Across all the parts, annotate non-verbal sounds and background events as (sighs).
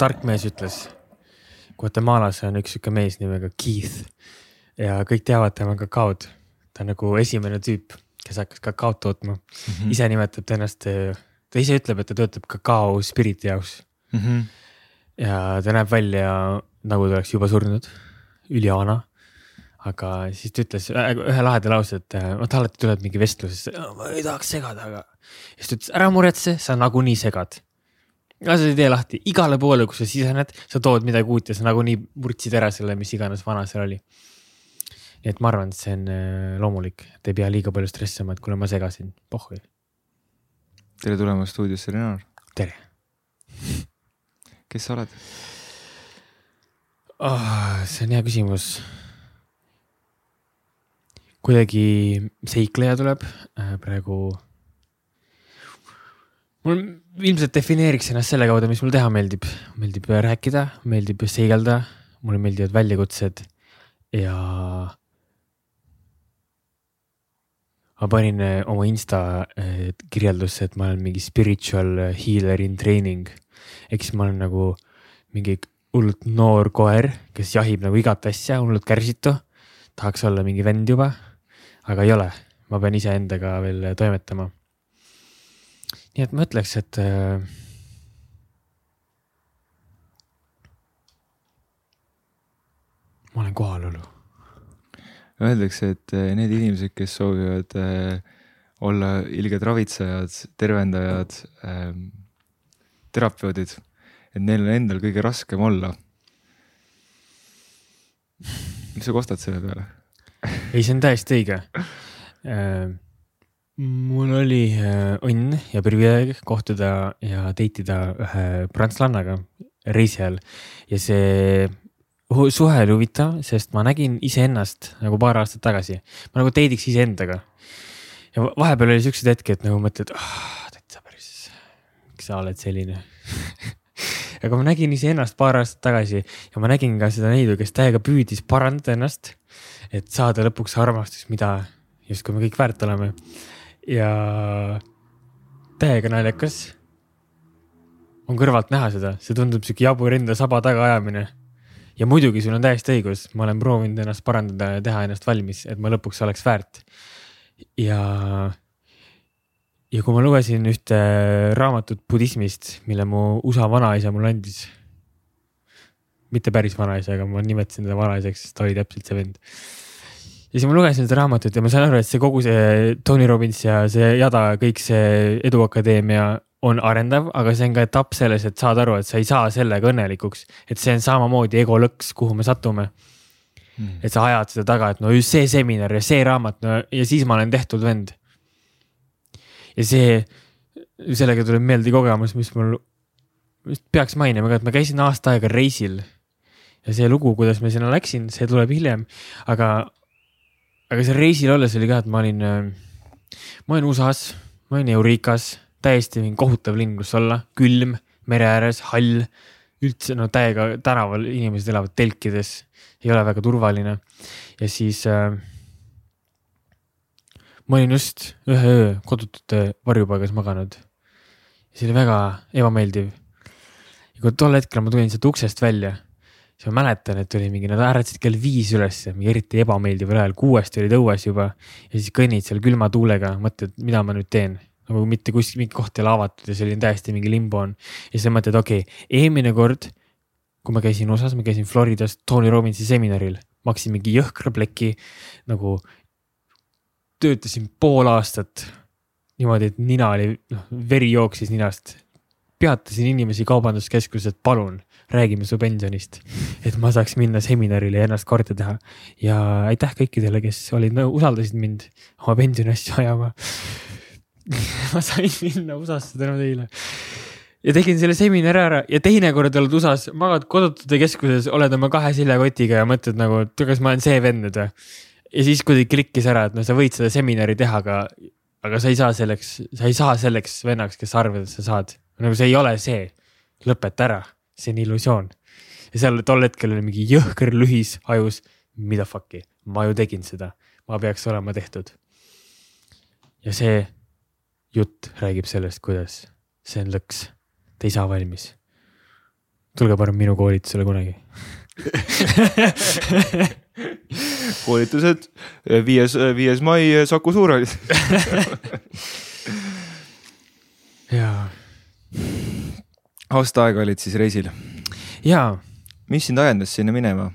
tark mees ütles. Guatemalas on üks sihuke mees nimega Keith ja kõik teavad tema kakaod. ta on nagu esimene tüüp, kes hakkas kakaot tootma mm. -hmm. ise nimetab ta ennast, ta ise ütleb, et ta töötab kakao spiriti jaoks mm. -hmm. ja ta näeb välja nagu ta oleks juba surnud, ülivana aga siis ta ütles ühe laheda lause, et vot alati tuleb mingi vestluses, ma ei tahaks segada, aga. siis ta ütles, ära muretse, sa nagunii segad lase see tee lahti, igale poole, kus sa sisened, sa tood midagi uut ja sa nagunii murdsid ära selle, mis iganes vana seal oli. nii et ma arvan, et see on äh, loomulik, et ei pea liiga palju stressima, et kuule, ma segasin, pohhui. tere tulemast stuudiosse, Renar. tere. (laughs) kes sa oled oh,? see on hea küsimus. kuidagi seikleja tuleb äh, praegu mul ilmselt defineeriks ennast selle kaudu, mis mulle teha meeldib. meeldib rääkida, meeldib seigelda, mulle meeldivad väljakutsed ja. ma panin eh, oma insta eh, kirjeldusse, et ma olen mingi spiritual healer in training. ehk siis ma olen nagu mingi hullult noor koer, kes jahib nagu igat asja, hullult kärsitu. tahaks olla mingi vend juba, aga ei ole, ma pean iseendaga veel toimetama nii et ma ütleks, et äh,. ma olen kohalolu. Öeldakse, et äh, need inimesed, kes soovivad äh, olla ilged ravitsejad, tervendajad äh,, terapeudid, et neil on endal kõige raskem olla. mis sa kostad selle peale? ei, see on täiesti õige äh, mul oli äh, õnn ja privileeg kohtuda ja date ida ühe prantslannaga reisi ajal ja see suhe oli huvitav, sest ma nägin iseennast nagu paar aastat tagasi, ma nagu date'iks iseendaga. ja vahepeal oli siukseid hetki, et nagu mõtled oh,, täitsa päris, miks sa oled selline? (laughs) Aga ma nägin iseennast paar aastat tagasi ja ma nägin ka seda neidu, kes täiega püüdis parandada ennast, et saada lõpuks armastust, mida justkui me kõik väärt oleme ja täiega naljakas. on kõrvalt näha seda, see tundub sihuke jabur enda saba tagaajamine. ja muidugi sul on täiesti õigus, ma olen proovinud ennast parandada ja teha ennast valmis, et ma lõpuks oleks väärt. ja, ja kui ma lugesin ühte raamatut budismist, mille mu USA vanaisa mulle andis. mitte päris vanaisa, aga ma nimetasin teda vanaisaks, sest ta oli täpselt see vend ja siis ma lugesin seda raamatut ja ma sain aru, et see kogu see Tony Robbins ja see jada, kõik see Eduakadeemia on arendav, aga see on ka etapp selles, et saad aru, et sa ei saa sellega õnnelikuks. et see on samamoodi ego lõks, kuhu me satume hmm.. et sa ajad seda taga, et no just see seminar ja see raamat, no ja siis ma olen tehtud vend. ja see, sellega tuleb meelde kogemus, mis mul, vist peaks mainima ka, et ma käisin aasta aega reisil. ja see lugu, kuidas ma sinna läksin, see tuleb hiljem, aga aga seal reisil olles oli ka, et ma olin, äh, ma olin USA-s, ma olin Eureka's, täiesti kohutav linn, kus olla, külm, mere ääres, hall, üldse no täiega tänaval inimesed elavad telkides, ei ole väga turvaline. ja siis äh, ma olin just ühe öö kodutute varjupaigas maganud. see oli väga ebameeldiv. ja kui tol hetkel ma tulin sealt uksest välja siis ma mäletan, et oli mingi, nad äratasid kell viis ülesse, mingi eriti ebameeldival ajal, kuuest olid õues juba. ja siis kõnnid seal külma tuulega, mõtled, mida ma nüüd teen. nagu mitte kuskil, mingi koht ei ole avatud ja selline täiesti mingi limbo on. ja siis mõtled, okei okay,, eelmine kord, kui ma käisin USA-s, ma käisin Floridas Tony Robbinsi seminaril, maksin mingi jõhkra pleki nagu. töötasin pool aastat niimoodi, et nina oli, noh, veri jooksis ninast. peatasin inimesi kaubanduskeskuses, et palun räägime su pensionist. et ma saaks minna seminarile ja ennast korda teha. ja aitäh kõikidele, kes olid, usaldasid mind oma pensioni asju ajama (laughs) ma sain minna USA-sse tänu teile. ja tegin selle seminari ära ja teinekord oled USA-s, magad kodutute keskuses, oled oma kahe seljakotiga ja mõtled nagu, et kas ma olen see vend nüüd või. ja siis kuidagi klikkis ära, et no sa võid seda seminari teha, aga, aga sa ei saa selleks, sa ei saa selleks vennaks, kes sa arvad, et sa saad. nagu see ei ole see, lõpeta ära see on illusioon. ja seal tol hetkel oli mingi jõhker lühis ajus, mida fuck'i, ma ju tegin seda, ma peaks olema tehtud. ja see jutt räägib sellest, kuidas see on lõks, te ei saa valmis. tulge parem minu koolitusele kunagi (laughs) koolitused, viies, viies mai Saku Suurhallis (laughs) jaa, aasta aega olid siis reisil, jaa, mis sind ajendas sinna minema?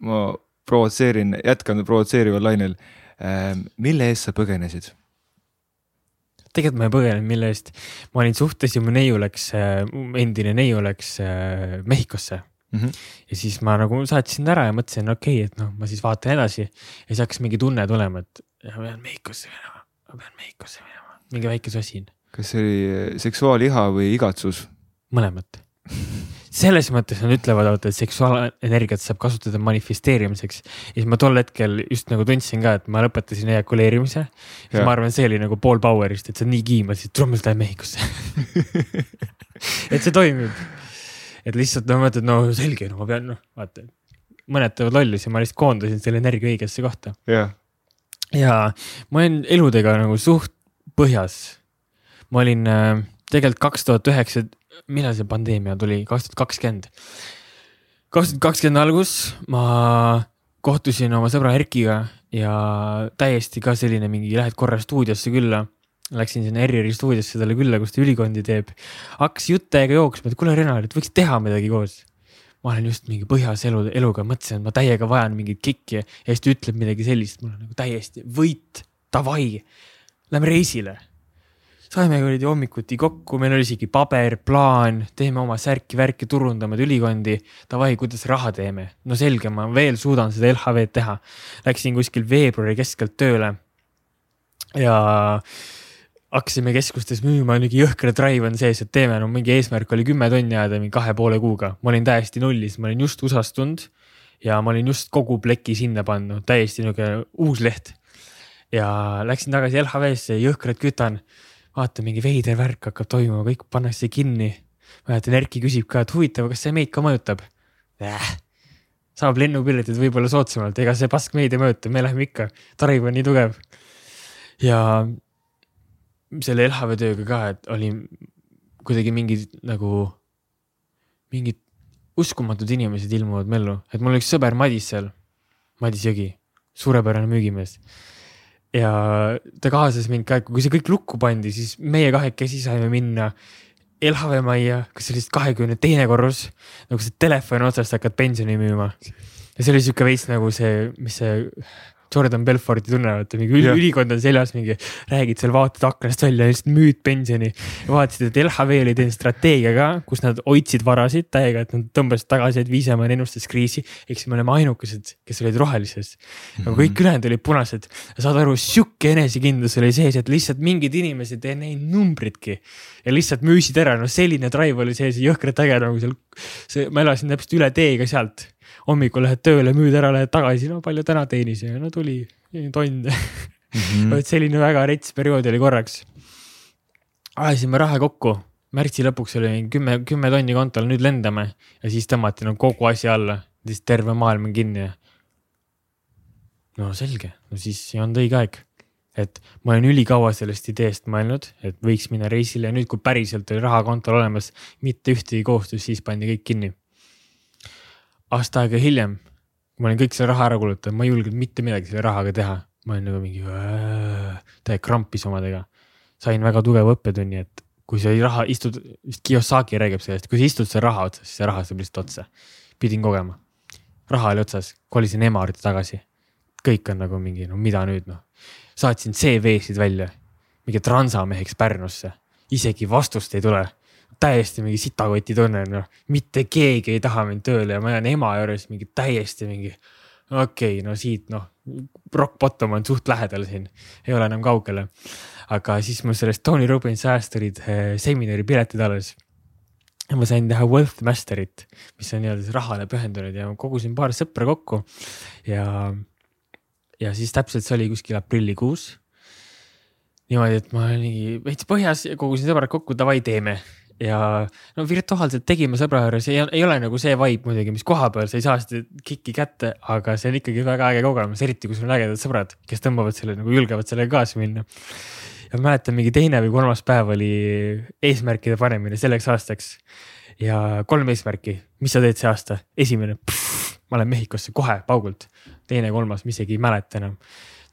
ma provotseerin, jätkan provotseerival lainel. mille eest sa põgenesid? tegelikult ma ei põgenenud mille eest. ma olin suhtes ja mu neiu läks, endine neiu läks äh, Mehhikosse Mm -hmm. ja siis ma nagu saatsin ära ja mõtlesin, okei okay,, et noh, ma siis vaatan edasi ja siis hakkas mingi tunne tulema, et ma pean Mehhikosse minema, ma pean Mehhikosse minema, mingi väike sosin, kas see oli seksuaaliha või igatsus? mõlemat. selles mõttes nad ütlevad, vaata, et seksuaalenergiat saab kasutada manifesteerimiseks ja siis ma tol hetkel just nagu tundsin ka, et ma lõpetasin ejakuleerimise. siis Jah. ma arvan, see oli nagu pool power'ist, et sa nii kiimasid, tule ma lähen Mehhikosse (laughs) et see toimib et lihtsalt no mõtled, no selge, no ma pean noh, vaata. mõned teevad lollusi, ma lihtsalt koondasin selle energia õigesse kohta ja ma olin eludega nagu suht põhjas. Ma olin äh, tegelikult kaks tuhat üheksa, millal see pandeemia tuli, kaks tuhat kakskümmend. kaks tuhat kakskümmend algus ma kohtusin oma sõbra Erkiga ja täiesti ka selline mingi, lähed korra stuudiosse külla Läksin sinna ERR-i stuudiosse talle külla, kus ta ülikondi teeb. hakkas jutt täiega jooksma, et kuule, Renar, et võiks teha midagi koos. ma olen just mingi põhjas elu, eluga, mõtlesin, et ma täiega vajan mingit kikki ja siis ta ütleb midagi sellist, mul on nagu täiesti võit, davai, lähme reisile. Saime kuradi hommikuti kokku, meil oli isegi paber, plaan, teeme oma särki-värki, turundame ülikondi. Davai, kuidas raha teeme? no selge, ma veel suudan seda LHV-d teha. Läksin kuskil veebruari keskelt tööle. ja hakkasime keskustes müüma, mingi jõhker drive on sees, et teeme, no mingi eesmärk oli kümme tonni ajada mingi kahe poole kuuga. ma olin täiesti nullis, ma olin just USA-st tulnud ja ma olin just kogu pleki sinna pannud, täiesti niisugune uus leht. ja läksin tagasi LHV-sse, jõhkralt kütan. Vaata, mingi veider värk hakkab toimuma, kõik pannakse kinni. mäletan, Erki küsib ka, et huvitav, kas see meid ka mõjutab äh,? saab lennupiletid võib-olla soodsamalt, ega see pask meid ei mõjuta, me läheme ikka, drive on nii tugev. ja selle LHV tööga ka, et oli kuidagi mingid nagu, mingid uskumatud inimesed ilmuvad mellu, et mul üks sõber Madis seal, Madis Jõgi, suurepärane müügimees. Ja ta kaasas mind ka, kui see kõik lukku pandi, siis meie kahekesi saime minna LHV majja, see oli siis kahekümne teine korrus, nagu sa telefoni otsast hakkad pensioni müüma. ja see oli sihuke veits nagu see, mis see Jordan Belforti tunne, vaata mingi üli, ülikond on seljas, mingi räägid seal, vaatad aknast välja ja lihtsalt müüd pensioni. vaatasid, et LHV oli teinud strateegia ka, kus nad hoidsid varasid täiega, et nad tõmbasid tagasi, et Viisemaa ennustas kriisi. ehk siis me oleme ainukesed, kes olid rohelises. aga kõik ülejäänud olid punased. saad aru, sihuke enesekindlus oli sees, et lihtsalt mingid inimesed ei näinud numbritki. ja lihtsalt müüsid ära, no selline drive oli sees jõhkralt äge nagu seal. see, ma elasin täpselt üle teega sealt hommikul lähed tööle, müüd ära, lähed tagasi, no palju täna teenis ja no tuli tonn Mhm. (laughs) et selline väga rets periood oli korraks. ajasime raha kokku, märtsi lõpuks oli kümme, kümme tonni kontol, nüüd lendame ja siis tõmmati no kogu asja alla, siis terve maailm on kinni. no selge, no siis ei olnud õige aeg. et ma olen ülikaua sellest ideest mõelnud, et võiks minna reisile ja nüüd, kui päriselt oli raha kontol olemas, mitte ühtegi kohustust, siis pandi kõik kinni. Aasta aega hiljem, kui ma olin kõik selle raha ära kulutanud, ma ei julgenud mitte midagi selle rahaga teha ma olin nagu mingi täiega krampis omadega. sain väga tugeva õppetunni, et kui sa raha istud, vist Kiyosaki räägib sellest, kui sa istud selle raha otsas, siis see raha saab lihtsalt otsa. pidin kogema. raha oli otsas, kolisin ema juurde tagasi. kõik on nagu mingi, no mida nüüd noh. saatsin CV-sid välja, mingi transameheks Pärnusse, isegi vastust ei tule täiesti mingi sitakoti tunne, noh, mitte keegi ei taha mind tööle ja ma jään ema juures mingi täiesti mingi okei okay,, no siit noh, rock bottom on suht lähedal siin, ei ole enam kaugele. aga siis mul sellest Tony Robbins ajast olid eh, seminari piletid alles. ja ma sain teha Wealth Masterit, mis on nii-öelda siis rahale pühendunud ja kogusin paar sõpra kokku ja, ja siis täpselt see oli kuskil aprillikuus. niimoodi, et ma olin veits põhjas ja kogusin sõbrad kokku, davai, teeme ja no virtuaalselt tegime sõbra juures, ei, ole nagu see vibe muidugi, mis koha peal, sa ei saa seda kikki kätte, aga see on ikkagi väga äge kogemus, eriti kui sul on ägedad sõbrad, kes tõmbavad selle nagu julgevad sellega kaasa minna. ma mäletan, mingi teine või kolmas päev oli eesmärkide panemine selleks aastaks. ja kolm eesmärki, mis sa teed see aasta, esimene, ma lähen Mehhikosse kohe paugult, teine, kolmas, ma isegi ei mäleta enam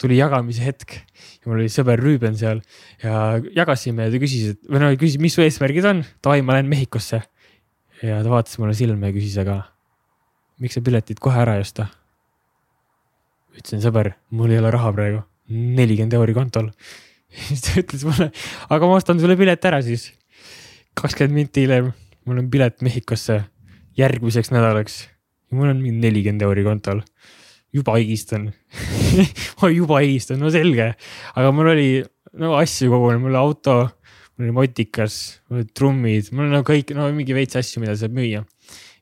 tuli jagamise hetk ja mul oli sõber Rüüben seal ja jagasime ja ta küsis, et või no küsis, mis su eesmärgid on, davai, ma lähen Mehhikosse. ja ta vaatas mulle silma ja küsis, aga miks sa piletid kohe ära ei osta? ütlesin, sõber, mul ei ole raha praegu, nelikümmend euri kontol. (laughs) siis ta ütles mulle, aga ma ostan sulle pileti ära siis. kakskümmend minti hiljem, mul on pilet Mehhikosse järgmiseks nädalaks ja mul on mingi nelikümmend euri kontol juba higistan ma (laughs) juba higistan, no selge, aga mul oli no asju kogu aeg, mul auto, mul oli motikas, mul olid trummid, mul on no, kõik, no mingi veits asju, mida saab müüa.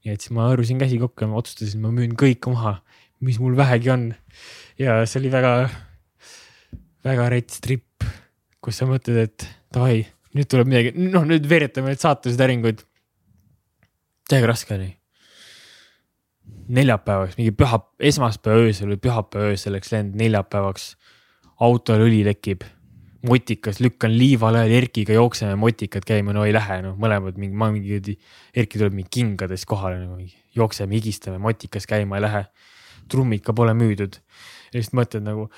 ja et siis ma hõõrusin käsi kokku ja ma otsustasin, ma müün kõik maha, mis mul vähegi on. ja see oli väga, väga rets trip, kus sa mõtled, et davai, nüüd tuleb midagi, noh, nüüd veeretame need saatesidäringuid. täiega raske oli neljapäevaks, mingi püha, esmaspäeva öösel või pühapäeva öösel läks lend neljapäevaks. autol õli lekib, motikas, lükkan liivale, Erkiga jookseme motikad käima, no ei lähe, noh, mõlemad mingi, ma mingi, Erki tuleb mingi kingades kohale nagu, jookseme, higistame, motikas käima ei lähe. trummid ka pole müüdud. ja siis mõtled nagu,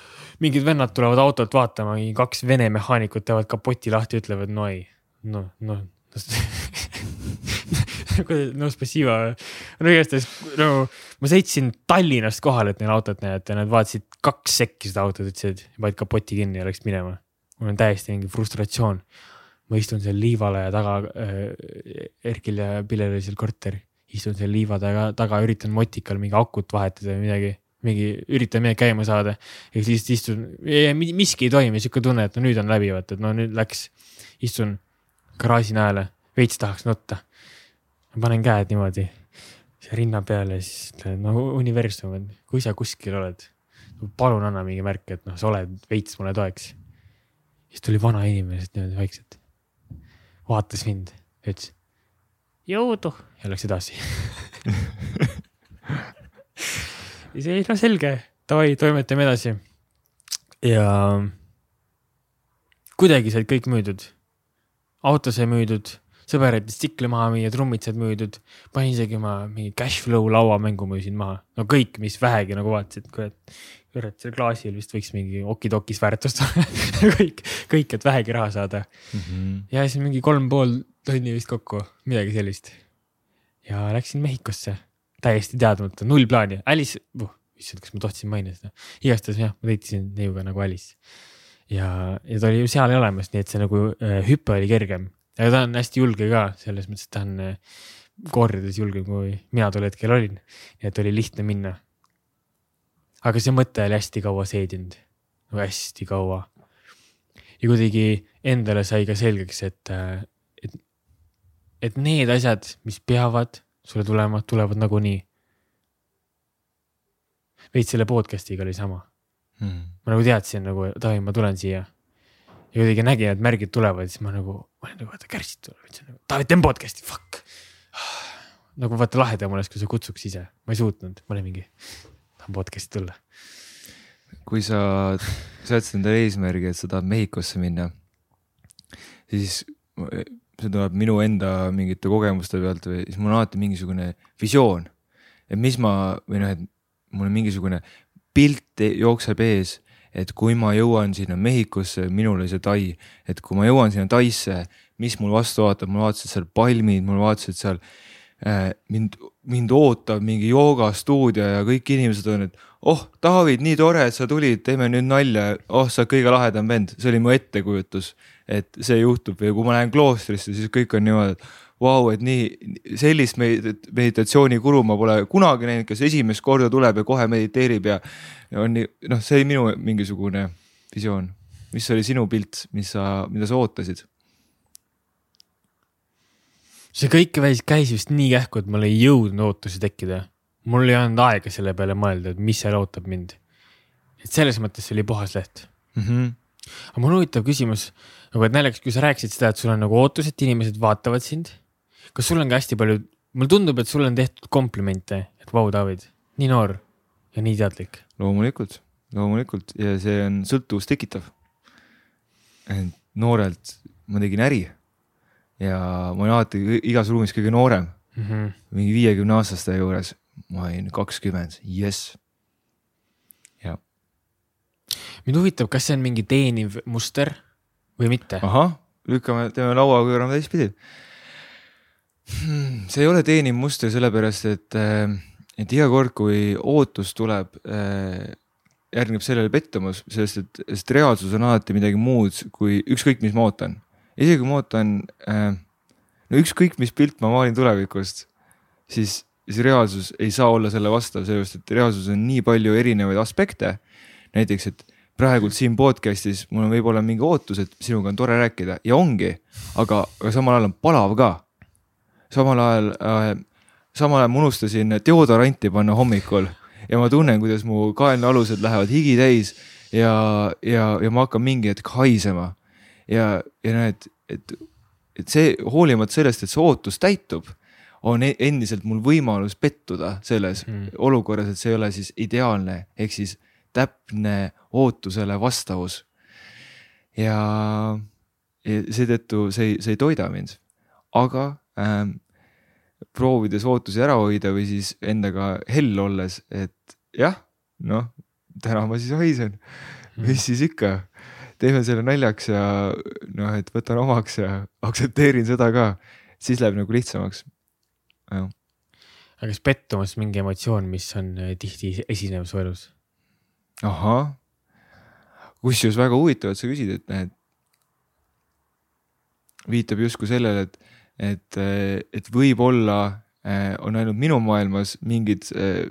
mingid vennad tulevad autot vaatama, kaks vene mehaanikut teevad kapoti lahti, ütlevad no ei, noh, noh (laughs) no spasiiva, no igastahes no ma sõitsin Tallinnast kohale, et neil autot näidata ja nad vaatasid kaks sekki seda autot, ütlesid, panid kapoti kinni ja läksid minema. mul on täiesti mingi frustratsioon. ma istun seal liivale ja taga äh,, Erkil ja Pillel oli seal korter, istun seal liiva taga, taga, üritan motikal mingi akut vahetada või midagi mingi, üritan midagi käima saada. Ja siis istun, miski ei toimi, sihuke tunne, et no nüüd on läbi, vaata, et no nüüd läks, istun garaaži najale, veits tahaks nutta panen käed niimoodi siia rinna peale siis ütlen, no universum, et kui sa kuskil oled, palun anna mingi märk, et noh, sa oled veits mulle toeks. siis tuli vana inimene sealt niimoodi vaikselt, vaatas mind, ütles jõudu ja läks edasi (laughs) siis ei, no selge, davai, toimetame edasi. ja kuidagi said kõik müüdud. auto sai müüdud sõber jättis tsikli maha müüa, trummid said müüdud. panin isegi ma mingi Cashflow lauamängu müüsin maha, no kõik, mis vähegi nagu vaatasid, kurat. kurat, seal klaasil vist võiks mingi okidokis väärtust olla (laughs) kõik, kõik, et vähegi raha saada mm. -hmm. ja siis mingi kolm pool tonni vist kokku, midagi sellist. ja läksin Mehhikosse, täiesti teadmata, null plaani, Alice uh,, issand, kas ma tohtisin mainida seda, igastahes jah, ma sõitsin neiuga nagu Alice ja, ja ta oli ju seal olemas, nii et see nagu äh, hüpe oli kergem ja ta on hästi julge ka selles mõttes, et ta on äh, kordades julgem kui mina tol hetkel olin. et oli lihtne minna. aga see mõte oli hästi kaua seedinud, nagu hästi kaua. ja kuidagi endale sai ka selgeks, et, äh, et, et need asjad, mis peavad sulle tulema, tulevad nagunii. veits selle podcast'iga oli sama hmm.. ma nagu teadsin nagu, davai, ma tulen siia ja kuidagi nägin, et märgid tulevad, siis ma nagu, ma olin nagu vaata kärsid tulevad, nagu Taavet teen podcast'i, fuck. nagu vaata lahedam oleks, kui sa kutsuks ise, ma ei suutnud, ma olin mingi, tahan podcast'i tulla. kui sa seadsid endale eesmärgi, et sa tahad Mehhikosse minna, siis see tuleb minu enda mingite kogemuste pealt või siis mul on alati mingisugune visioon. et mis ma või noh, et mul on mingisugune pilt jookseb ees et kui ma jõuan sinna Mehhikosse, minul oli see Tai, et kui ma jõuan sinna Taisse, mis mul vastu vaatab, mul vaatasid seal palmid, mul vaatasid seal äh, mind, mind ootab mingi joogastuudio ja kõik inimesed on, et oh, David, nii tore, et sa tulid, teeme nüüd nalja, oh, sa oled kõige lahedam vend, see oli mu ettekujutus, et see juhtub või kui ma lähen kloostrisse, siis kõik on niimoodi, et vau, et nii sellist meditatsiooni guru ma pole kunagi näinud, kes esimest korda tuleb ja kohe mediteerib ja on nii, noh, see oli minu mingisugune visioon. mis oli sinu pilt, mis sa, mida sa ootasid? see kõik käis vist nii kähku, et mul ei jõudnud ootusi tekkida. mul ei olnud aega selle peale mõelda, et mis seal ootab mind. et selles mõttes see oli puhas leht mm. -hmm. aga mul on huvitav küsimus, nagu et naljakas, kui sa rääkisid seda, et sul on nagu ootus, et inimesed vaatavad sind. Kas sul on ka hästi palju, mulle tundub, et sulle on tehtud komplimente, et vau, David, nii noor ja nii teadlik loomulikult, loomulikult ja see on sõltuvust tekitav. et noorelt ma tegin äri ja ma olin alati igas ruumis kõige noorem, mm. -hmm. mingi viiekümne aastaste juures, ma olin kakskümmend, jess. mind huvitab, kas see on mingi teeniv muster või mitte. ahah, lükkame, teeme laua pöörame teistpidi hmm,. see ei ole teeniv muster, sellepärast et, et iga kord, kui ootus tuleb, järgneb sellele pettumus, sest et, sest reaalsus on alati midagi muud kui ükskõik, mis ma ootan. isegi kui ma ootan, no ükskõik, mis pilt ma maalin tulevikust, siis, siis reaalsus ei saa olla selle vastav, sellepärast et reaalsuses on nii palju erinevaid aspekte. näiteks, et praegult siin podcast'is mul on võib-olla mingi ootus, et sinuga on tore rääkida ja ongi, aga, aga samal ajal on palav ka. Samal ajal äh,, samal ajal ma unustasin deodoranti panna hommikul ja ma tunnen, kuidas mu kaenlaalused lähevad higi täis ja, ja, ja ma hakkan mingi hetk haisema. ja, ja näed, et, et see hoolimata sellest, et see ootus täitub, on e- endiselt mul võimalus pettuda selles Mm. olukorras, et see ei ole siis ideaalne, ehk siis täpne ootusele vastavus. ja, ja seetõttu see see ei toida mind, aga ähm, proovides ootusi ära hoida või siis endaga hell olles, et jah, noh, täna ma siis haisen, mis siis ikka, teeme selle naljaks ja noh, et võtan omaks ja aktsepteerin seda ka, siis läheb nagu lihtsamaks. aga kas pettumus mingi emotsioon, mis on äh, tihti esinev su elus? ahah, kusjuures väga huvitav, et sa küsid, et need viitab justkui sellele, et, et, et võib-olla eh, on ainult minu maailmas mingid,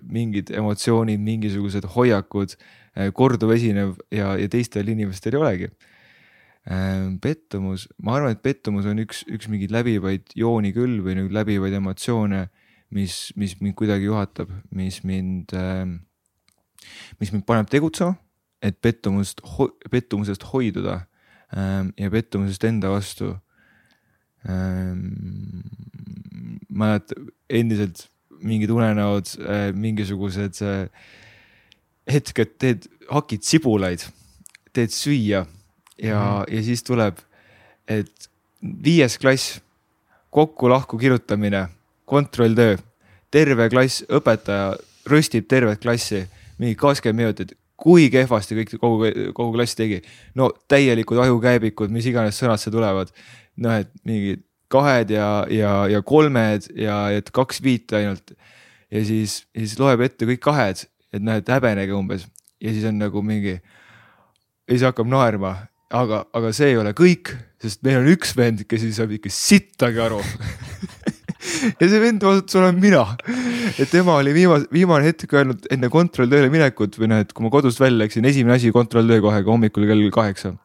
mingid emotsioonid, mingisugused hoiakud eh, korduv esinev ja, ja teistel inimestel ei olegi. pettumus, ma arvan, et pettumus on üks, üks mingeid läbivaid jooni küll või nagu läbivaid emotsioone, mis, mis mind kuidagi juhatab, mis mind, mis mind paneb tegutsema, et pettumust, pettumusest hoiduda ja pettumusest enda vastu ähm,. mäletad endiselt mingid unenäod äh,, mingisugused äh, hetked, teed, hakid sibulaid, teed süüa ja mm, -hmm. ja siis tuleb, et viies klass, kokku-lahku kirjutamine, kontrolltöö, terve klass, õpetaja röstib tervet klassi, mingi kakskümmend minutit, kui kehvasti kõik kogu, kogu klass tegi. no täielikud ajukäebikud, mis iganes sõnad seal tulevad. noh, et mingid kahed ja, ja, ja kolmed ja et kaks viite ainult. ja siis, ja siis loeb ette kõik kahed, et noh, et häbenege umbes ja siis on nagu mingi. ja siis hakkab naerma, aga, aga see ei ole kõik, sest meil on üks vend, kes ei saa ikka sittagi aru (laughs) ja see vend osutus olema mina. et tema oli viimase, viimane hetk öelnud enne kontrolltööle minekut või noh, et kui ma kodust välja läksin, esimene asi kontrolltöö kohe hommikul kell kaheksa.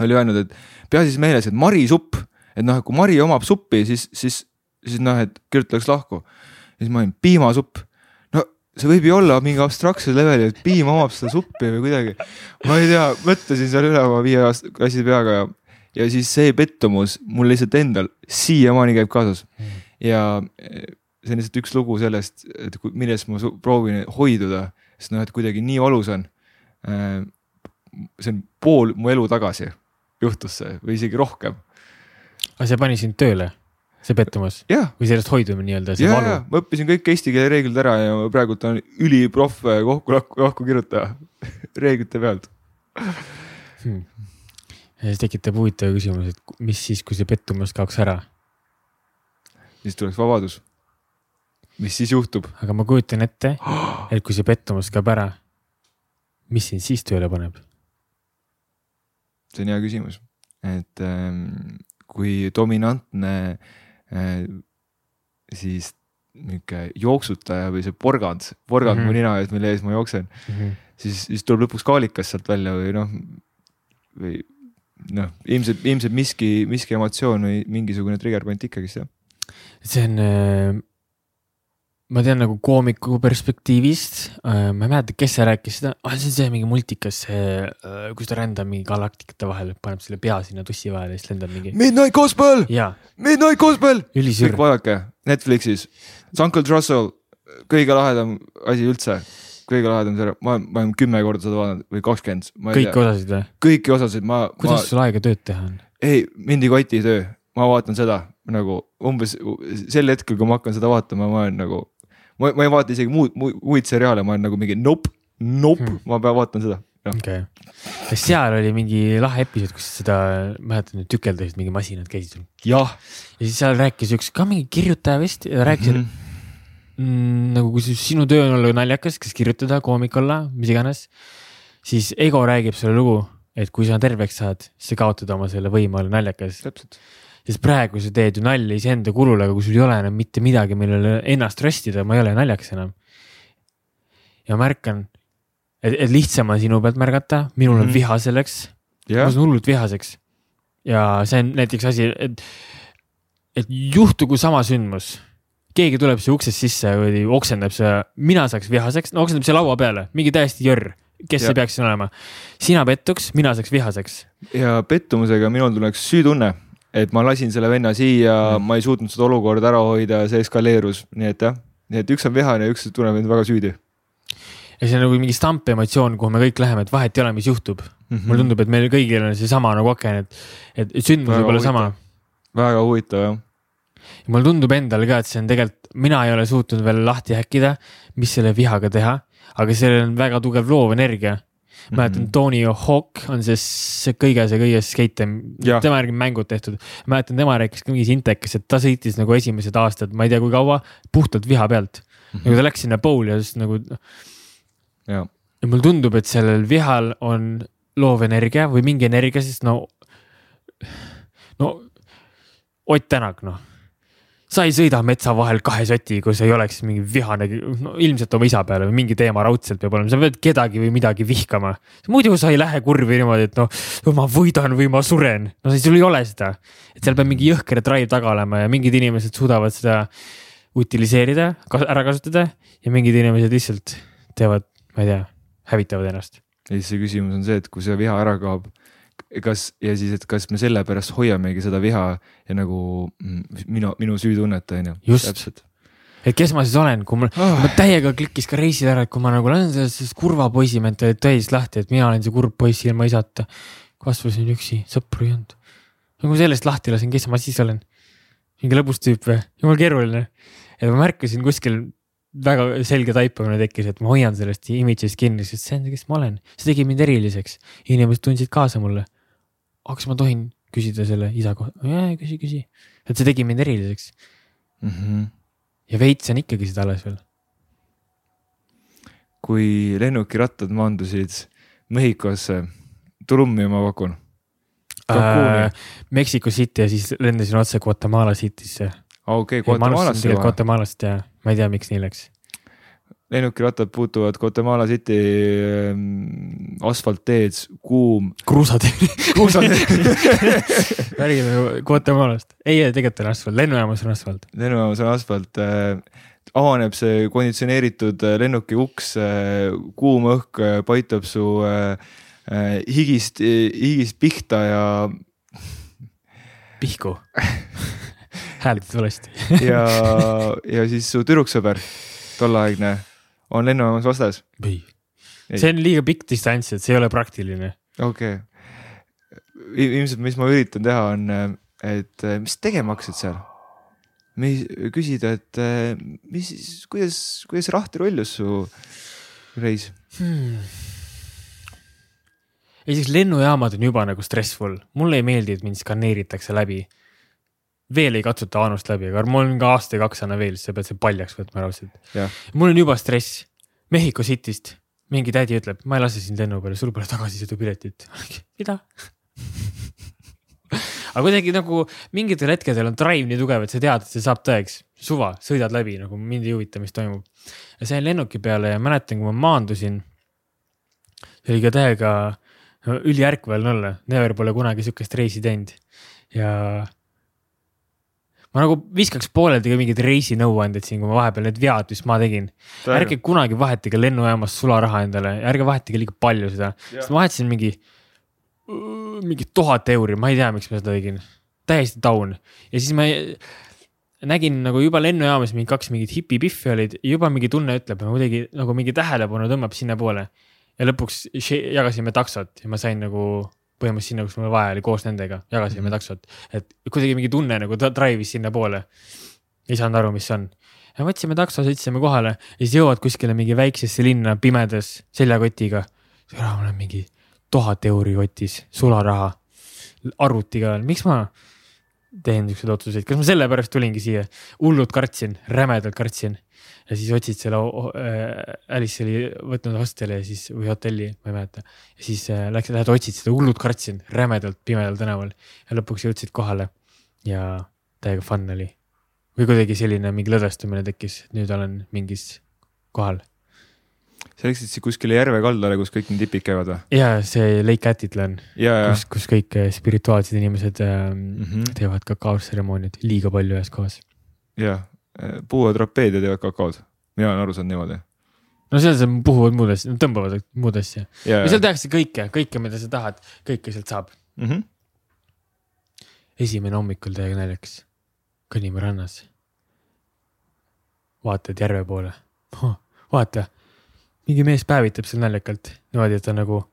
oli öelnud, et pea siis meeles, et marisupp, et noh, et kui Mari omab suppi, siis, siis, siis noh, et kirjutaks lahku. ja siis ma olin piimasupp. no see võib ju olla mingi abstraktse leveli, et piim omab seda suppi või kuidagi. ma ei tea, mõtlesin seal üle oma viie klassi peaga ja, ja siis see pettumus mul lihtsalt endal siiamaani käib kaasas ja eh, see on lihtsalt üks lugu sellest, et millest ma proovin hoiduda, sest noh, et kuidagi nii valus on. see on pool mu elu tagasi juhtus see või isegi rohkem. aga see pani sind tööle, see pettumus jah, või sellest hoidumine nii-öelda, see ja, valu ja? ma õppisin kõik eesti keele reeglid ära ja ma praegult olen üliproff kokku lahku, lahku kirjutaja (laughs) reeglite pealt. hmm.. see tekitab huvitava küsimuse, et mis siis, kui see pettumus kaoks ära, siis tuleks vabadus. mis siis juhtub? aga ma kujutan ette, (gasps) et kui see pettumus kaob ära, mis sind siis tööle paneb? See on hea küsimus, et ähm, kui dominantne äh, siis nihuke jooksutaja või see porgand, porgand mm. -hmm. mu nina ees, mille ees ma jooksen, siis, siis tuleb lõpuks kaalikas sealt välja või noh, või noh, ilmselt, ilmselt miski, miski emotsioon või mingisugune trigger point ikkagist jah. see on, ma tean nagu koomiku perspektiivist, ma ei mäleta, kes see rääkis seda. Ah,, see on see mingi multikas, kus ta rändab mingi galaktikate vahel, paneb selle pea sinna tussi vahele ja siis lendab mingi. Midnight Gospel, Midnight Gospel, kõik, vaadake Netflixis, Uncle Trussell, kõige lahedam asi üldse. kõige lahedam sari, ma, ma olen kümme korda seda vaadanud või kakskümmend, ma kõiki osasid või? kõiki osasid. Ma, ma kuidas, sul aega tööd teha on? ei, mind ei koti töö, ma vaatan seda nagu umbes sel hetkel, kui ma hakkan seda vaatama, ma olen nagu, ma, ma ei vaata isegi muud, muid seriaale, ma olen nagu mingi nope, nope Hmm. ma pean vaatan seda. okei okay.. kas seal oli mingi lahe episood, kus seda, mäletan, tükeldasid mingi masinad käisid sul jah ja siis seal rääkis üks ka mingi kirjutaja vist rääkis mm. -hmm. mm, nagu kui sinu töö on olla naljakas, kas kirjutada, koomik olla, mis iganes, siis Ego räägib selle lugu, et kui sa terveks saad, siis sa kaotad oma selle võime olla naljakas. täpselt, sest praegu sa teed ju nalja iseenda kulul, aga kui sul ei ole enam mitte midagi, millele ennast röstida, ma ei ole naljakas enam. ja märkan, et, et lihtsam on sinu pealt märgata, minul on mm Mhm. -hmm. viha selleks, ma jah, saan hullult vihaseks. ja see on näiteks asi, et, et juhtugu sama sündmus, keegi tuleb siia uksest sisse või oksendab siia, mina saaks vihaseks, no oksendab siia laua peale, mingi täiesti jörr, kes Ja. see peaks siin olema. sina pettuks, mina saaks vihaseks. ja pettumusega minul tuleks süütunne, et ma lasin selle venna siia Mm., ma ei suutnud seda olukorda ära hoida, see eskaleerus, nii et jah, nii et üks on vihane ja üks tunneb end väga süüdi ja see on nagu mingi stampemotsioon, kuhu me kõik läheme, et vahet ei ole, mis juhtub mm. mulle tundub, et meil kõigil on seesama nagu aken, et, et et sündmus võib olla sama. väga huvitav jah, mulle tundub endale ka, et see on tegelikult, mina ei ole suutnud veel lahti häkkida, mis selle vihaga teha, aga sellel on väga tugev loov mäletan Mhm. Tony Hawk on see, see kõige, see kõige skeitem, Jah. tema järgi mängud tehtud. mäletan, tema rääkis ka mingis intekas, et ta sõitis nagu esimesed aastad, ma ei tea, kui kaua, puhtalt viha pealt. nagu ta läks sinna pool'i ja siis nagu ja mulle tundub, et sellel vihal on loov energia või mingi energia, sest no, no Ott Tänak, noh. Sa ei sõida metsa vahel kahe soti, kui sa ei oleks mingi vihane, no ilmselt oma isa peale või mingi teema raudselt peab olema, sa pead kedagi või midagi vihkama. muidu sa ei lähe kurvi niimoodi, et noh, ma võidan või ma suren, no siis sul ei ole seda. et seal peab mingi jõhker drive taga olema ja mingid inimesed suudavad seda utiliseerida, ära kasutada ja mingid inimesed lihtsalt teevad, ma ei tea, hävitavad ennast. ja siis see küsimus on see, et kui see viha ära kaob, kas ja siis, et kas me sellepärast hoiamegi seda viha ja nagu mm, minu, minu süütunnet on ju. Täpselt. et kes ma siis olen, kui mul, Ah, ma täiega klikkis ka reisil ära, et kui ma nagu olen sellest, kurva poisi mentaliteet täis lahti, et mina olen see kurb poiss ilma isata. kasvasin üksi, sõpru ei olnud. kui ma sellest lahti lasen, kes ma siis olen? mingi lõbus tüüp või? jumal keeruline. et ma märkasin kuskil väga selge taipamine tekkis, et ma hoian sellest image'ist kinni, sest see on see, kes ma olen. see tegi mind eriliseks. inimesed tundsid kaasa mulle. aga kas ma tohin küsida selle isa kohta? jaa, küsi, küsi. et see tegi mind eriliseks mm. -hmm. ja veits on ikkagi seda alles veel. kui lennukirattad maandusid Mehhikosse, trummi ma pakun. Äh, Mexico City ja siis lendasin otse Guatemala City'sse. okei, alustasin Guatemalast juba. Guatemalast ja ma ei tea, miks nii läks. lennukirattad puutuvad Guatemala City ähm, asfaltteed, kuum, kruusad. kruusad, räägime Guatemalast. ei, tegelikult on asfalt, lennujaamas on asfalt. lennujaamas on asfalt äh,, avaneb see konditsioneeritud äh, lennuki uks äh,, kuum õhk paitab su higist, higist pihta ja, Pihku. (laughs) hääletad valesti. (laughs) ja, ja siis su tüdruksõber, tolleaegne, on lennujaamas vastas. Ei. see on liiga pikk distants, et see ei ole praktiline. okei okay., ilmselt, mis ma üritan teha, on, et mis tegema hakkasid seal? me küsida, et mis, kuidas, kuidas rahti rullus su reis? hmm.. esiteks lennujaamad on juba nagu stressful, mulle ei meeldi, et mind skaneeritakse läbi. Veel ei katsuta anust läbi, aga mul on ka aasta ja kaks anna veel, siis sa pead see paljaks võtma raudselt mul on juba stress, Mehhiko City'st mingi tädi ütleb, ma ei lase sind lennu peale, sul pole tagasisõidupiletit. (laughs) mida? aga kuidagi nagu mingitel hetkedel on drive nii tugev, et sa tead, et see saab tõeks, suva, sõidad läbi nagu mind ei huvita, mis toimub. ja sain lennuki peale ja mäletan, kui ma maandusin. see oli ka täiega üliärkvel olla, Never pole kunagi sihukest reisi teinud ja. Ma nagu viskaks pooleldi ka mingeid reisinõuandeid siin, kui ma vahepeal need vead, mis ma tegin. ärge kunagi vahetage lennujaamas sularaha endale, ärge vahetage liiga palju seda, sest ma vahetasin mingi, mingi tuhat euri, ma ei tea, miks ma seda tegin, täiesti taun ja siis ma ei, nägin nagu juba lennujaamas mingi kaks mingit hipipiffi olid, juba mingi tunne ütleb, kuidagi nagu mingi tähelepanu tõmbab sinnapoole. ja lõpuks jagasime taksot ja ma sain nagu põhimõtteliselt sinna, kus mul vaja oli, koos nendega jagasime Mhm. taksot, et kuidagi mingi tunne nagu drive'is sinnapoole. ei saanud aru, mis see on. ja võtsime takso, sõitsime kohale ja siis jõuad kuskile mingi väiksesse linna pimedas seljakotiga. mul on mingi tuhat euri kotis, sularaha, arvutiga, miks ma teen siukseid otsuseid, kas ma sellepärast tulingi siia, hullult kartsin, rämedalt kartsin. Ja siis otsid selle äh, Alice oli võtnud hosteli ja siis või hotelli, ma ei mäleta. ja siis äh, läks, lähed otsid seda, hullult kartsin, rämedalt pimedal tänaval ja lõpuks jõudsid kohale ja täiega fun oli. või kuidagi selline mingi lõdvestumine tekkis, et nüüd olen mingis kohal. sa läksid siis kuskile järve kaldale, kus kõik need tipid käivad või? ja see Lake Atitlan, kus, kus kõik äh, spirituaalsed inimesed äh, mm. -hmm. teevad kakaotseremooniaid liiga palju ühes kohas. ja puua trapeedia teevad kakaod, mina olen aru saanud niimoodi. no seal sa puhuvad muud asja, tõmbavad muud asja ja, ja seal tehakse kõike, kõike, mida sa tahad, kõike sealt saab. mm -hmm. esimene hommikul täiega naljakas, kõnnime rannas. vaatad järve poole oh,, vaata, mingi mees päevitab seal naljakalt niimoodi, et ta nagu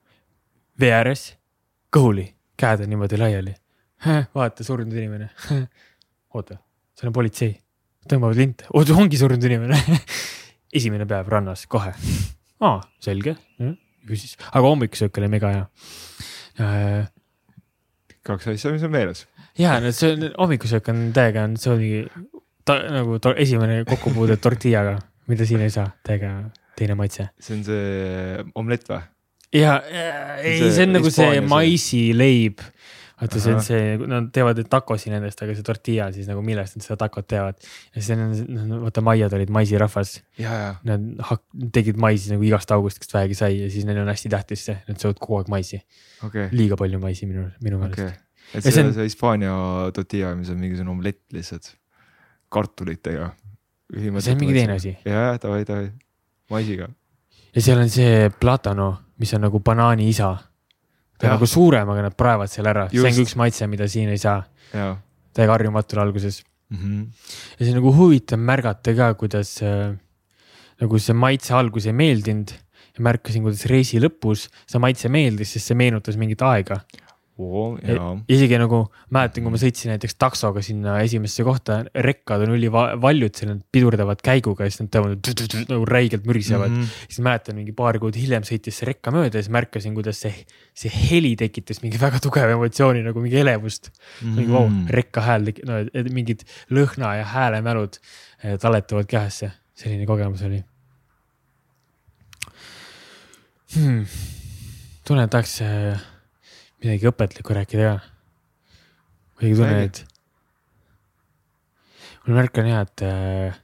vee ääres, kõhuli, käed on niimoodi laiali. vaata, surnud inimene. oota, see on politsei, tõmbavad linte, oota, ongi surnud inimene (laughs) esimene päev rannas kohe. aa, selge, ju siis, aga hommikusöök oli mega hea äh, kaks asja, mis on meeles. ja no see on, hommikusöök on täiega on, see oli ta, nagu to, esimene kokkupuude tortillaga, mida siin ei saa, täiega teine maitse. see on see omlett või? ja ei, See see on nagu see Hispaania see- maisileib. Vaata, see on see, nad teevad takosi nendest, aga see tortilla siis nagu millest nad seda takot teevad. ja siis on, vaata maiad olid maisirahvas, nad hak- tegid maisi nagu igast august, kes vähegi sai ja siis neil on hästi tähtis see, nad söövad kogu aeg maisi, okay. liiga palju maisi minu, minu meelest okay.. et see, see on see Hispaania tortilla, mis on mingisugune omlett lihtsalt kartulitega. see on mingi teine asi. ja, ja davai, davai, maisiga. ja seal on see platano, mis on nagu banaani isa. Jah. nagu suurem, aga nad praevad selle ära, see on Just. ka üks maitse, mida siin ei saa. ja täiega harjumatu oli alguses mm. -hmm. ja see on nagu huvitav märgata ka, kuidas äh, nagu see maitse algus ei meeldinud ja märkasin, kuidas reisi lõpus see maitse meeldis, sest see meenutas mingit aega. oo, ja, isegi nagu mäletan, kui ma sõitsin näiteks taksoga sinna esimesse kohta, rekkad on ülivaljud seal, nad pidurdavad käiguga ja siis nad tõmbavad nagu räigelt mürisevad mm. Mhm. -hmm. siis mäletan mingi paar kuud hiljem sõitis see rekka mööda ja siis märkasin, kuidas see, see heli tekitas mingi väga tugeva emotsiooni nagu mingi elevust Mhm. mingi vau, rekka hääl, no mingid lõhna ja häälemälud eh, talletavad kehasse, selline kogemus oli hmm.. tunnen, et tahaks eh, midagi õpetlikku rääkida ka. kuidagi tunnen, et. ma märkan ja, et äh,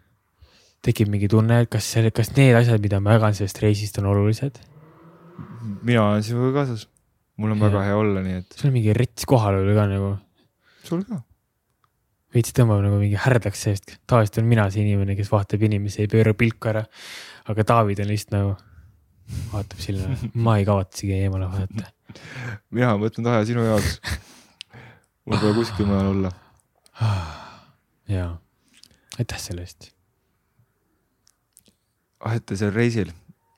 tekib mingi tunne, et kas see, kas need asjad, mida ma jagan sellest reisist on olulised. mina olen sinuga kaasas. mul on Jah. väga hea olla, nii et sul on mingi rets kohalolu ka nagu sul ka. veits tõmbab nagu mingi härdaks seest, tavaliselt olen mina see inimene, kes vaatab inimesi, ei pööra pilku ära. aga David on lihtsalt nagu, vaatab silma, ma ei kavatsegi eemale vaadata. Mina olen võtnud aja sinu jaoks. mul pole kuskil mujal olla. ja, aitäh selle eest. olete seal reisil,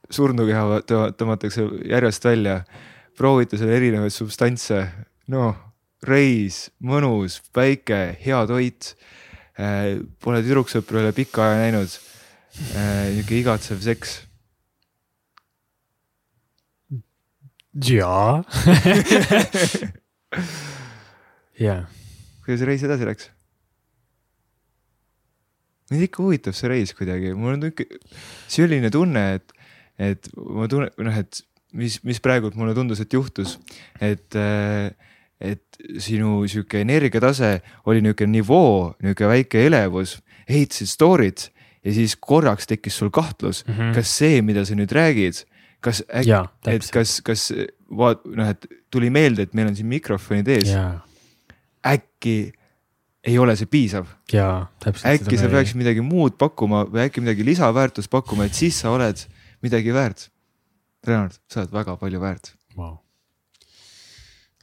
surnukeha tõ- tõmmatakse järjest välja, proovite seal erinevaid substantse, noh, reis, mõnus, päike, hea toit. Pole tüdruksõpru üle pika aja näinud. niisugune igatsev seks. Jaa. (laughs) jaa, kuidas reis edasi läks? mind ikka huvitab see reis kuidagi, mul on ikka selline tunne, et, et ma tunnen, noh, et mis, mis praegult mulle tundus, et juhtus, et, et sinu sihuke energiatase oli niisugune nivoo, niisugune väike elevus, ehitasid story't ja siis korraks tekkis sul kahtlus mm. -hmm. kas see, mida sa nüüd räägid, kas äkki, et kas, kas vaat-, noh, et tuli meelde, et meil on siin mikrofonid ees, äkki ei ole see piisav äkki sa peaksid midagi muud pakkuma või äkki midagi lisaväärtust pakkuma, et siis sa oled midagi väärt. Lennart, sa oled väga palju väärt. wow..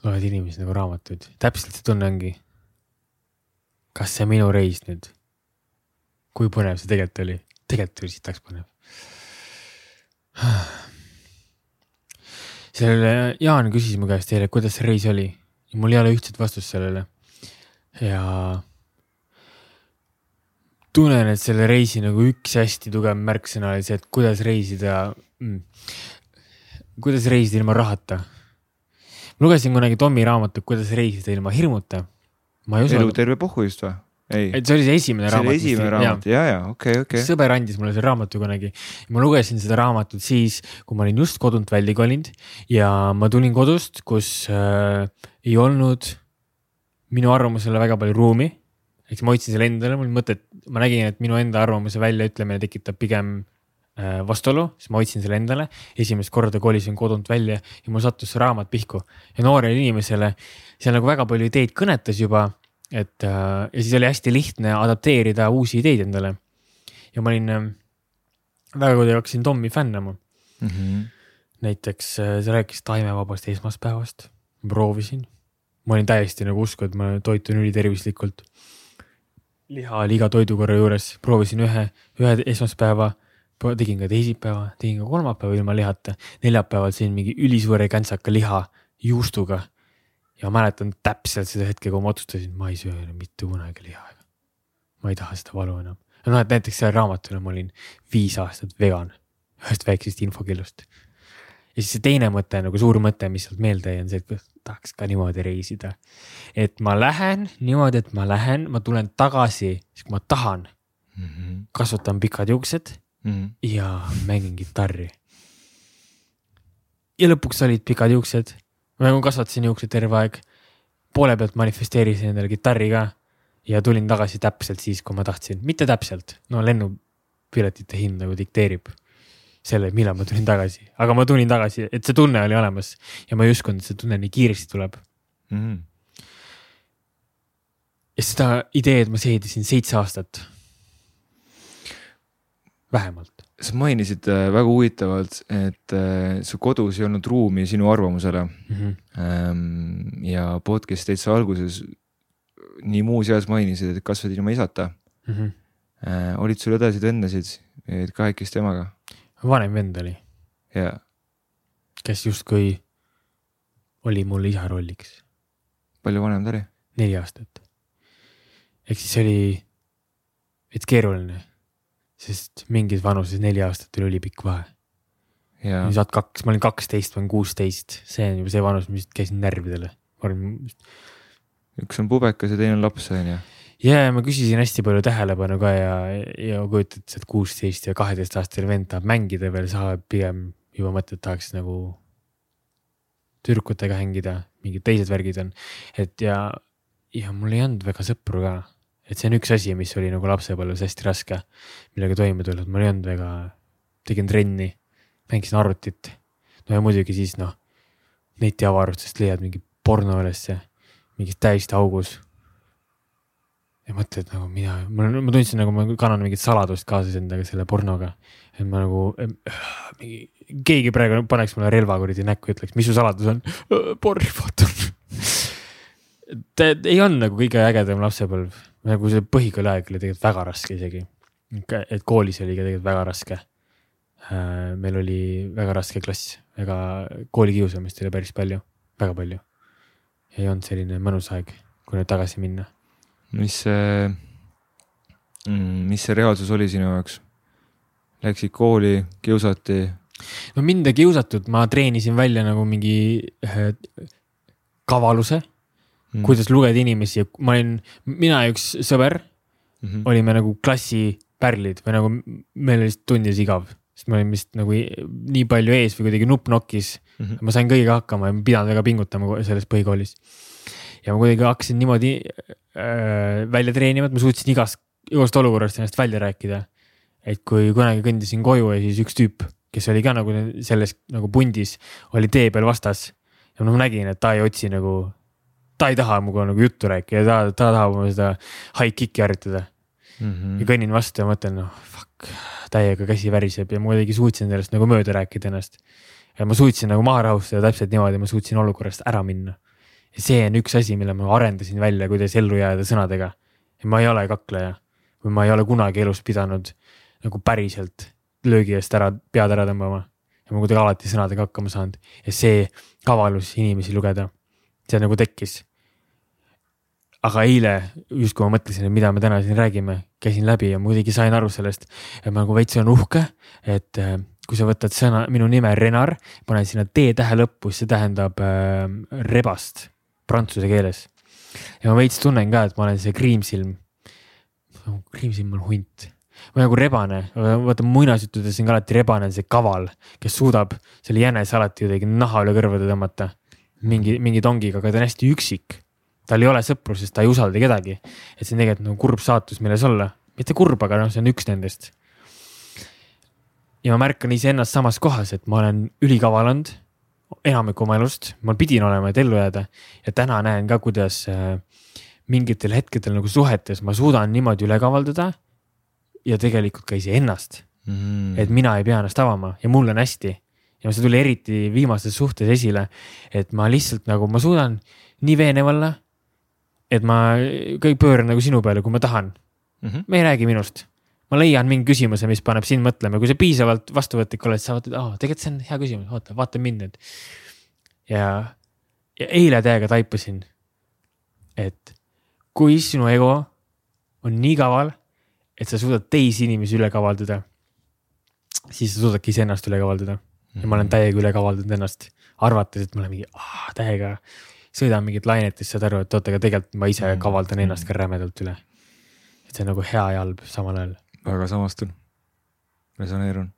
loed inimesi nagu raamatuid, täpselt see tunne ongi. kas see minu reis nüüd kui põnev see tegelikult oli, tegelikult oli sitaks põnev. (sighs) sellele Jaan küsis mu käest eile, kuidas see reis oli mul ei ole ühtset vastust sellele. ja tunnen, et selle reisi nagu üks hästi tugev märksõna oli see, et kuidas reisida mm,, kuidas reisida ilma rahata. lugesin kunagi Tommi raamatut, kuidas reisida ilma hirmuta. elu terve pohhuist või? Et see oli see esimene raamat. see oli esimene raamat ja, ja okei okei sõber andis mulle selle raamatu kunagi. ma lugesin seda raamatut siis, kui ma olin just kodunt välja kolinud ja ma tulin kodust, kus äh, ei olnud minu arvamusele väga palju ruumi. eks ma hoidsin selle endale, mul mõtet, ma nägin, et minu enda arvamuse väljaütlemine tekitab pigem äh, vastuolu, siis ma hoidsin selle endale. esimest korda kolisin kodunt välja ja mul sattus see raamat pihku ja noorele inimesele seal nagu väga palju ideid kõnetas juba et äh, ja siis oli hästi lihtne adapteerida uusi ideid endale. ja ma olin äh, väga kuidagi hakkasin Tommi fännama mm. -hmm. näiteks äh, see rääkis taimevabast esmaspäevast, ma proovisin. ma olin täiesti nagu usku, et ma toitun ülitervislikult. liha oli iga toidukorra juures, proovisin ühe, ühe esmaspäeva tegin ka teisipäeva, tegin ka kolmapäeva ilma lihata, neljapäeval sõin mingi ülisuure käntsaka liha juustuga ja mäletan täpselt seda hetke, kui ma otsustasin, ma ei söö enam mitte kunagi liha. ma ei taha seda valu enam. noh, et näiteks selle raamatuna ma olin viis aastat vegan ühest väiksest infokillust. ja siis see teine mõte nagu suur mõte, mis sealt meelde jäi, on see, et tahaks ka niimoodi reisida. et ma lähen niimoodi, et ma lähen, ma tulen tagasi, siis kui ma tahan mm, -hmm. kasvatan pikad juuksed mm -hmm. ja mängin kitarri. ja lõpuks olid pikad juuksed ma nagu kasvatasin juukseid terve aeg. poole pealt manifesteerisin endale kitarri ka ja tulin tagasi täpselt siis, kui ma tahtsin, mitte täpselt, no lennupiletite hind nagu dikteerib selle, millal ma tulin tagasi, aga ma tulin tagasi, et see tunne oli olemas ja ma ei uskunud, et see tunne nii kiiresti tuleb mm. -hmm. ja seda ideed ma seedisin seitse aastat. vähemalt sa mainisid äh, väga huvitavalt, et äh, su kodus ei olnud ruumi sinu arvamusele mm. -hmm. ja podcast'i täitsa alguses nii muuseas mainisid, et kasvasid ilma isata mm. -hmm. olid sul õdesid-vendasid, kahekesti emaga? vanem vend oli. jaa. kes justkui oli mul isa rolliks. palju vanem ta oli? neli aastat. ehk siis oli veits keeruline sest mingis vanuses neli aastat oli ülipikk vahe. sa oled kaks, ma olin kaksteist, ma olin kuusteist, see on juba see vanus, mis käisin närvidele. üks on pubekas ja teine on laps, on ju. ja, ja ma küsisin hästi palju tähelepanu ka ja, ja kujutad, oled kuusteist ja kaheteistaastane vend tahab mängida veel, sa pigem juba mõtled, tahaks nagu tüdrukutega hängida, mingid teised värgid on, et ja, ja mul ei olnud väga sõpru ka et see on üks asi, mis oli nagu lapsepõlves hästi raske, millega toime tulla, et mul ei olnud väga, tegin trenni, mängisin arvutit. no ja muidugi siis noh, netiavarustest leiad mingi porno ülesse, mingis täiesti augus. ja mõtled nagu mina, ma, ma tundsin nagu ma kannan mingit saladust kaasas endaga selle pornoga. et ma nagu mingi, keegi praegu paneks mulle relva kuradi näkku ja ütleks, mis su saladus on? (laughs) porri vaatan (laughs) ei olnud nagu kõige ägedam lapsepõlv nagu see põhikooli aeg oli tegelikult väga raske isegi. et koolis oli ka tegelikult väga raske. Äh, meil oli väga raske klass, väga koolikiusamist oli päris palju, väga palju. ei olnud selline mõnus aeg, kui nüüd tagasi minna. mis see, mm, mis see reaalsus oli sinu jaoks? Läksid kooli, kiusati? no mind ei kiusatud, ma treenisin välja nagu mingi äh, kavaluse mm. kuidas lugeda inimesi, ma olin, mina ja üks sõber mm -hmm. olime nagu klassi pärlid või nagu meil oli lihtsalt tundides igav, sest me olime vist nagu nii palju ees või kuidagi nupp nokkis mm. -hmm. ma sain kõigiga hakkama ja ma pidanud väga pingutama selles põhikoolis. ja ma kuidagi hakkasin niimoodi äh, välja treenima, et ma suutsin igast, igast olukorrast ennast välja rääkida. et kui kunagi kõndisin koju ja siis üks tüüp, kes oli ka nagu selles nagu pundis, oli tee peal vastas ja ma nägin, et ta ei otsi nagu ta ei taha minuga nagu juttu rääkida, ta, ta tahab oma seda high kick'i harjutada mm. -hmm. ja kõnnin vastu ja mõtlen, noh fuck, täiega käsi väriseb ja ma kuidagi suutsin sellest nagu mööda rääkida ennast. ja ma suutsin nagu maha rahustada täpselt niimoodi, ma suutsin olukorrast ära minna. ja see on üks asi, mille ma arendasin välja, kuidas ellu jääda sõnadega. ma ei ole kakleja, või ma ei ole kunagi elus pidanud nagu päriselt löögi eest ära, pead ära tõmbama. ja ma kuidagi alati sõnadega hakkama saanud ja see kavalus inimesi lugeda, see nagu tekkis. Aga eile justkui ma mõtlesin, et mida me täna siin räägime, käisin läbi ja muidugi sain aru sellest, et ma nagu veits olen uhke, et äh, kui sa võtad sõna, minu nime Renar, paned sinna T-tähe lõppu, siis see tähendab äh, rebast prantsuse keeles. ja ma veits tunnen ka, et ma olen see kriimsilm. kriimsilm on hunt või nagu rebane, vaata muinasjuttudes on ka alati rebane see kaval, kes suudab selle jänese alati kuidagi naha üle kõrvade tõmmata. mingi, mingi tongiga, aga ta on hästi üksik. Tal ei ole sõpru, sest ta ei usalda kedagi. et see on tegelikult nagu kurb saatus, milles olla, mitte kurb, aga noh, see on üks nendest. ja ma märkan iseennast samas kohas, et ma olen ülikaval olnud enamik oma elust, ma pidin olema, et ellu jääda ja täna näen ka, kuidas äh, mingitel hetkedel nagu suhetes ma suudan niimoodi üle kavaldada ja tegelikult ka iseennast mm.. et mina ei pea ennast avama ja mul on hästi. ja see tuli eriti viimases suhtes esile, et ma lihtsalt nagu, ma suudan nii veenev olla, et ma kõik pööran nagu sinu peale, kui ma tahan mm. -hmm. me ei räägi minust. ma leian mingi küsimuse, mis paneb sind mõtlema, kui sa piisavalt vastuvõtlik oled, sa vaatad, aa, tegelikult see on hea küsimus, oota, vaata mind nüüd. ja, ja eile täiega taipasin, et kui sinu ego on nii kaval et sa suudad teisi inimesi üle kavaldada, siis sa suudadki iseennast üle kavaldada. ja ma olen mhm. täiega üle kavaldanud ennast, arvates, et ma olen mingi täiega, sõidan mingit lainet siis saad aru, et oot, aga tegelikult ma ise mhm. kavaldan ennast ka rämedalt üle. et see on nagu hea ja halb samal ajal. väga samastun, resoneerun.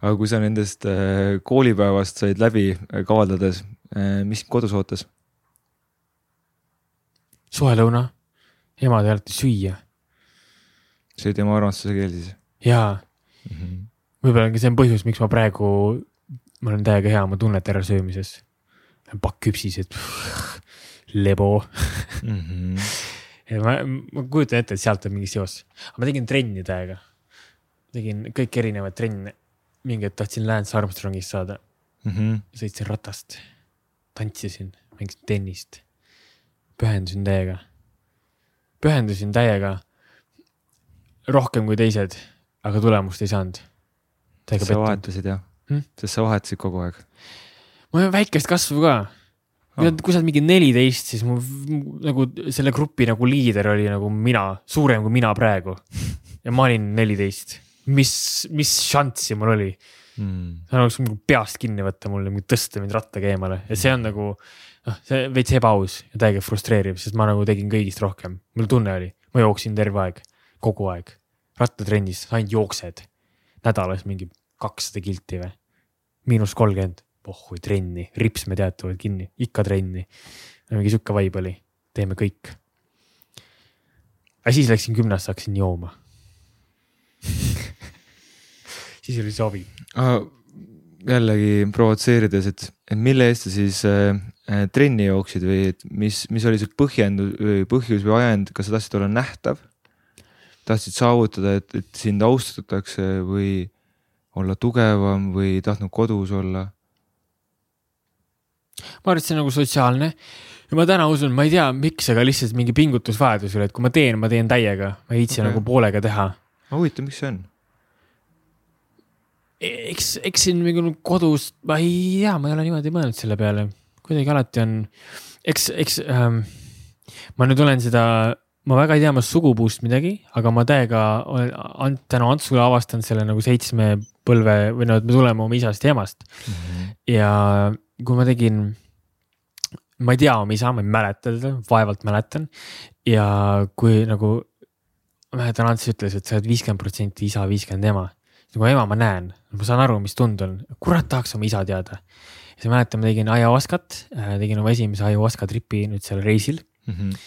aga kui sa nendest äh, koolipäevast said läbi äh, kavaldades, äh, mis kodus ootas? soe lõuna, ema teeb alati süüa see tema armastuse keel siis? jaa mm -hmm., võib-olla see on põhjus, miks ma praegu, ma olen täiega hea oma tunnete ärasöömises. Pakk küpsised, lebo mm. -hmm. ja ma, ma kujutan ette, et sealt on mingi seos, aga ma tegin trenni täiega. tegin kõik erinevaid trenne, mingi hetk tahtsin Lance Armstrongist saada mm. -hmm. sõitsin ratast, tantsisin, mängisin tennist, pühendusin täiega, pühendusin täiega rohkem kui teised, aga tulemust ei saanud. sa vahetasid jah hmm?, sest sa vahetasid kogu aeg. Mul on väikest kasvu ka. Oh.. kui sa oled mingi neliteist, siis mu nagu selle grupi nagu liider oli nagu mina, suurem kui mina praegu. ja ma olin neliteist, mis, mis šanssi mul oli? Hmm.? sa oleks nagu peast kinni võtta mulle, tõsta mind rattaga eemale. Ja see on nagu noh, see veits ebaaus ja täiega frustreeriv, sest ma nagu tegin kõigist rohkem, mul tunne oli, ma jooksin terve aeg, kogu aeg. Rattatrennis ainult jooksed. nädalas mingi kakssada kilti või, miinus kolmkümmend, pohhui trenni, ripsmed jäetavad kinni, ikka trenni. mingi sihuke vibe oli, teeme kõik. aga siis läksin gümnasse, hakkasin jooma (laughs) siis oli sobi ah,. jällegi provotseerides, et, et mille eest sa siis äh, äh, trenni jooksid või et mis, mis oli see põhjendus või põhjus või ajend, kas sa tahtsid olla nähtav tahtsid saavutada, et, et sind austatakse või olla tugevam või tahtnud kodus olla? Ma arvan, et see on nagu sotsiaalne ja ma täna usun, ma ei tea, miks, aga lihtsalt mingi pingutusvajadus üle, et kui ma teen, ma teen täiega, ma ei viitsi okay. nagu poolega teha. ma huvitav, miks see on? E, eks, eks siin mingi kodus, ma ei tea, ma ei ole niimoodi mõelnud selle peale, kuidagi alati on, eks, eks ähm, ma nüüd olen seda ma väga ei tea oma sugupuust midagi, aga ma täiega olen tänu Antsule avastanud selle nagu seitsme põlve või no, et me tuleme oma isast ja emast mm. -hmm. ja kui ma tegin, ma ei tea oma isa, ma ei mäleta teda, vaevalt mäletan. ja kui nagu, mäletan, Ants ütles, et sa oled viiskümmend protsenti isa, viiskümmend ema. nagu ema ma näen, ma saan aru, mis tund on, kurat tahaks oma isa teada. siis ma mäletan, ma tegin ayahuascat, äh, tegin oma esimese ayahuasca tripi nüüd seal reisil mm. -hmm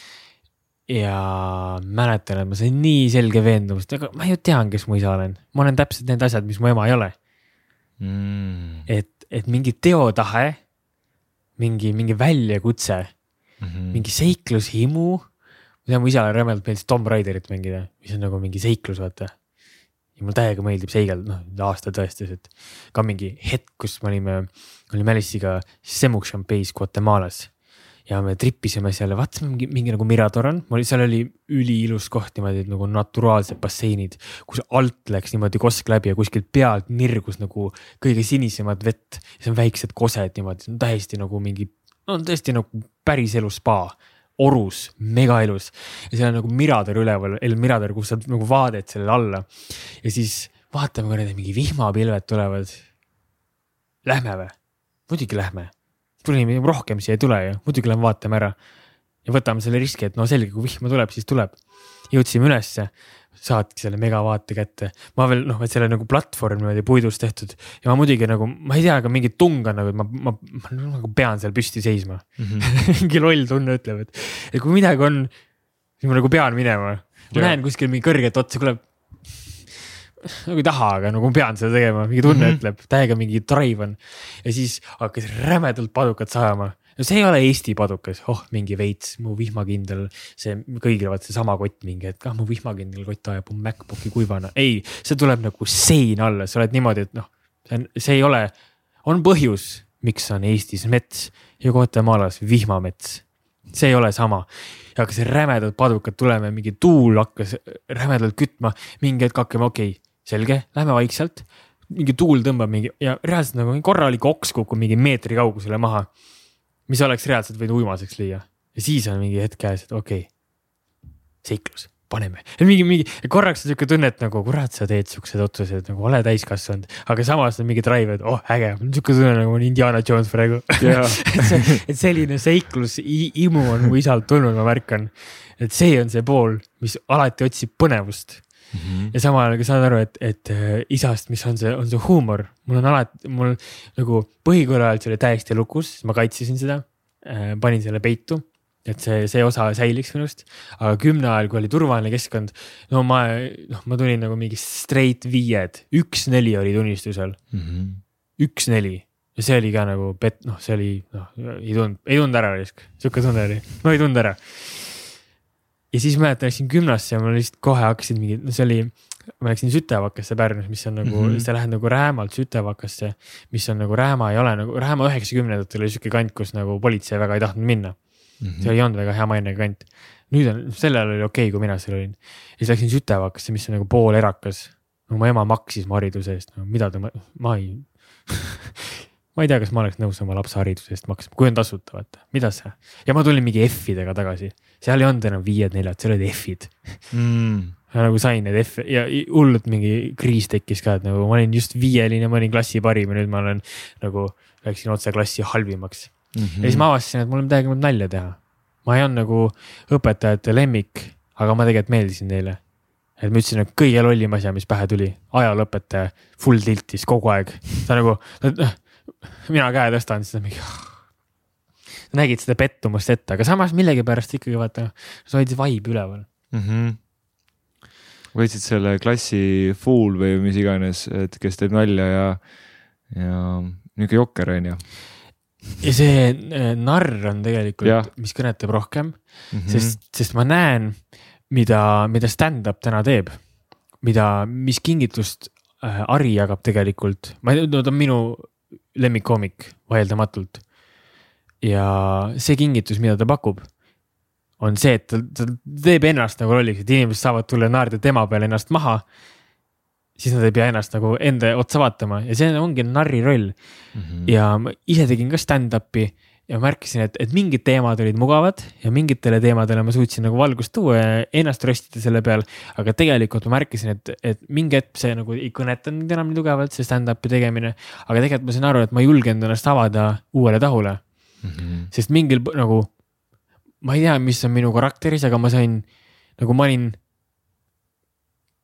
ja mäletan, et ma sain nii selge veendumust, aga ma ju tean, kes mu isa olen, ma olen täpselt need asjad, mis mu ema ei ole mm.. et, et mingi teotahe, mingi, mingi väljakutse mm, -hmm. mingi seiklushimu. ma tean, mu isale rämedalt meeldis Tomb Raiderit mängida, mis on nagu mingi seiklus, vaata. ja mulle täiega meeldib seigelda, noh aasta tõestas, et ka mingi hetk, kus me olime, olime Alice'iga Semuk Champeis Guatemalas ja me tripisime seal ja vaatasime mingi, mingi nagu Mirador on, seal oli üliilus koht niimoodi nagu naturaalsed basseinid, kus alt läks niimoodi kosk läbi ja kuskilt pealt nirgus nagu kõige sinisemat vett. see on väiksed kosed niimoodi, see on täiesti nagu mingi, no tõesti nagu päriselu spa orus, mega ilus ja seal on nagu Mirador üleval, El Mirador, kus saad nagu vaadet sellele alla. ja siis vaatame kuradi mingi vihmapilved tulevad. Lähme või? muidugi lähme tuli rohkem siia ei tule ju, muidugi lähme vaatame ära. ja võtame selle riski, et no selge, kui vihma tuleb, siis tuleb. jõudsime ülesse, saatki selle megavaate kätte, ma veel noh, et selle nagu platvorm niimoodi puidust tehtud ja ma muidugi nagu, ma ei tea, aga mingi tung on nagu, et ma, ma, ma nagu pean seal püsti seisma mm. -hmm. (laughs) mingi loll tunne ütleb, et, et kui midagi on, siis ma nagu pean minema. ma ja. näen kuskil mingi kõrget otsa, kuule nagu ei taha, aga nagu pean seda tegema, mingi tunne mm -hmm. ütleb, täiega mingi drive on. ja siis hakkas rämedalt padukat sajama. no see ei ole Eesti padukas, oh mingi veits, mu vihmakindel, see kõigil vaat seesama kott mingi, et ah mu vihmakindel kott ajab mu MacBooki kuivana, ei, see tuleb nagu sein alla, sa oled niimoodi, et noh, see on, see ei ole, on põhjus, miks on Eestis mets ja Guatemala's vihmamets. See ei ole sama. Ja hakkas rämedalt padukad tulema, mingi tuul hakkas rämedalt kütma, mingi hetk hakkame, okei okay,, selge, lähme vaikselt. mingi tuul tõmbab mingi ja reaalselt nagu korralik oks kukub mingi meetri kaugusele maha. mis oleks reaalselt võinud uimaseks lüüa ja siis on mingi hetk käes, et okei okay,, seiklus paneme. mingi, mingi korraks on sihuke tunne, et nagu kurat, sa teed siukseid otsuseid nagu ole täiskasvanud, aga samas on mingi drive, et oh äge, sihuke tunne nagu on Indiana Jones praegu (laughs) et, see, et selline seiklus, imu on mu isalt tulnud, ma märkan. et see on see pool, mis alati otsib põnevust Mm -hmm. ja samal ajal ka saan aru, et, et äh, isast, mis on see, on see huumor, mul on alati, mul nagu põhikooli ajal see oli täiesti lukus, ma kaitsesin seda äh,, panin selle peitu et see, see osa säiliks minust, aga kümne ajal, kui oli turvaline keskkond, no ma, noh, ma tulin nagu mingi straight viied, üks-neli oli tunnistusel. Mm. -hmm. üks-neli ja see oli ka nagu pet-, noh, see oli, noh, ei tulnud, ei tulnud ära risk, sihuke tunne oli, no ei tulnud ära ja siis mäletan, läksin gümnasse ja mul lihtsalt kohe hakkasid mingid, no see oli, ma läksin Sütevakasse Pärnus, mis on nagu mm, -hmm. sa lähed nagu Räämalt Sütevakasse, mis on nagu Rääma ei ole nagu, Rääma üheksakümnendatel oli sihuke kant, kus nagu politsei väga ei tahtnud minna mm. -hmm. see ei olnud väga hea mainega kant. nüüd on, sel ajal oli okei okay,, kui mina seal olin. ja siis läksin Sütevakasse, mis on nagu pool erakas. no mu ema maksis mu hariduse eest, no mida ta, ma ei (laughs) ma ei tea, kas ma oleks nõus oma lapse hariduse eest maksma, kui on tasuta, vaata, mida sa. ja ma tulin mingi F-idega tagasi, seal ei olnud enam viied-neljad, seal olid F-id mm.. (laughs) nagu sain need F ja hullult mingi kriis tekkis ka, et nagu ma olin just viieline, ma olin klassi parim ja nüüd ma olen nagu, läksin otse klassi halvimaks mm. -hmm. ja siis ma avastasin, et mul on midagi nalja teha. ma ei olnud nagu õpetajate lemmik, aga ma tegelikult meeldisin neile et ma ütlesin, et kõige lollim asja, mis pähe tuli, ajalooõpetaja full tiltis kogu aeg, ta nagu, mina käe tõstan, siis ta mingi nägid seda pettumust ette, aga samas millegipärast ikkagi vaata, sa hoidsid vibe'i üleval mm. -hmm võtsid selle klassi fool või mis iganes, et kes teeb nalja ja, ja niisugune jokker on ju. ja see äh, narr on tegelikult, mis kõnetab rohkem mm, -hmm. sest, sest ma näen, mida, mida stand-up täna teeb, mida, mis kingitust äh, Ari jagab tegelikult, ma ei, no ta on minu lemmikkoomik vaieldamatult. ja see kingitus, mida ta pakub, on see, et ta, ta teeb ennast nagu lolliks, et inimesed saavad tulla naerda tema peale ennast maha. siis nad ei pea ennast nagu enda otsa vaatama ja see ongi narri roll mm. -hmm. ja ma ise tegin ka stand-up'i ja märkasin, et, et mingid teemad olid mugavad ja mingitele teemadele ma suutsin nagu valgust tuua ja ennast röstida selle peal. aga tegelikult ma märkasin, et, et mingi hetk see nagu ei kõnetanud enam nii tugevalt, see stand-up'i tegemine. aga tegelikult ma sain aru, et ma ei julgenud ennast avada uuele tahule mm. -hmm. sest mingil nagu, ma ei tea, mis on minu karakteris, aga ma sain, nagu ma olin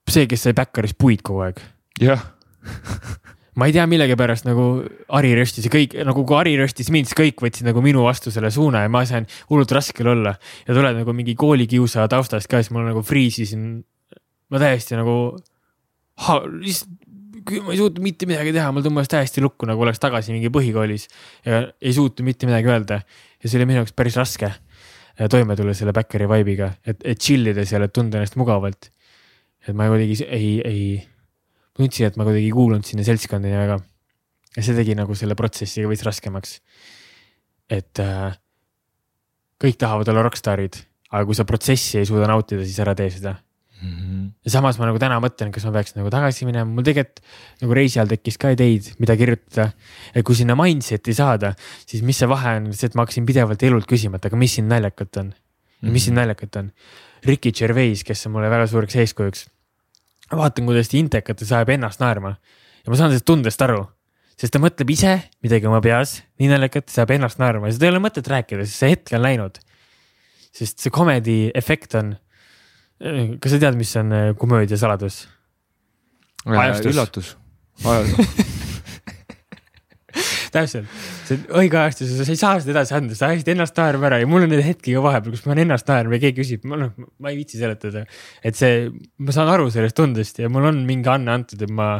see, kes sai Backeris puid kogu aeg. jah (laughs) ma ei tea, millegipärast nagu Ari röstis ja kõik nagu kui Ari röstis mind, siis kõik võtsid nagu minu vastu selle suuna ja ma sain hullult raskel olla. ja tuled nagu mingi koolikiusaja taustast ka, siis mul nagu friisisin. ma täiesti nagu, lihtsalt ma ei suutnud mitte midagi teha, mul tõmbas täiesti lukku, nagu oleks tagasi mingi põhikoolis ja ei suutnud mitte midagi öelda. ja see oli minu jaoks päris raske toime tulla selle backeri vibe'iga, et, et chill ida seal, et tunda ennast mugavalt. et ma kuidagi ei, ei tundsin, et ma kuidagi ei kuulunud sinna seltskonda nii väga. ja see tegi nagu selle protsessi veits raskemaks. et äh, kõik tahavad olla rokkstaarid, aga kui sa protsessi ei suuda nautida, siis ära tee seda. Mhm. ja samas ma nagu täna mõtlen, kas ma peaks nagu tagasi minema, mul tegelikult nagu reisi ajal tekkis ka ideid, mida kirjutada. et kui sinna mindset'i saada, siis mis see vahe on, see, et ma hakkasin pidevalt elult küsima, et aga mis siin naljakat on ja mis siin naljakat on. Ricky Gervais, kes on mulle väga suureks eeskujuks. vaatan, kuidas intekates ajab ennast naerma ja ma saan sellest tundest aru, sest ta mõtleb ise midagi oma peas, nii naljakat, saab ennast naerma ja seda ei ole mõtet rääkida, sest see hetk on läinud. sest see comedy efekt on. kas sa tead, mis on äh, komöödia saladus? Ajastus. üllatus. (laughs) täpselt, see õigeajastus, sa ei saa seda edasi anda, sa ajasid ennast naerma ära ja mul on neid hetki ka vahepeal, kus ma olen ennast naerma ja keegi küsib, ma noh, ma ei viitsi seletada. et see, ma saan aru sellest tundest ja mul on mingi anne antud, et ma,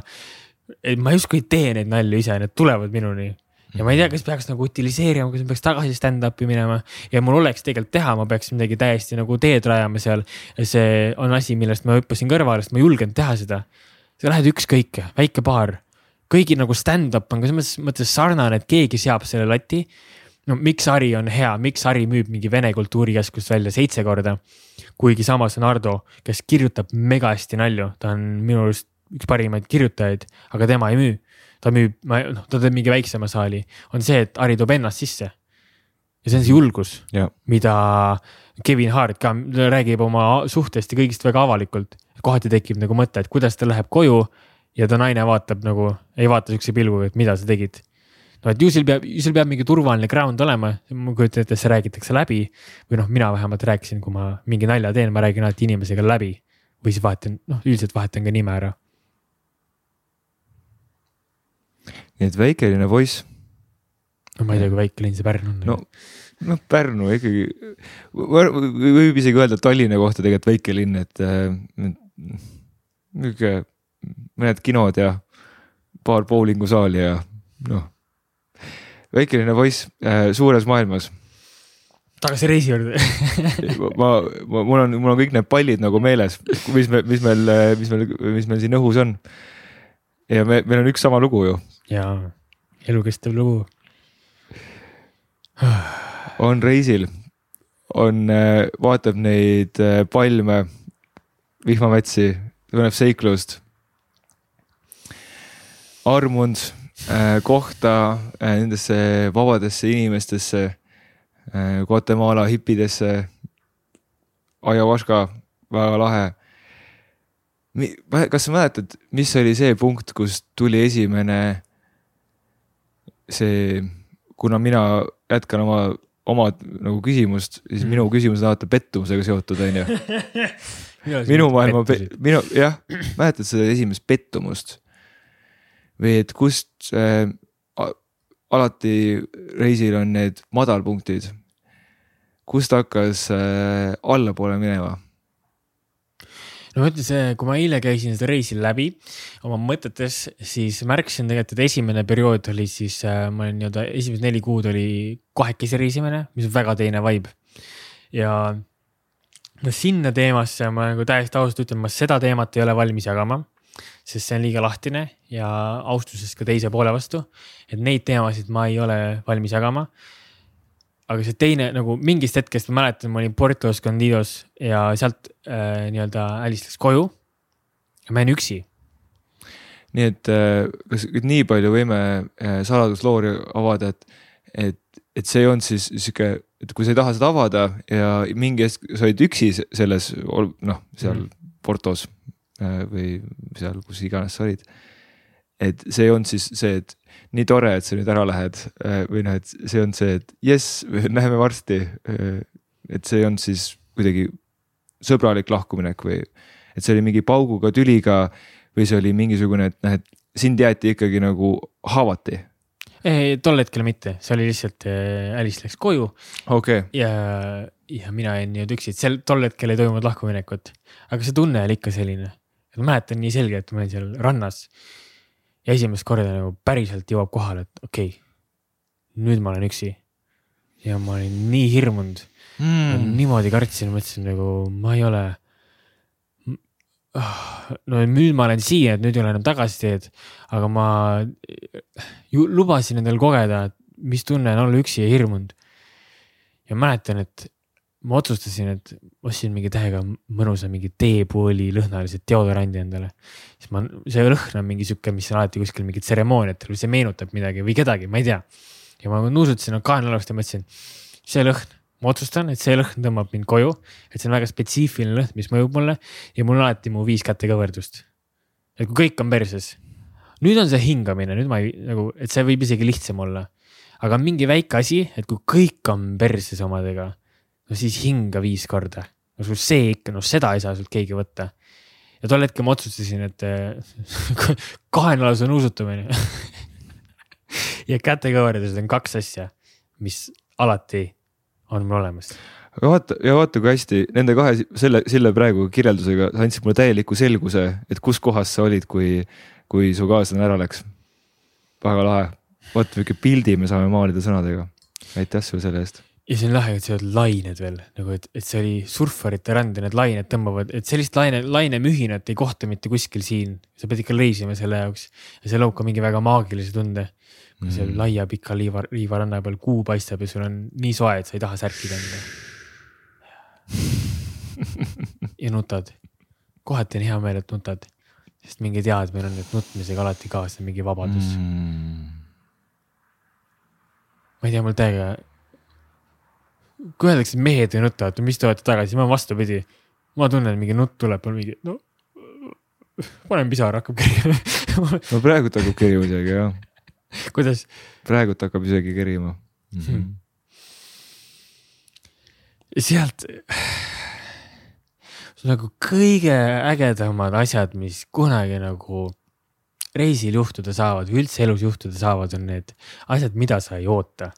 et ma justkui ei tee neid nalju ise, need tulevad minuni. ja ma ei tea, kas peaks nagu utiliseerima, kas ma peaks tagasi stand-up'i minema ja mul oleks tegelikult teha, ma peaks midagi täiesti nagu teed rajama seal. see on asi, millest ma hüppasin kõrvale, sest ma ei julgenud teha seda. sa lähed ükskõik, väike baar kõigi nagu stand-up on ka selles mõttes sarnane, et keegi seab selle lati. no miks Ari on hea, miks Ari müüb mingi Vene kultuurikeskust välja seitse korda. kuigi samas on Ardo, kes kirjutab mega hästi nalju, ta on minu arust üks parimaid kirjutajaid, aga tema ei müü. ta müüb, noh, ta teeb mingi väiksema saali, on see, et Ari toob ennast sisse. ja see on see julgus, mida Kevin Hart ka räägib oma suhtest ja kõigist väga avalikult. kohati tekib nagu mõte, et kuidas ta läheb koju ja ta naine vaatab nagu, ei vaata siukse pilguga, et mida sa tegid. no et ju sul peab, ju sul peab mingi turvaline ground olema, ma kujutan ette, see räägitakse läbi või noh, mina vähemalt rääkisin, kui ma mingi nalja teen, ma räägin alati inimesega läbi või siis vahetan, noh, üldiselt vahetan ka nime ära. nii et väikeline poiss, no ma ei tea, kui väike linn see Pärnu on no noh, Pärnu ikkagi, võib isegi öelda Tallinna kohta tegelikult väike linn, et äh, nihuke mõned kinod ja paar bowlingusaali ja noh, väikeline poiss äh, suures maailmas. tagasi reisi juurde ma, ma, mul on, mul on kõik need pallid nagu meeles, mis me, mis meil, mis meil, mis meil siin õhus on. ja me, meil on üks sama lugu ju, ja elukestev lugu. on reisil, on, vaatab neid äh, palme, vihmametsi, tunneb seiklust. Armunud äh, kohta äh, nendesse vabadesse inimestesse äh,, Guatemala hipidesse, ayahuasca, väga lahe. kas sa mäletad, mis oli see punkt, kus tuli esimene see, kuna mina jätkan oma, oma nagu küsimust, siis minu küsimus on alati pettumusega seotud, onju. (laughs) minu maailma, minu jah, mäletad seda esimest pettumust? Või et kust äh, alati reisil on need madalpunktid, kust hakkas äh, allapoole minema? no ma ütlen, see, kui ma eile käisin seda reisi läbi oma mõtetes, siis märkasin tegelikult, et esimene periood oli siis äh,, ma olin nii-öelda esimesed neli kuud oli kahekesi reisimine, mis on väga teine vibe. ja no sinna teemasse ma nagu täiesti ausalt ütlen, ma seda teemat ei ole valmis jagama. Sest see on liiga lahtine ja austusest ka teise poole vastu, et neid teemasid ma ei ole valmis jagama aga see teine nagu mingist hetkest ma mäletan, ma olin Puerto Escondidos ja sealt äh, nii-öelda Alice läks koju. ja ma jäin üksi. nii et äh, kas nüüd nii palju võime äh, saladusloori avada, et, et, et see ei olnud siis sihuke, et kui sa ei taha seda avada ja mingi hetk sa olid üksi se- selles, noh, seal mm. Portos või seal, kus iganes sa olid. et see ei olnud siis see, et nii tore, et sa nüüd ära lähed äh, või noh, et see on see, et jess, (laughs) näeme varsti. et see ei olnud siis kuidagi sõbralik lahkuminek või, et see oli mingi pauguga, tüliga või see oli mingisugune, et noh, et sind jäeti ikkagi nagu haavati. tol hetkel mitte, see oli lihtsalt äh, Alice läks koju okei okay., ja, ja mina jäin nii-öelda üksi, et seal tol hetkel ei toimunud lahkuminekut. aga see tunne oli ikka selline, et ma mäletan nii selgelt, ma olin seal rannas. ja esimest korda nagu päriselt jõuab kohale, et okei okay,, nüüd ma olen üksi. ja ma olin nii hirmunud mm., niimoodi kartsin, mõtlesin nagu ma ei ole. no nüüd ma olen siia, et nüüd ei ole enam tagasiteed, aga ma ju lubasin endale kogeda, et mis tunne on olla üksi ja hirmunud. ja mäletan, et ma otsustasin, et ostsin mingi täiega mõnusa mingi teepooli lõhnalise deodorandi endale. siis ma, see lõhn on mingi sihuke, mis on alati kuskil mingit tseremooniatel või see meenutab midagi või kedagi, ma ei tea. ja ma nuusutasin kaenlaalast ja mõtlesin, see lõhn, ma otsustan, et see lõhn tõmbab mind koju, et see on väga spetsiifiline lõhn, mis mõjub mulle ja mul on alati mu viis kätekõverdust. et kui kõik on perses, nüüd on see hingamine, nüüd ma ei nagu, et see võib isegi lihtsam olla aga mingi väike asi, et kui kõik on perses omadega, no siis hinga viis korda. no sul see ikka, no seda ei saa sult keegi võtta. ja tol hetkel ma otsustasin, et (laughs) kahenalase nuusutamine (laughs) ja kätekõverdused on kaks asja, mis alati on mul olemas vaata ja vaata, kui hästi nende kahe selle, selle praegu kirjeldusega sa andsid mulle täieliku selguse, et kus kohas sa olid, kui, kui su kaaslane ära läks. väga lahe, vot niisugune pildi me saame maalida sõnadega. aitäh sulle selle eest. Ja see on lahe, et see on lained veel nagu, et, et see oli surfarite ränd ja need lained tõmbavad, et sellist laine, lainemühinat ei kohta mitte kuskil siin. sa pead ikka reisima selle jaoks ja see loob ka mingi väga maagilise tunde. kui seal mm. laia pika liiva, liivaranna peal kuu paistab ja sul on nii soe, et sa ei taha särki kanda. (laughs) ja nutad, kohati on hea meel, et nutad, sest mingi teadmine on, et nutmisega alati kaasneb mingi vabadus mm ma ei tea, mul täiega. Kui öeldakse, et mehed ei nuta, et mis te olete tagasi, ma vastupidi. ma tunnen, mingi nutt tuleb, on mingi, no panen pisara, hakkab kerima no praegult hakkab kerima isegi jah. (laughs) kuidas? praegult hakkab isegi kerima mm. -hmm. sealt (sighs) nagu kõige ägedamad asjad, mis kunagi nagu reisil juhtuda saavad või üldse elus juhtuda saavad, on need asjad, mida sa ei oota.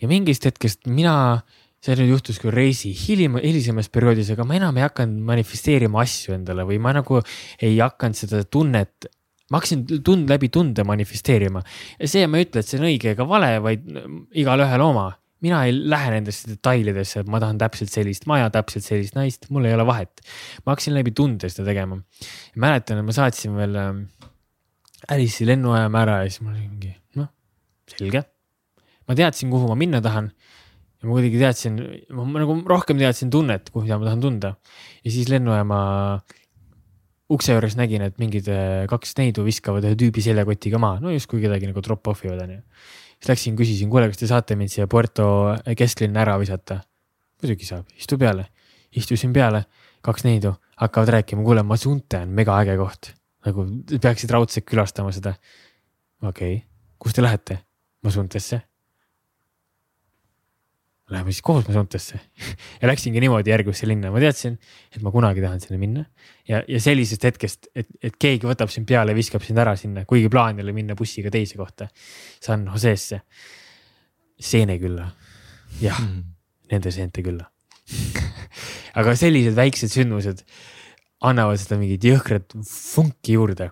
ja mingist hetkest mina, see nüüd juhtus küll reisi hilim, hilisemas perioodis, aga ma enam ei hakanud manifesteerima asju endale või ma nagu ei hakanud seda tunnet ma hakkasin tund läbi tunde manifesteerima ja see, ma ei ütle, et see on õige ega vale, vaid igalühel oma. mina ei lähe nendesse detailidesse, et ma tahan täpselt sellist maja, täpselt sellist naist, mul ei ole vahet. ma hakkasin läbi tunde seda tegema. mäletan, et ma saatsin veel Alice'i lennujaama ära ja siis mul oli mingi, noh, selge. ma teadsin, kuhu ma minna tahan. Ja ma kuidagi teadsin, ma nagu rohkem teadsin tunnet, mida ma tahan tunda. ja siis lennujaama ukse juures nägin, et mingid äh, kaks neidu viskavad ühe tüübi seljakotiga maha, no justkui kedagi nagu drop-off ivad onju. siis läksin, küsisin, kuule, kas te saate mind siia Puerto kesklinna ära visata? muidugi saab, istu peale. istusin peale, kaks neidu hakkavad rääkima, kuule, Masunte on mega äge koht nagu peaksid raudselt külastama seda. okei okay., kus te lähete? Masuntesse. Läheme siis koos Masuntesse (laughs) ja läksingi niimoodi järgmisse linna, ma teadsin, et ma kunagi tahan sinna minna. ja, ja sellisest hetkest, et, et keegi võtab sind peale ja viskab sind ära sinna, kuigi plaan oli minna bussiga teise kohta. San Jose'sse, Seenekülla, jah mm., nende seente külla (laughs) aga sellised väiksed sündmused annavad seda mingit jõhkrat funki juurde.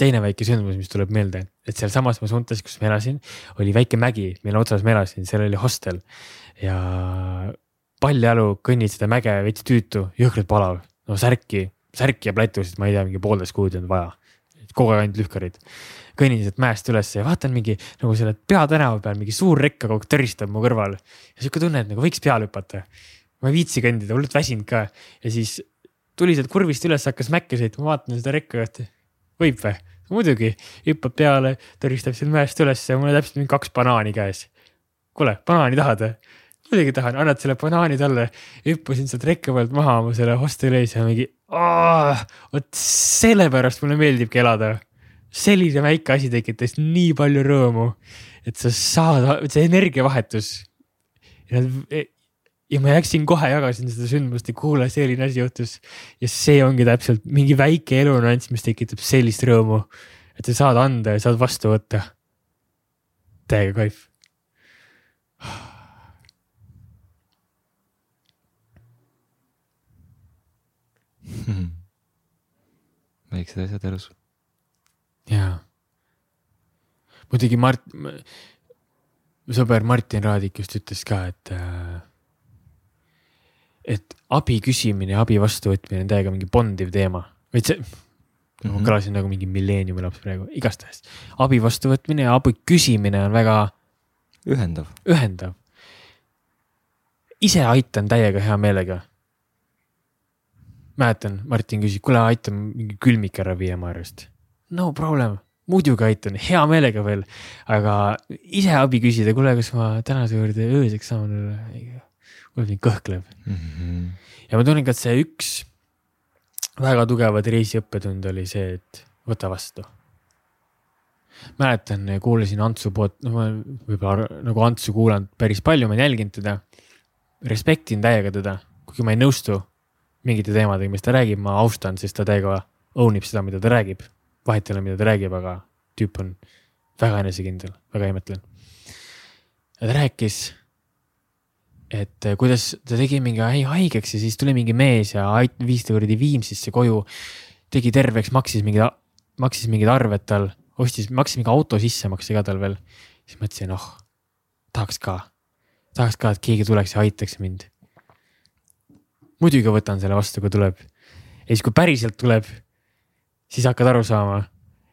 teine väike sündmus, mis tuleb meelde, et sealsamas Masuntas, kus ma elasin, oli väike mägi, mille otsas ma elasin, seal oli hostel ja paljajalu kõnnid seda mäge veits tüütu, jõhkralt palav, no särki, särki ja plätusid, ma ei tea, mingi poolteist kuud ei olnud vaja. kogu aeg ainult lühkarid. kõnnin sealt mäest üles ja vaatan mingi nagu selle peatänava peal mingi suur rekk kogu aeg tõristab mu kõrval ja sihuke tunne, et nagu võiks peale hüpata. ma ei viitsi kõndida, hullult väsinud ka ja siis tuli sealt kurvist üles, hakkas mäkke sõitma, vaatan seda rekka, et võib või? muidugi, hüppab peale, tõristab seal mäest üles ja mul on täpselt mingi kaks banaani käes. kuule, banaani tahad või? Muidugi tahan, annad selle banaani talle. hüppasin sealt rekka pealt maha oma selle hosteli ees ja mingi, vot sellepärast mulle meeldibki elada. selline väike asi tekitas nii palju rõõmu, et sa saad, see energiavahetus ja ma läksin kohe, jagasin seda sündmust ja kuule, selline asi juhtus. ja see ongi täpselt mingi väike elunüanss, mis tekitab sellist rõõmu, et sa saad anda ja saad vastu võtta. täiega kaif. (laughs) väiksed asjad elus. jaa. muidugi Mart, sõber Martin Raadik just ütles ka, et äh, et abi küsimine ja abi vastuvõtmine on täiega mingi bondiv teema, vaid see mm. -hmm. ma kõlasin nagu mingi milleeniumi laps praegu, igastahes abi vastuvõtmine ja abi küsimine on väga. ühendav. ühendav. ise aitan täiega hea meelega. Mäletan, Martin küsis, kuule aita mingi külmik ära viia Maarjast. no problem, muidugi aitan, hea meelega veel, aga ise abi küsida, kuule, kas ma tänase juurde ööseks saan, mul mind kõhkleb mm. -hmm. ja ma tunnen ka, et see üks väga tugevaid reisiõppetund oli see, et võta vastu mäletan, kuulasin Antsu poolt, noh, ma võib-olla nagu Antsu kuulanud päris palju, ma olen jälginud teda. respektin täiega teda, kuigi ma ei nõustu mingite teemadega, mis ta räägib, ma austan, sest ta täiega own ib seda, mida ta räägib. vahet ei ole, mida ta räägib, aga tüüp on väga enesekindel, väga imetlen. ta rääkis, et kuidas ta tegi mingi haigeks ja siis tuli mingi mees ja viis ta kuradi Viimsisse koju. tegi terveks, maksis mingid, maksis mingid arved tal ostis, maksis mingi auto sissemakse ka tal veel. siis mõtlesin, oh, tahaks ka, tahaks ka, et keegi tuleks ja aitaks mind. Muidugi võtan selle vastu, kui tuleb. ja siis, kui päriselt tuleb, siis hakkad aru saama,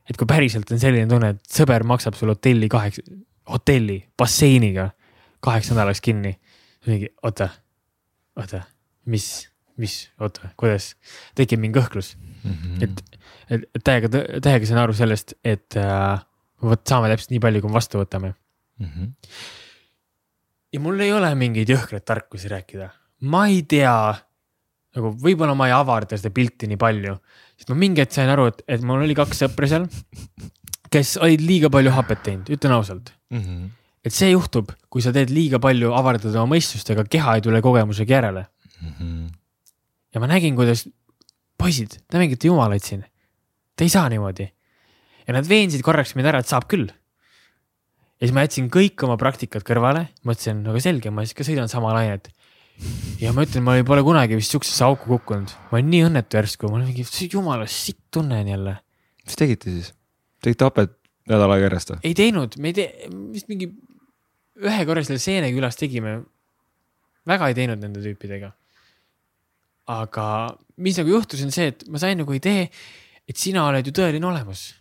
et kui päriselt on selline tunne, et sõber maksab sulle hotelli kaheks, hotelli basseiniga kaheks nädalaks kinni. mingi, oota, oota, mis, mis, oota, kuidas, tekib mingi kõhklus mm, -hmm. et et, et täiega, täiega saan aru sellest, et äh, vot saame täpselt nii palju, kui me vastu võtame mm. -hmm. ja mul ei ole mingeid jõhkraid tarkusi rääkida, ma ei tea, nagu võib-olla ma ei avarda seda pilti nii palju, sest ma mingi hetk sain aru, et, et mul oli kaks sõpra seal, kes olid liiga palju hapet teinud, ütlen ausalt mm. -hmm. et see juhtub, kui sa teed liiga palju, avardad oma mõistust, ega keha ei tule kogemusega järele mm. -hmm. ja ma nägin, kuidas poisid, te mängite jumalaid siin ta ei saa niimoodi. ja nad veensid korraks mind ära, et saab küll. ja siis ma jätsin kõik oma praktikad kõrvale, mõtlesin, aga selge, ma siis ka sõidan sama lainet. Ja ma ütlen, ma pole kunagi vist siuksesse auku kukkunud, ma olin nii õnnetu järsku, mul mingi jumala sitt tunne on jälle. mis tegite siis? tegite hapet nädal aega järjest või? ei teinud, me ei tee, vist mingi ühe korra seal Seene külas tegime. väga ei teinud nende tüüpidega. aga mis nagu juhtus, on see, et ma sain nagu idee et sina oled ju tõeline olemus.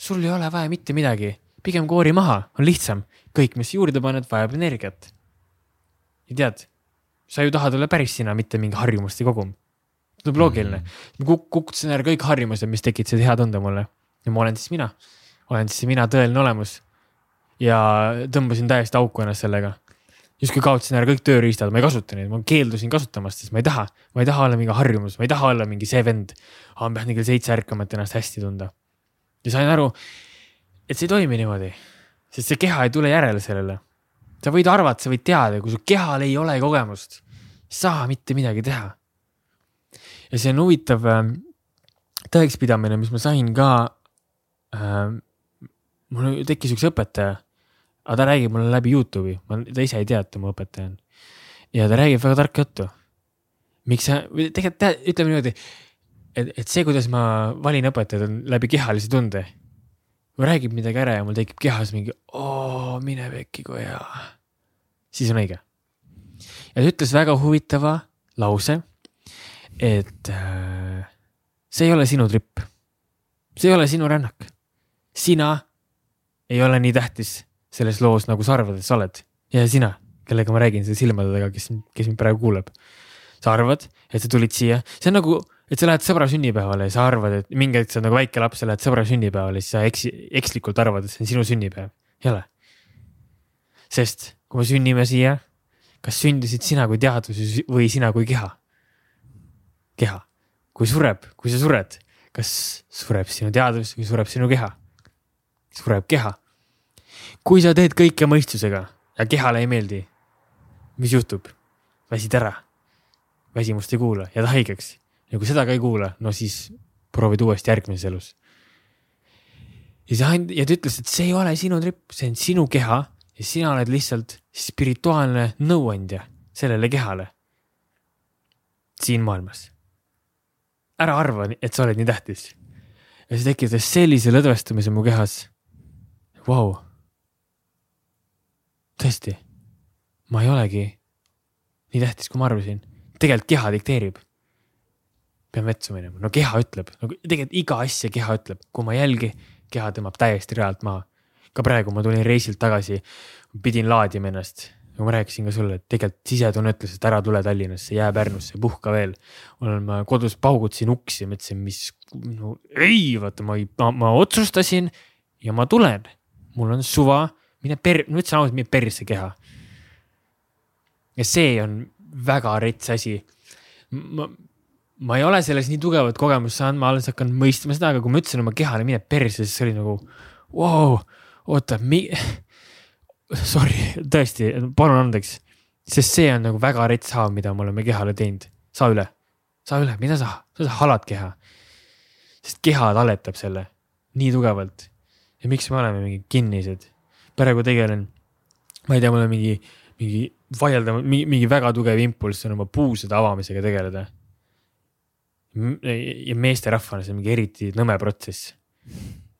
sul ei ole vaja mitte midagi, pigem koori maha, on lihtsam. kõik, mis juurde paned, vajab energiat. ja tead, sa ju tahad olla päris sina, mitte mingi harjumuste kogum. tundub loogiline mm. ma kukutasin ära kõik harjumused, mis tekitasid hea tunde mulle ja ma olen siis mina. olen siis mina, tõeline olemus. ja tõmbasin täiesti auku ennast sellega justkui kaotasin ära kõik tööriistad, ma ei kasuta neid, ma keeldusin kasutamast, sest ma ei taha, ma ei taha olla mingi harjumus, ma ei taha olla mingi see vend. ma pean kell seitse ärkama, et ennast hästi tunda. ja sain aru, et see ei toimi niimoodi, sest see keha ei tule järele sellele. Sa võid arvata, sa võid teada, kui su kehal ei ole kogemust, saa mitte midagi teha. ja see on huvitav äh, tõekspidamine, mis ma sain ka äh,. mul tekkis üks õpetaja aga ta räägib mulle läbi Youtube'i, ma, ta ise ei tea, et ta mu õpetaja on. ja ta räägib väga tarka juttu. miks sa, tegelikult ütleme niimoodi, et, et see, kuidas ma valin õpetajad, on läbi kehalise tunde. Kui räägib midagi ära ja mul tekib kehas mingi, oo, mine pekki, kui hea. siis on õige. ja ta ütles väga huvitava lause, et äh, see ei ole sinu tripp. see ei ole sinu rännak. sina ei ole nii tähtis selles loos, nagu sa arvad, et sa oled ja sina, kellega ma räägin, see silmade taga, kes, kes mind praegu kuuleb. sa arvad, et sa tulid siia, see on nagu, et sa lähed sõbra sünnipäevale ja sa arvad, et mingi hetk sa nagu väike laps, sa lähed sõbra sünnipäevale, siis sa eksi, ekslikult arvad, et see on sinu sünnipäev. ei ole. sest kui me sünnime siia, kas sündisid sina kui teadus või sina kui keha? keha. kui sureb, kui sa sured, kas sureb sinu teadus või sureb sinu keha? sureb keha kui sa teed kõike mõistusega ja kehale ei meeldi, mis juhtub? väsid ära, väsimust ei kuula, jääd haigeks ja kui seda ka ei kuula, no siis proovid uuesti järgmises elus. ja see, ja ta ütles, et see ei ole sinu tripp, see on sinu keha ja sina oled lihtsalt spirituaalne nõuandja sellele kehale. siin maailmas. ära arva, et sa oled nii tähtis. ja see tekitas sellise lõdvestumise mu kehas. Vau tõesti, ma ei olegi nii tähtis, kui ma arvasin. tegelikult keha dikteerib. Pean vetsu minema, no keha ütleb, no tegelikult iga asja keha ütleb, kui ma ei jälgi, keha tõmbab täiesti realt maha. ka praegu ma tulin reisilt tagasi, pidin laadima ennast, nagu ma rääkisin ka sulle, et tegelikult sisetunne ütles, et ära tule Tallinnasse, jää Pärnusse, puhka veel. olen ma kodus paugutasin uksi, mõtlesin, mis, no ei, vaata, ma, ma, ma otsustasin ja ma tulen. mul on suva, mine per-, ma ütlesin ausalt, mine persse keha. ja see on väga rets asi. ma, ma ei ole selles nii tugevat kogemust saanud, ma alles hakkan mõistma seda, aga kui ma ütlesin oma kehale, mine persse, siis oli nagu, vau, oota, mi-, (laughs) sorry, tõesti, palun andeks. sest see on nagu väga rets haav, mida me oleme kehale teinud. saa üle, saa üle, mida sa, sa halad keha. sest keha taletab selle nii tugevalt. ja miks me oleme mingi kinnised? praegu tegelen, ma ei tea, mul on mingi, mingi vaieldav, mingi väga tugev impulss on oma puusade avamisega tegeleda. Ja meesterahvana see on mingi eriti nõme protsess.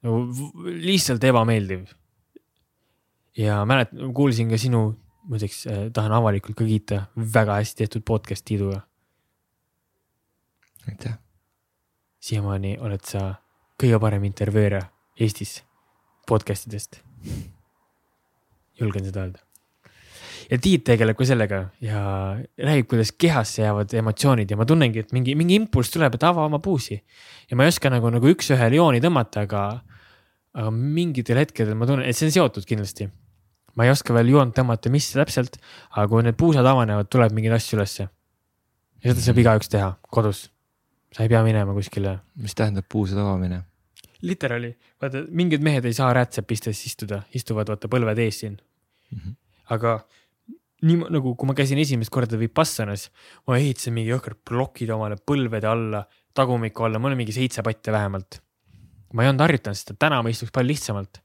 nagu lihtsalt ebameeldiv ja mäletan, kuulsin ka sinu, muideks äh, tahan avalikult ka kiita, väga hästi tehtud podcast Tiiduga. aitäh. siiamaani oled sa kõige parem intervjueerija Eestis podcast idest. julgen seda öelda. Ja Tiit tegeleb ka sellega ja räägib, kuidas kehasse jäävad emotsioonid ja ma tunnengi, et mingi, mingi impulss tuleb, et ava oma puusi. ja ma ei oska nagu, nagu üks-ühele jooni tõmmata, aga, aga mingitel hetkedel ma tunnen, et see on seotud kindlasti ma ei oska veel joont tõmmata, mis täpselt, aga kui need puusad avanevad, tuleb mingeid asju ülesse. ja seda saab mhm. igaüks teha kodus. sa ei pea minema kuskile. mis tähendab puusade avamine? Literaali, vaata mingid mehed ei saa rätsepistes istuda, istuvad vaata põlved ees siin mm. -hmm. aga nii nagu, kui ma käisin esimest korda Vipassanas, ma ehitasin mingi jõhkrad plokid omale põlvede alla, tagumiku alla, mul on mingi seitse patte vähemalt. ma ei olnud harjutanud seda, täna ma istuks palju lihtsamalt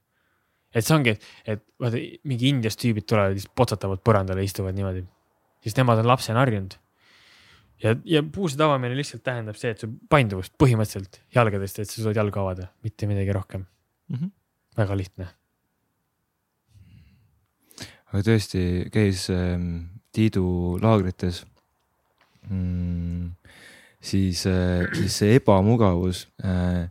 et see ongi, et vaata mingi Indiast tüübid tulevad, siis potsatavad põrandale, istuvad niimoodi, siis nemad on lapsena harjunud. ja, ja puusade avamine lihtsalt tähendab see, et su painduvust põhimõtteliselt jalgadest, et sa suudad jalga avada, mitte midagi rohkem mm. -hmm. väga lihtne. Aga tõesti käis ähm, Tiidu laagrites mm,. siis äh,, siis see ebamugavus äh,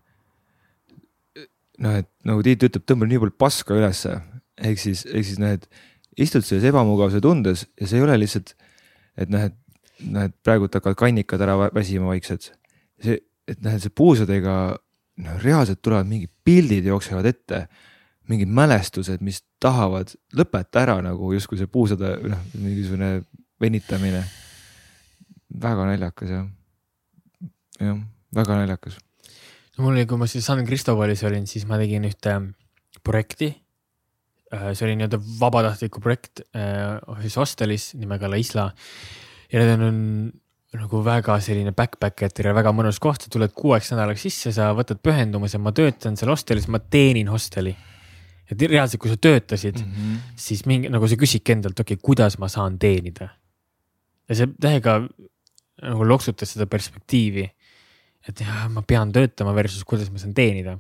noh, et nagu Tiit ütleb, tõmbab nii palju paska ülesse, ehk siis, ehk siis noh, et istud selles ebamugavuse tundes ja see ei ole lihtsalt, et noh, et noh, et praegult hakkavad kannikad ära väsima vaikselt. see, et noh, et see puusadega noh, reaalselt tulevad mingid pildid jooksevad ette, mingid mälestused, mis tahavad lõpeta ära nagu justkui see puusade noh, mingisugune venitamine. väga naljakas jah, jah, väga naljakas no mul oli, kui ma siis San Cristobalis olin, siis ma tegin ühte projekti. Äh, see oli nii-öelda vabatahtliku projekt äh, ühes hostelis nimega La Isla. ja need on nagu väga selline backpacker'itele väga mõnus koht, sa tuled kuueks nädalaks sisse, sa võtad pühendumuse, ma töötan seal hostelis, ma teenin hosteli. Et reaalselt, kui sa töötasid mm, -hmm. siis mingi nagu sa küsidki endalt, okei okay,, kuidas ma saan teenida. ja see täiega nagu loksutas seda perspektiivi et jah, ma pean töötama versus kuidas ma saan teenida.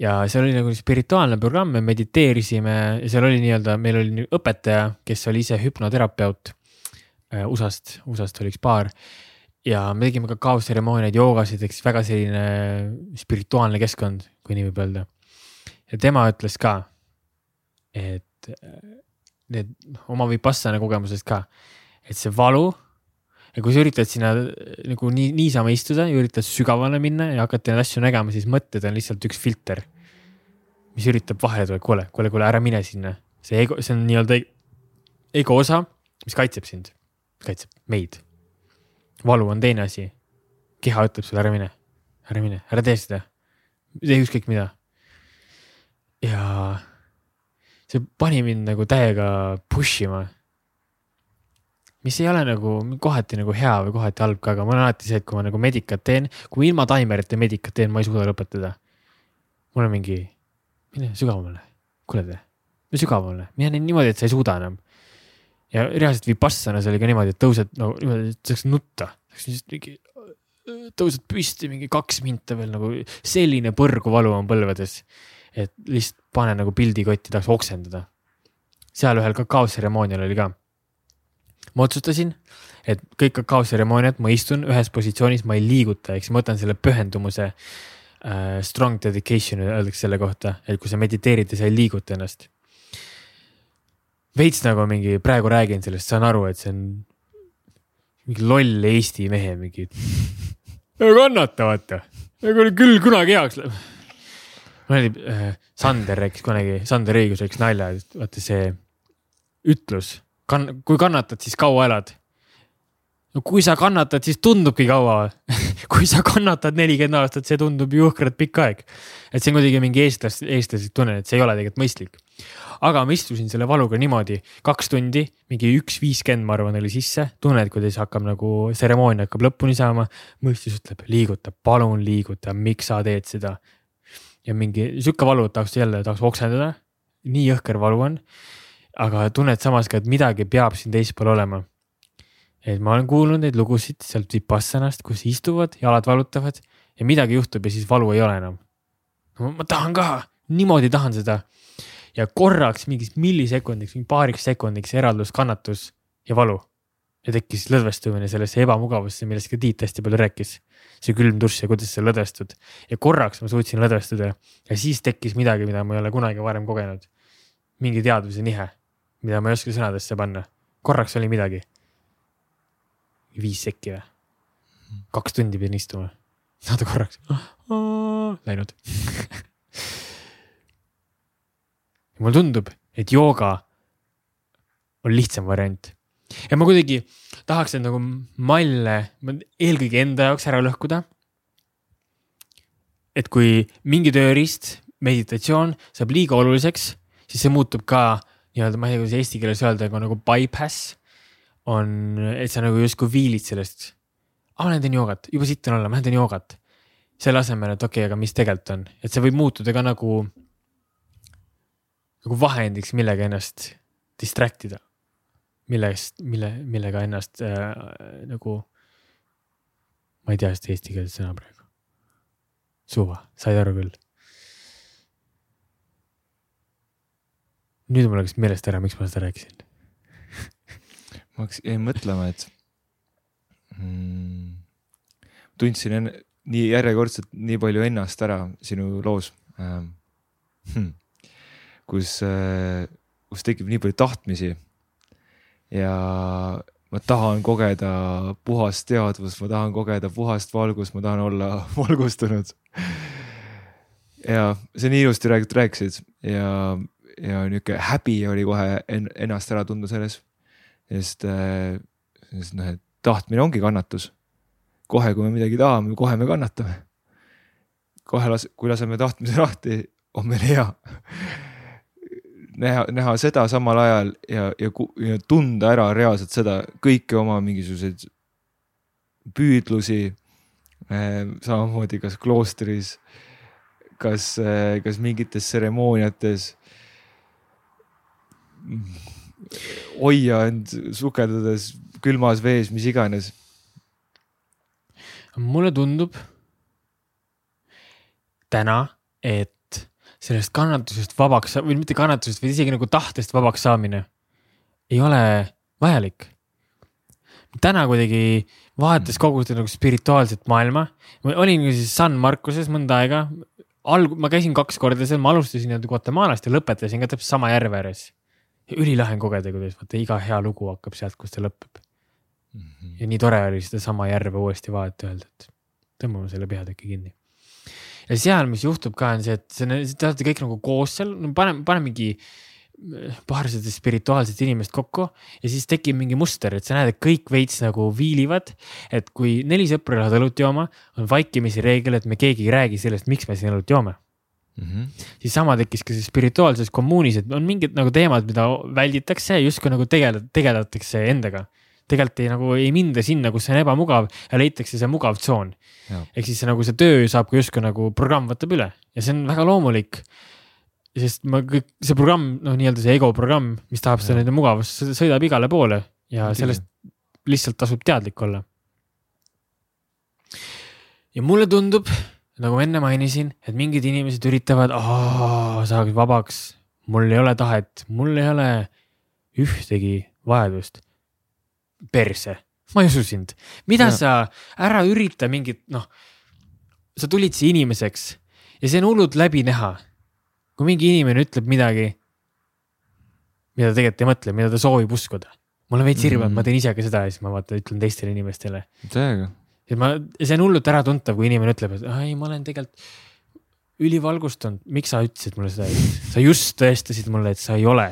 ja seal oli nagu spirituaalne programm, me mediteerisime ja seal oli nii-öelda, meil oli õpetaja, kes oli ise hüpnoterapeut äh, USA-st, USA-st oli üks paar. ja me tegime ka kaostseremooniaid, joogasid, eks väga selline spirituaalne keskkond, kui nii võib öelda. Ja tema ütles ka, et need oma Vipassana kogemusest ka, et see valu ja kui sa üritad sinna nagu nii, niisama istuda ja üritad sügavale minna ja hakata neid asju nägema, siis mõtted on lihtsalt üks filter. mis üritab vahele tulla, kuule, kuule, kuule, ära mine sinna. see ego, see on nii-öelda ego osa, mis kaitseb sind, kaitseb meid. valu on teine asi. keha ütleb sulle, ära mine, ära mine, ära tee seda. tee ükskõik mida. Ja see pani mind nagu täiega push ima mis ei ole nagu kohati nagu hea või kohati halb ka, aga mul on alati see, et kui ma nagu medikat teen, kui ma ilma taimerita medikat teen, ma ei suuda lõpetada. mul on mingi, mine sügavamale, kuule te, mine sügavamale, mine niimoodi, et sa ei suuda enam. ja reaalselt Vipassanas oli ka niimoodi, et tõused no niimoodi, et saaks nutta, saaks lihtsalt mingi, tõused püsti mingi kaks minta veel nagu selline põrguvalu on põlvedes. Et lihtsalt pane nagu pildikotti, tahaks oksendada. seal ühel kakaotseremoonial oli ka ma otsustasin, et kõik kakaotseremooniad, ma istun ühes positsioonis, ma ei liiguta, eks ma võtan selle pühendumuse äh,. Strong dedication öeldakse selle kohta, et kui sa mediteerid ja sa ei liiguta ennast. veits nagu mingi, praegu räägin sellest, saan aru, et see on mingi loll Eesti mehe mingi. ei (laughs) kannata, vaata, ega küll kunagi heaks läheb. Mul oli äh,, Sander rääkis kunagi, Sander Õigus rääkis nalja, vaata see ütlus, kann-, kui kannatad, siis kaua elad no kui sa kannatad, siis tundubki kaua (laughs) kui sa kannatad nelikümmend aastat, see tundub jõhkralt pikk aeg. et see on kuidagi mingi eestlast, eestlaslik tunne, et see ei ole tegelikult mõistlik. aga ma istusin selle valuga niimoodi kaks tundi, mingi üks viiskümmend, ma arvan, oli sisse, tunned, kuidas hakkab nagu tseremoonia hakkab lõpuni saama. mõistus ütleb, liiguta, palun liiguta, miks sa teed seda. Ja mingi sihuke valu, et tahaks jälle, tahaks oksendada. nii jõhker valu on. aga tunned samas ka, et midagi peab siin teispool olema et ma olen kuulnud neid lugusid sealt Vipassanast, kus istuvad, jalad valutavad ja midagi juhtub ja siis valu ei ole enam. no ma tahan ka, niimoodi tahan seda. ja korraks mingiks millisekundiks, mingi paariks sekundiks eraldus kannatus ja valu. Ja tekkis lõdvestumine sellesse ebamugavusse, millest ka Tiit hästi palju rääkis. see külm dušš ja kuidas sa lõdvestud ja korraks ma suutsin lõdvestuda ja siis tekkis midagi, mida ma ei ole kunagi varem kogenud. mingi teadvuse nihe, mida ma ei oska sõnadesse panna. korraks oli midagi viis sekki või? kaks tundi pidin istuma, saada korraks, läinud (laughs) mulle tundub, et jooga on lihtsam variant ja ma kuidagi tahaks neid nagu malle eelkõige enda jaoks ära lõhkuda. et kui mingi tööriist, meditatsioon saab liiga oluliseks, siis see muutub ka nii-öelda, ma ei tea, kuidas eesti keeles öelda, aga nagu bypass on, et sa nagu justkui viilid sellest. aa, ma lähen teen joogat, juba sitt on olla, ma lähen teen joogat. selle asemel, et okei okay,, aga mis tegelikult on, et see võib muutuda ka nagu, nagu vahendiks, millega ennast distract ida. Millest, mille, millega ennast äh, nagu, ma ei tea seda eesti keeles sõna praegu. suva, said aru küll nüüd mul läks meelest ära, miks ma seda rääkisin (laughs) ma jäin mõtlema, et mm, tundsin enne, nii järjekordselt nii palju ennast ära sinu loos ähm,. Hmm, kus äh,, kus tekib nii palju tahtmisi. Ja ma tahan kogeda puhast teadvust, ma tahan kogeda puhast valgust, ma tahan olla (laughs) valgustunud. ja sa nii ilusti räägid, rääkisid ja, ja nihuke häbi oli kohe ennast ära tunda selles sest, sest noh, et tahtmine ongi kannatus. kohe, kui me midagi tahame, kohe me kannatame. kohe las-, kui laseme tahtmise lahti, on meil hea (laughs) näha, näha seda samal ajal ja, ja, ja tunda ära reaalselt seda kõiki oma mingisuguseid püüdlusi. Äh, samamoodi kas kloostris, kas, äh, kas mingites tseremooniates hoia end sukeldades külmas vees, mis iganes. mulle tundub täna, et sellest kannatusest vabaks või mitte kannatusest, vaid isegi nagu tahtest vabaks saamine ei ole vajalik. täna kuidagi vaadates kogu seda nagu spirituaalset maailma, ma olin siis San Marcoses mõnda aega. alg-, ma käisin kaks korda seal, ma alustasin nii-öelda Guatemalast ja lõpetasin ka täpselt sama järve ääres ülilahe on kogeda, kuidas vaata iga hea lugu hakkab sealt, kus ta lõpeb mm. -hmm. ja nii tore oli sedasama järve uuesti vaadata, öelda, et tõmbame selle peatüki kinni. Ja seal, mis juhtub ka, on see, et see, te olete kõik nagu koos seal, no paneme, paneme mingi eh, paarsada spirituaalset inimest kokku ja siis tekib mingi muster, et sa näed, et kõik veits nagu viilivad. et kui neli sõpra lähevad õlut jooma, on vaikimisi reegel, et me keegi ei räägi sellest, miks me siin õlut joome Mm -hmm. siis sama tekkis ka siis spirituaalses kommuunis, et on mingid nagu teemad, mida välditakse, justkui nagu tegeleda, tegeletakse endaga. Tegelikult ei, nagu ei minda sinna, kus see on ebamugav ja leitakse see mugav tsoon. ehk siis see nagu see töö saab ka justkui nagu programm võtab üle ja see on väga loomulik. sest ma kõik, see programm, noh, nii-öelda see ego programm, mis tahab seda nende mugavust, sõidab igale poole ja sellest lihtsalt tasub teadlik olla. ja mulle tundub nagu ma enne mainisin, et mingid inimesed üritavad, saaks vabaks, mul ei ole tahet, mul ei ole ühtegi vajadust. Perse, ma ei usu sind, mida ja. sa, ära ürita mingit, noh, sa tulid siia inimeseks ja see on hullult läbi näha. kui mingi inimene ütleb midagi, mida ta tegelikult ei mõtle, mida ta soovib uskuda. mul on veits hirm, et Mhm. ma teen ise ka seda ja siis ma vaata ütlen teistele inimestele. täiega. et ma, see on hullult äratuntav, kui inimene ütleb, et ai, ma olen tegelikult ülivalgustunud, miks sa ütlesid mulle seda, sa just tõestasid mulle, et sa ei ole.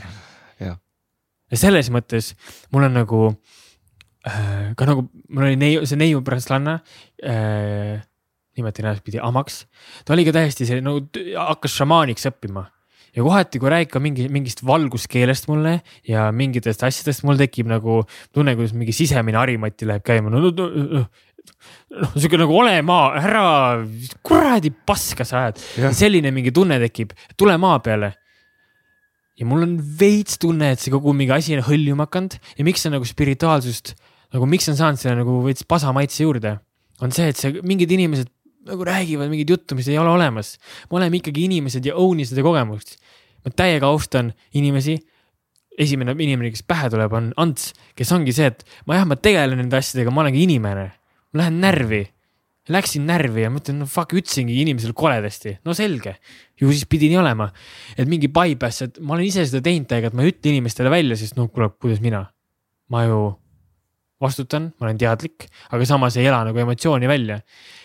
Ja selles mõttes mul on nagu ka nagu mul oli neiu, see neiu prantslanna äh,, nimetan edaspidi Amaks, ta oli ka täiesti see nagu hakkas šamaaniks õppima ja kohati, kui rääkida mingi, mingist valguskeelest mulle ja mingitest asjadest, mul tekib nagu tunne, kuidas mingi sisemine harimati läheb käima no,. no, no, no, noh, sihuke nagu ole maa, ära kuradi paska sa ajad. Selline mingi tunne tekib, tule maa peale. ja mul on veits tunne, et see kogu mingi asi on hõljuma hakanud ja miks see nagu spirituaalsust nagu, miks on saanud selle nagu veits pasamaitse juurde, on see, et see mingid inimesed nagu räägivad mingeid juttu, mis ei ole olemas. me oleme ikkagi inimesed ja own'i seda kogemust. ma täiega austan inimesi. esimene inimene, kes pähe tuleb, on Ants, kes ongi see, et ma jah, ma tegelen nende asjadega, ma olengi inimene. ma lähen närvi. Läksin närvi ja mõtlen, no fuck, ütlesingi inimesele koledasti, no selge, ju siis pidi nii olema. et mingi bypass, et ma olen ise seda teinud täiega, et ma ei ütle inimestele välja, sest no kuule, kuidas mina, ma ju vastutan, ma olen teadlik, aga samas ei ela nagu emotsiooni välja.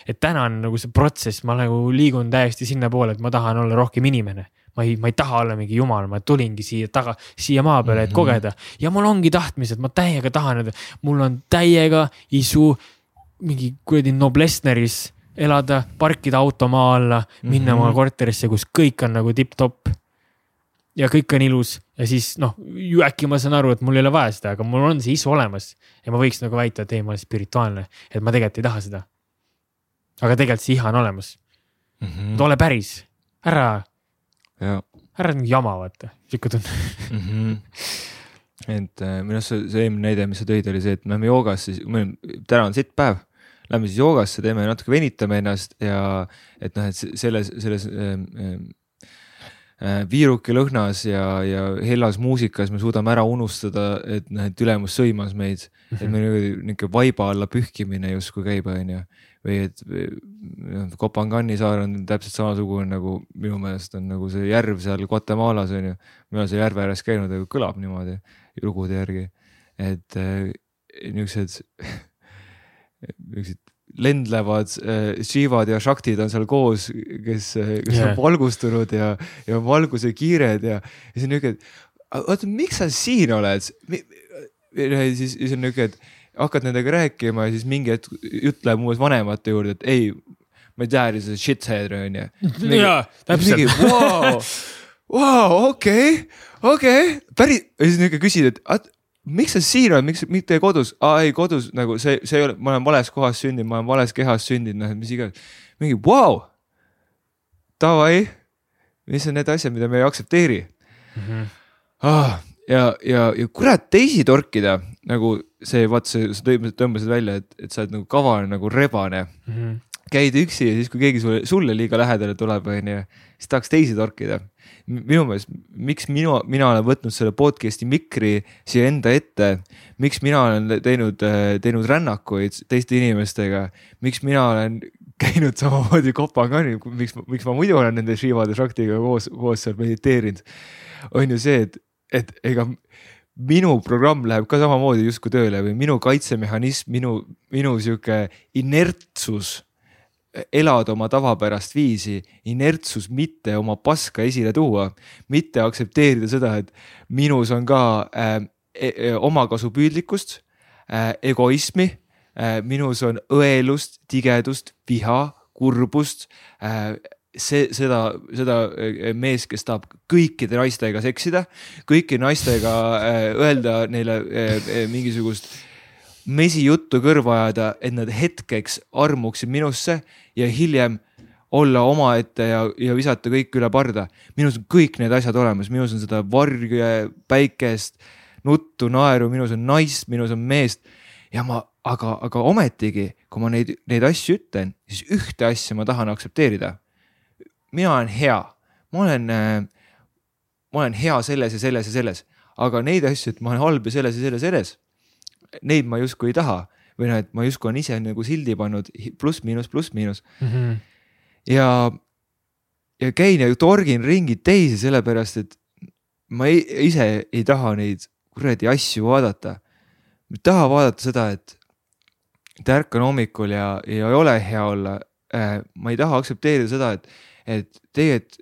et täna on nagu see protsess, ma nagu liigun täiesti sinnapoole, et ma tahan olla rohkem inimene. ma ei, ma ei taha olla mingi jumal, ma tulingi siia taga, siia maa peale, et Mhm. kogeda ja mul ongi tahtmised, ma täiega tahan, et mul on täiega isu mingi kuradi Noblessneris elada, parkida auto maa alla, minna Mhm. oma korterisse, kus kõik on nagu tipp-topp. Ja kõik on ilus ja siis noh, ju äkki ma saan aru, et mul ei ole vaja seda, aga mul on see isu olemas ja ma võiks nagu väita, et ei, ma olen spirituaalne, et ma tegelikult ei taha seda. aga tegelikult see iha on olemas, Mhm. ole päris, ära, ja ära mingi jama, vaata, sihuke tunne. mm. -hmm. et äh, minu arust see, see eelmine näide, mis sa tõid, oli see, et me lähme joogasse, meil on, täna on sitt päev. Lähme siis joogasse, teeme natuke, venitame ennast ja et noh, et se- selles, selles äh, äh, viiruki lõhnas ja, ja hellas muusikas me suudame ära unustada, et noh, et ülemus sõimas meid. et meil niisugune niisugune vaiba alla pühkimine justkui käib, onju. või et noh, Kopangani saar on täpselt samasugune nagu minu meelest on nagu see järv seal Guatemalas onju. mina olen seal järve ääres käinud, aga kõlab niimoodi lugude järgi, et äh, niisugused, (laughs) niisugused lendlevad äh, Shivad ja Shaktid on seal koos, kes, kes yeah. On valgustunud ja, ja valguse kiired ja, ja siis on niuke, et oota, miks sa siin oled? siis, siis on niuke, et hakkad nendega rääkima ja siis mingi hetk jutt läheb umbes vanemate juurde, et ei, ma ei tea, see shithead onju. (laughs) jaa, täpselt. Vau, okei, okei, päris, ja siis niuke küsid, et miks sa siin oled, miks mitte kodus, aa ei kodus nagu see, see ei ole, ma olen vales kohas sündinud, ma olen vales kehas sündinud, noh, mis iganes. mingi vau, davai, mis on need asjad, mida me ei aktsepteeri ah,. ja, ja, ja kurat teisi torkida nagu see, vaat see, sa tõmbasid, välja, et, et sa oled nagu kavane nagu rebane Mhm. käid üksi ja siis, kui keegi sulle, sulle liiga lähedale tuleb, onju, siis tahaks teisi torkida. Minu meelest, miks minu, mina olen võtnud selle podcast'i mikri siia enda ette, miks mina olen teinud, teinud rännakuid teiste inimestega, miks mina olen (laughs) käinud samamoodi Kopanganil, miks, miks ma muidu olen nende Shivade Shaktiga koos, koos seal mediteerinud, on ju see, et, et ega minu programm läheb ka samamoodi justkui tööle või minu kaitsemehhanism, minu, minu sihuke inertsus elada oma tavapärast viisi, inertsus mitte oma paska esile tuua, mitte aktsepteerida seda, et minus on ka äh, e omakasupüüdlikkust äh,, egoismi äh,, minus on õelust, tigedust, viha, kurbust äh,, see, seda, seda äh, meest, kes tahab kõikide naistega seksida, kõiki naistega äh, öelda neile äh, mingisugust mesijuttu kõrva ajada, et nad hetkeks armuksid minusse ja hiljem olla omaette ja, ja visata kõik üle parda. minus on kõik need asjad olemas, minus on seda varje, päikest, nuttu, naeru, minus on naist, minus on meest ja ma, aga, aga ometigi, kui ma neid, neid asju ütlen, siis ühte asja ma tahan aktsepteerida. mina olen hea, ma olen äh,, ma olen hea selles ja selles ja selles, aga neid asju, et ma olen halb ja selles ja selles ja selles, neid ma justkui ei taha või noh, et ma justkui olen ise nagu sildi pannud pluss-miinus, pluss-miinus Mhm. ja, ja käin ja torgin ringi teisi, sellepärast et ma ei, ise ei taha neid kuradi asju vaadata. ma ei taha vaadata seda, et, et ärkan hommikul ja, ja ei ole hea olla äh,. ma ei taha aktsepteerida seda, et, et tegelikult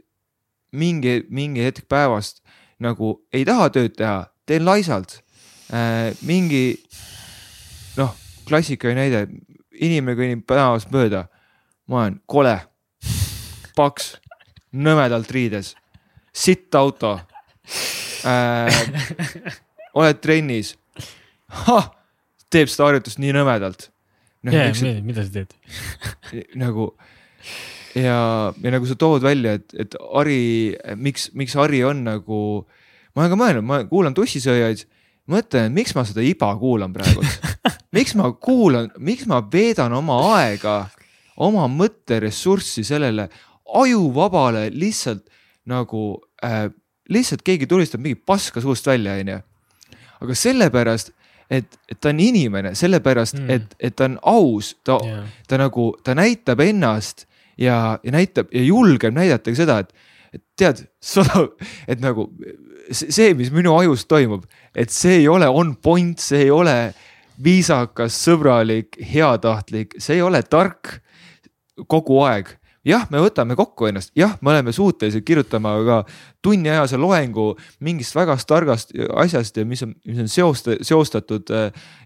mingi, mingi hetk päevast nagu ei taha tööd teha, teen laisalt äh,. mingi noh, klassikaline näide, inimene kõnnib tänavast mööda, ma olen kole, paks, nõmedalt riides, sitt auto äh,. oled trennis, teeb seda harjutust nii nõmedalt no,. Yeah, mida sa teed (laughs) nagu ja, ja nagu sa tood välja, et, et Ari, miks, miks Ari on nagu, ma olen ka mõelnud, ma kuulan tussisööjaid, mõtlen, miks ma seda iba kuulan praegu miks ma kuulan, miks ma veedan oma aega, oma mõtteressurssi sellele ajuvabale lihtsalt nagu äh,, lihtsalt keegi tulistab mingi paska suust välja, onju. aga sellepärast et, et ta on inimene, sellepärast mm. et, et ta on aus, ta yeah., ta nagu, ta näitab ennast ja, ja näitab ja julgeb näidata ka seda, et, et tead, (laughs) et nagu see, mis minu ajus toimub, et see ei ole on point, see ei ole viisakas, sõbralik, heatahtlik, see ei ole tark kogu aeg jah, me võtame kokku ennast, jah, me oleme suutelised kirjutama ka tunniajase loengu mingist väga targast asjast ja mis on, mis on seost-, seostatud.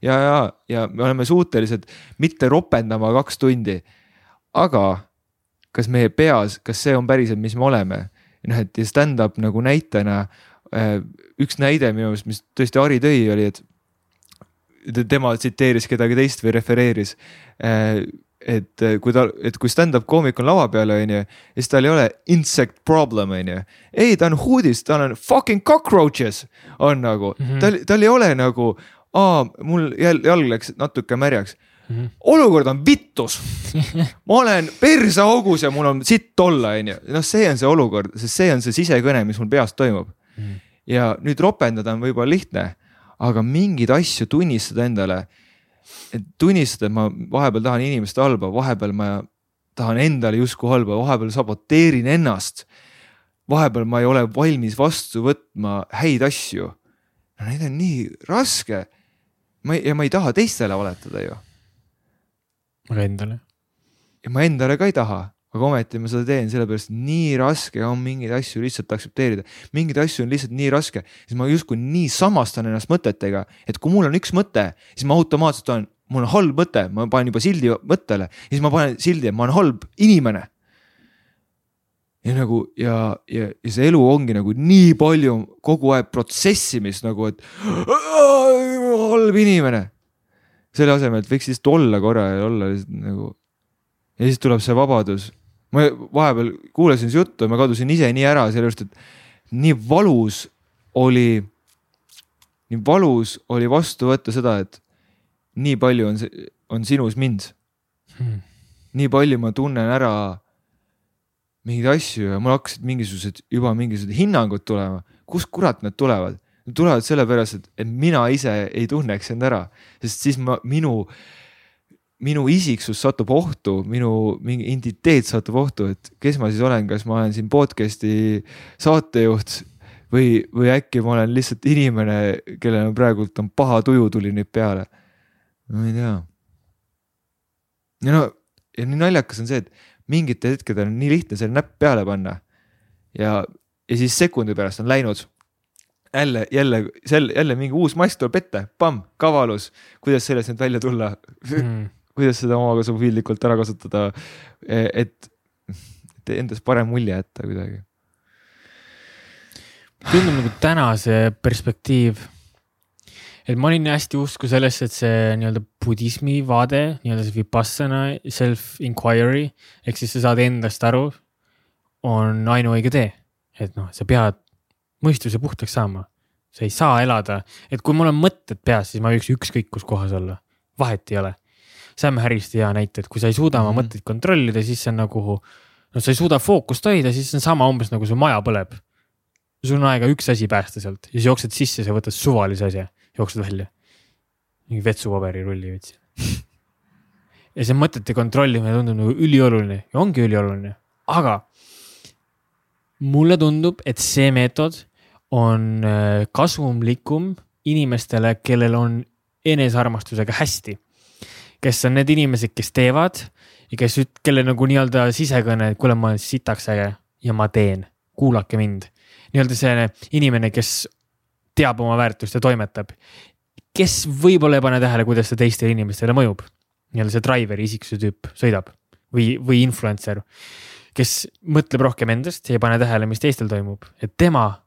ja, ja, ja me oleme suutelised mitte ropendama kaks tundi. aga kas meie peas, kas see on päriselt, mis me oleme? noh, et stand-up nagu näitena, äh, üks näide minu meelest, mis tõesti Harri tõi, oli, et tema tsiteeris kedagi teist või refereeris äh, et kui ta, et kui stand-up koomik on lava peal, onju, siis tal ei ole insect problem, onju. ei, ta on hoodis, tal on fucking cockroaches on nagu mm, -hmm. tal, tal ei ole nagu, aa, mul jälle jalg läks natuke märjaks mm. -hmm. olukord on vittus (laughs) ma olen perseaugus ja mul on sitt olla, onju. noh, see on see olukord, sest see on see sisekõne, mis mul peas toimub mm. -hmm. Ja nüüd ropendada on võib-olla lihtne, aga mingeid asju tunnistada endale et tunnistada, et ma vahepeal tahan inimeste halba, vahepeal ma tahan endale justkui halba, vahepeal saboteerin ennast. vahepeal ma ei ole valmis vastu võtma häid asju. no neid on nii raske. ma ei, ja ma ei taha teistele valetada ju. aga endale? ja ma endale ka ei taha, aga ometi ma seda teen, sellepärast nii raske on mingeid asju lihtsalt aktsepteerida. mingeid asju on lihtsalt nii raske, siis ma justkui nii samastan ennast mõtetega, et kui mul on üks mõte, siis ma automaatselt olen mul on halb mõte, ma panen juba sildi mõttele siis ma panen sildi, et ma olen halb inimene. ja nagu ja, ja, ja see elu ongi nagu nii palju kogu aeg protsessimist nagu, et halb inimene. selle asemel, et võiks lihtsalt olla korra ja olla lihtsalt nagu. ja siis tuleb see vabadus. Ma vahepeal kuulasin su juttu ja ma kadusin ise nii ära sellepärast, et nii valus oli, nii valus oli vastu võtta seda, et nii palju on, on sinus mind. Hmm.. nii palju ma tunnen ära mingeid asju ja mul hakkasid mingisugused juba mingisugused hinnangud tulema, kust kurat need tulevad? Need tulevad sellepärast, et, et mina ise ei tunneks end ära, sest siis ma, minu, minu isiksus satub ohtu, minu mingi identiteet satub ohtu, et kes ma siis olen, kas ma olen siin podcast'i saatejuht või, või äkki ma olen lihtsalt inimene, kellel on praegult on paha tuju tuli nüüd peale ma ei tea. ja no, ja nii naljakas on see, et mingitel hetkedel on nii lihtne selle näpp peale panna. ja, ja siis sekundi pärast on läinud. jälle, jälle, jälle mingi uus mass tuleb ette, pamm, kavalus, kuidas sellest nüüd välja tulla mm. Kuidas seda omakasupildlikult ära kasutada, et, et endast parem mulje jätta kuidagi. tundub nagu tänase perspektiiv et ma olin hästi usku sellesse, et see nii-öelda budismi vaade, nii-öelda see vipassana self-inquiry ehk siis sa saad endast aru, on ainuõige tee. et noh, sa pead mõistuse puhtaks saama, sa ei saa elada, et kui mul on mõtted peas, siis ma võiks ükskõik kus kohas olla, vahet ei ole. Sam Harriste hea näite, et kui sa ei suuda oma mm -hmm. mõtteid kontrollida, siis see on nagu, no sa ei suuda fookust hoida, siis see on sama umbes nagu su maja põleb. sul on aega üks asi päästa sealt ja siis jooksed sisse, sa võtad suvalise asja jooksed välja. mingi vetsupaberirulli võtsin ja see mõtete kontrollimine tundub nagu ülioluline ja ongi ülioluline, aga mulle tundub, et see meetod on äh, kasumlikum inimestele, kellel on enesearmastusega hästi. Kes on need inimesed, kes teevad ja kes, kelle nagu nii-öelda sisekõne, et kuule, ma olen sitaks äge ja ma teen, kuulake mind. nii-öelda see inimene, kes teab oma väärtust ja toimetab. kes võib-olla ei pane tähele, kuidas see teistele inimestele mõjub. nii-öelda see driver'i isiksuse tüüp sõidab või, või influencer, kes mõtleb rohkem endast ja ei pane tähele, mis teistel toimub, et tema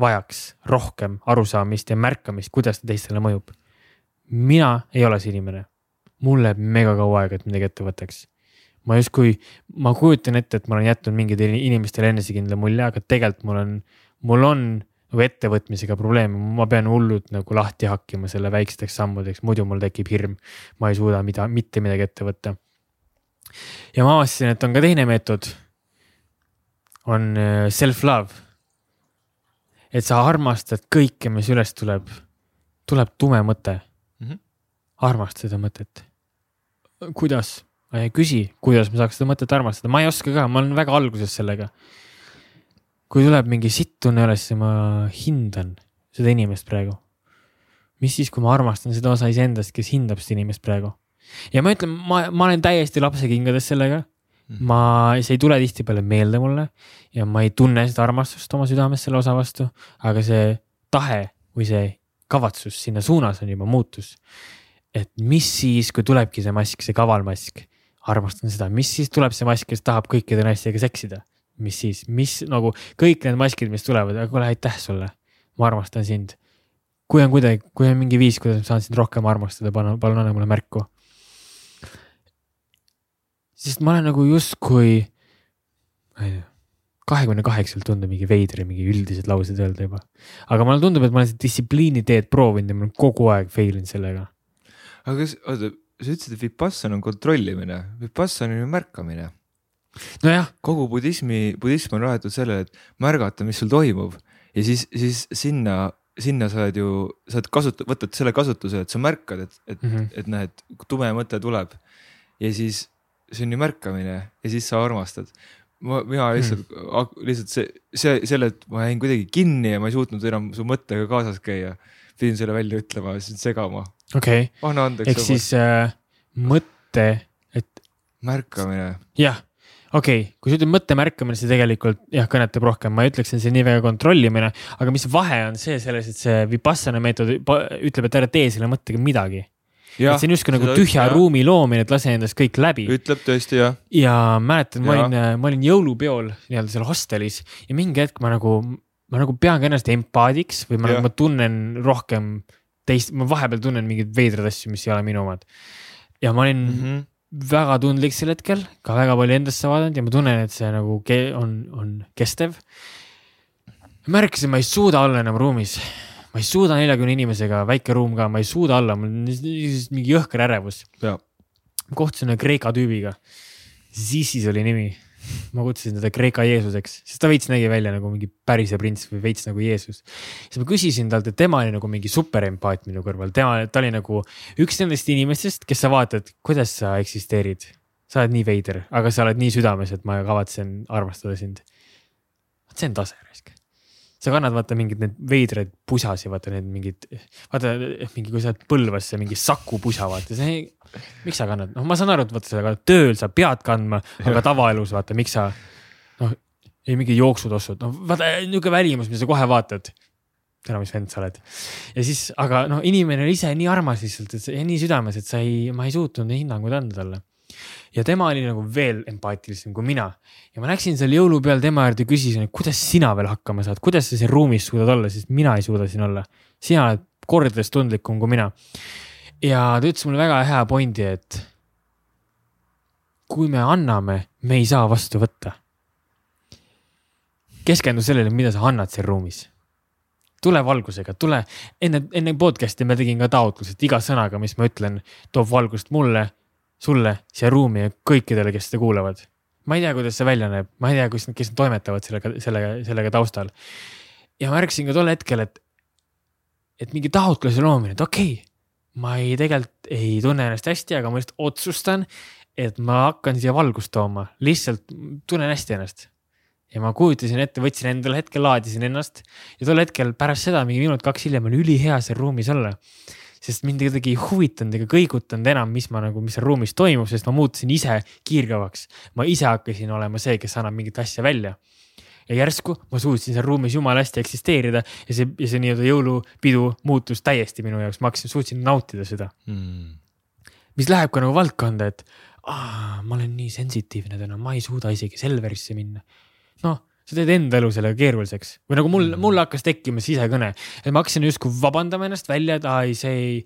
vajaks rohkem arusaamist ja märkamist, kuidas ta teistele mõjub. mina ei ole see inimene. Mul läheb mega kaua aega, et midagi ette võtaks. ma justkui, ma kujutan ette, et ma olen jätnud mingitele inimestele enesekindla mulje, aga tegelikult mul on, mul on nagu ettevõtmisega probleeme, ma pean hullult nagu lahti hakkima selle väikesteks sammudeks, muidu mul tekib hirm. ma ei suuda mida, mitte midagi ette võtta. ja ma avastasin, et on ka teine meetod. on äh, self-love et sa armastad kõike, mis üles tuleb, tuleb tume mõte. Armasta seda mõtet. kuidas? küsi, kuidas ma saaks seda mõtet armastada, ma ei oska ka, ma olen väga alguses sellega. kui tuleb mingi sitt tunne üles, siis ma hindan seda inimest praegu. mis siis, kui ma armastan seda osa iseendast, kes hindab seda inimest praegu? ja ma ütlen, ma, ma olen täiesti lapsekingades sellega Mhm. ma, see ei tule tihtipeale meelde mulle ja ma ei tunne seda armastust oma südames selle osa vastu, aga see tahe või see kavatsus sinna suunas on juba muutus. Et mis siis, kui tulebki see mask, see kaval mask, armastan seda, mis siis tuleb see mask, kes tahab kõikide naistega seksida, mis siis, mis nagu kõik need maskid, mis tulevad, kuule, aitäh sulle, ma armastan sind. kui on kuidagi, kui on mingi viis, kuidas ma saan sind rohkem armastada, palun, palun anna mulle märku. Sest ma olen nagu justkui, ma ei tea, kahekümne kaheksalt tundub mingi veider ja mingi üldised laused öelda juba. aga mulle tundub, et ma olen seda distsipliini teed proovinud ja ma olen kogu aeg fail inud sellega. Aga kas, oota, sa ütlesid, et Vipassana on kontrollimine, Vipassana on ju märkamine. nojah. kogu budismi, budism on rajatud sellele, et märgata, mis sul toimub ja siis, siis sinna sinna sa oled ju, sa oled kasut-, võtad selle kasutuse, et sa märkad, et, et mm, -hmm. et näed, tume mõte tuleb ja siis see on ju märkamine ja siis sa armastad. ma, mina lihtsalt hmm., lihtsalt see, see, selle, et ma jäin kuidagi kinni ja ma ei suutnud enam su mõttega kaasas käia. pidin selle välja ütlema siis segama. Okei okay., anna andeks. ehk siis äh, mõte, et. märkamine. jah okei okay., kui sa ütled mõtte märkamine, see tegelikult jah, kõnetab rohkem, ma ei ütleks, et see nii väga kontrollimine, aga mis vahe on see selles, et see Vipassana meetod ütleb, et ära tee selle mõttega midagi et see on justkui nagu tühja ütleb, ruumi loomine, et lase endast kõik läbi. ütleb tõesti jah. ja mäletan, ma olin, ma olin jõulupeol nii-öelda seal hostelis ja mingi hetk ma nagu, ma nagu pean ka ennast empaadiks või ma, nagu, ma tunnen rohkem teist, ma vahepeal tunnen mingeid veidraid asju, mis ei ole minu omad. ja ma olin mm -hmm. väga tundlik sel hetkel, ka väga palju endasse vaadanud ja ma tunnen, et see nagu on, on kestev. märkasin, ma ei suuda olla enam ruumis ma ei suuda neljakümne inimesega, väike ruum ka, ma ei suuda olla, mul on mingi jõhker ärevus. kohtusin ühe Kreeka tüübiga, Zisis oli nimi. Ma kutsusin teda Kreeka Jeesuseks, sest ta veits nägi välja nagu mingi pärise prints või veits nagu Jeesus. siis ma küsisin talt, et tema oli nagu mingi superempaat minu kõrval, tema, ta oli nagu üks nendest inimestest, kes sa vaatad, kuidas sa eksisteerid. sa oled nii veider, aga sa oled nii südames, et ma kavatsen armastada sind. see on tase raisk sa kannad vaata mingeid need veidraid pusasi, vaata need mingid, vaata mingi, kui sa oled Põlvasse mingi Saku pusa, vaata see, miks sa kannad, noh, ma saan aru, et vaata seda tööl sa pead kandma, aga tavaelus vaata, miks sa noh, ei mingi jooksutossud, noh vaata niisugune välimus, mida sa kohe vaatad. tere, mis vend sa oled. ja siis, aga noh, inimene on ise nii armas lihtsalt, et ja nii südames, et sa ei, ma ei suutnud neid hinnanguid anda talle ja tema oli nagu veel empaatilisem kui mina. ja ma läksin seal jõulupeol tema juurde, küsisin, et kuidas sina veel hakkama saad, kuidas sa siin ruumis suudad olla, sest mina ei suuda siin olla. sina oled kordades tundlikum kui mina. ja ta ütles mulle väga hea pointi, et kui me anname, me ei saa vastu võtta. keskendu sellele, mida sa annad siin ruumis tule valgusega, tule enne, enne podcast'i ma tegin ka taotluse, et iga sõnaga, mis ma ütlen, toob valgust mulle sulle, siia ruumi ja kõikidele, kes seda kuulavad. ma ei tea, kuidas see välja näeb, ma ei tea, kus, kes toimetavad sellega, sellega, sellega taustal. ja ma märkasin ka tol hetkel, et, et mingi taotluse loomine, et okei okay,, ma ei, tegelikult ei tunne ennast hästi, aga ma lihtsalt otsustan, et ma hakkan siia valgust tooma, lihtsalt tunnen hästi ennast. ja ma kujutasin ette, võtsin endale hetkel, laadisin ennast ja tol hetkel pärast seda mingi minut-kaks hiljem oli ülihea seal ruumis olla. Sest mind kuidagi ei huvitanud ega kõigutanud enam, mis ma nagu, mis seal ruumis toimub, sest ma muutusin ise kiirgavaks. ma ise hakkasin olema see, kes annab mingit asja välja ja järsku ma suutsin seal ruumis jumala hästi eksisteerida ja see, ja see nii-öelda jõulupidu muutus täiesti minu jaoks, ma hakkasin, suutsin nautida seda mm.. mis läheb ka nagu valdkonda, et aa, ma olen nii sensitiivne täna, ma ei suuda isegi Selverisse minna. noh, sa teed enda elu sellega keeruliseks või nagu mul mm., mul hakkas tekkima sisekõne, et ma hakkasin justkui vabandama ennast välja, et aa ei, see ei.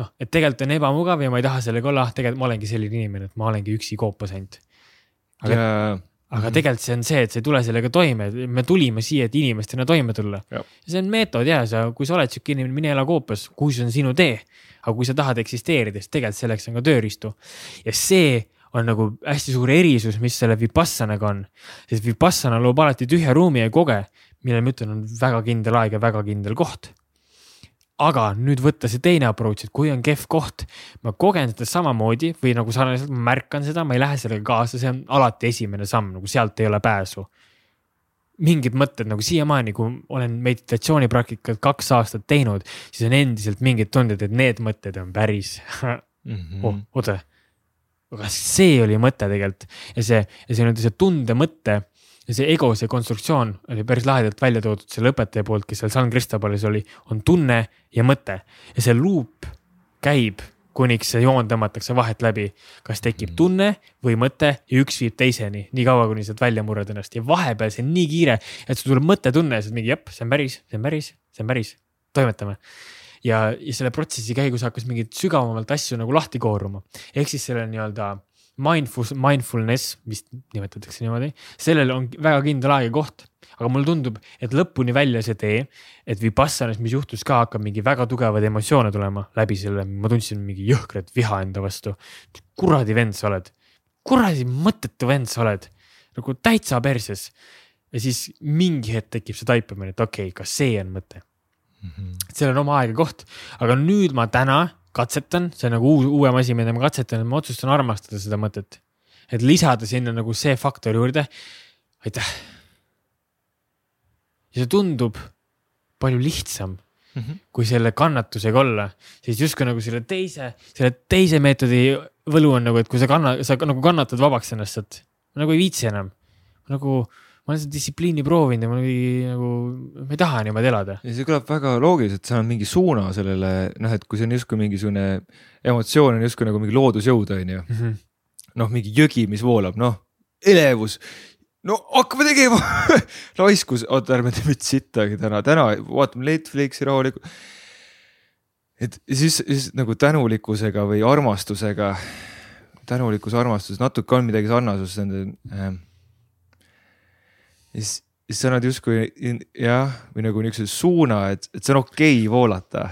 noh, et tegelikult on ebamugav ja ma ei taha sellega olla, ah tegelikult ma olengi selline inimene, et ma olengi üksi koopas ainult. aga yeah., aga mhm. tegelikult see on see, et sa ei tule sellega toime, me tulime siia, et inimestena toime tulla. see on meetod ja sa, kui sa oled sihuke inimene, mine ela koopas, kui see on sinu tee aga kui sa tahad eksisteerida, siis tegelikult selleks on ka tööriistu. ja see on nagu hästi suur erisus, mis selle Vipassanaga on. sest Vipassana loob alati tühja ruumi ja koge, mille ma ütlen, on väga kindel aeg ja väga kindel koht. aga nüüd võtta see teine approach, et kui on kehv koht, ma kogen seda samamoodi või nagu sarnaselt, ma märkan seda, ma ei lähe sellega kaasa, see on alati esimene samm, nagu sealt ei ole pääsu mingid mõtted nagu siiamaani, kui olen meditatsioonipraktikat kaks aastat teinud, siis on endiselt mingid tunded, et need mõtted on päris (laughs) mm. -hmm. oh, oota, aga see oli mõte tegelikult ja see, ja see nii-öelda see tunde mõte ja see ego, see konstruktsioon oli päris lahedalt välja toodud selle õpetaja poolt, kes seal San Cristobalis oli, on tunne ja mõte ja see luup käib kuniks see joon tõmmatakse vahet läbi. kas tekib mm. tunne või mõte ja üks viib teiseni, nii kaua, kuni sealt välja murrad ennast ja vahepeal see on nii kiire, et sul tuleb mõttetunne ja sa oled mingi jep, see on päris, see on päris, see on päris, toimetame. Ja, ja selle protsessi käigus hakkas mingeid sügavamalt asju nagu lahti kooruma, ehk siis selle nii-öelda mindful, mindfulness vist nimetatakse niimoodi, sellel on väga kindel aeg ja koht. Aga mulle tundub, et lõpuni välja see tee, et Vipassanas, mis juhtus ka, hakkab mingi väga tugevaid emotsioone tulema läbi selle, ma tundsin mingi jõhkrat viha enda vastu. kuradi vend sa oled, kuradi mõttetu vend sa oled, nagu täitsa perses. ja siis mingi hetk tekib see taipamine, et okei okay,, kas see on mõte -hmm. seal on oma aeg ja koht, aga nüüd ma täna katsetan, see on nagu uus, uuem asi, mida ma katsetan, et ma otsustan armastada seda mõtet. et lisada sinna nagu see faktor juurde. aitäh ja see tundub palju lihtsam mm -hmm. kui selle kannatusega olla, siis justkui nagu selle teise, selle teise meetodi võlu on nagu, et kui sa kanna, sa nagu kannatad vabaks ennast sealt, nagu ei viitsi enam. nagu ma olen seda distsipliini proovinud ja ma ei, nagu, ma ei taha niimoodi elada. ja see kõlab väga loogiliselt, sa annad mingi suuna sellele, noh, et kui see on justkui mingisugune emotsioon on justkui nagu mingi loodusjõud, on ju mm -hmm.. noh, mingi jõgi, mis voolab, noh, elevus no hakkame tegema (laughs) raiskus, oota ärme teeme sittagi täna, täna vaatame Netflixi rahulikult. et siis, siis nagu tänulikkusega või armastusega, tänulikkus, armastus, natuke on midagi sarnasust nende äh,. Siis, siis sa annad justkui jah, või nagu niisuguse suuna, et, et see on okei okay voolata.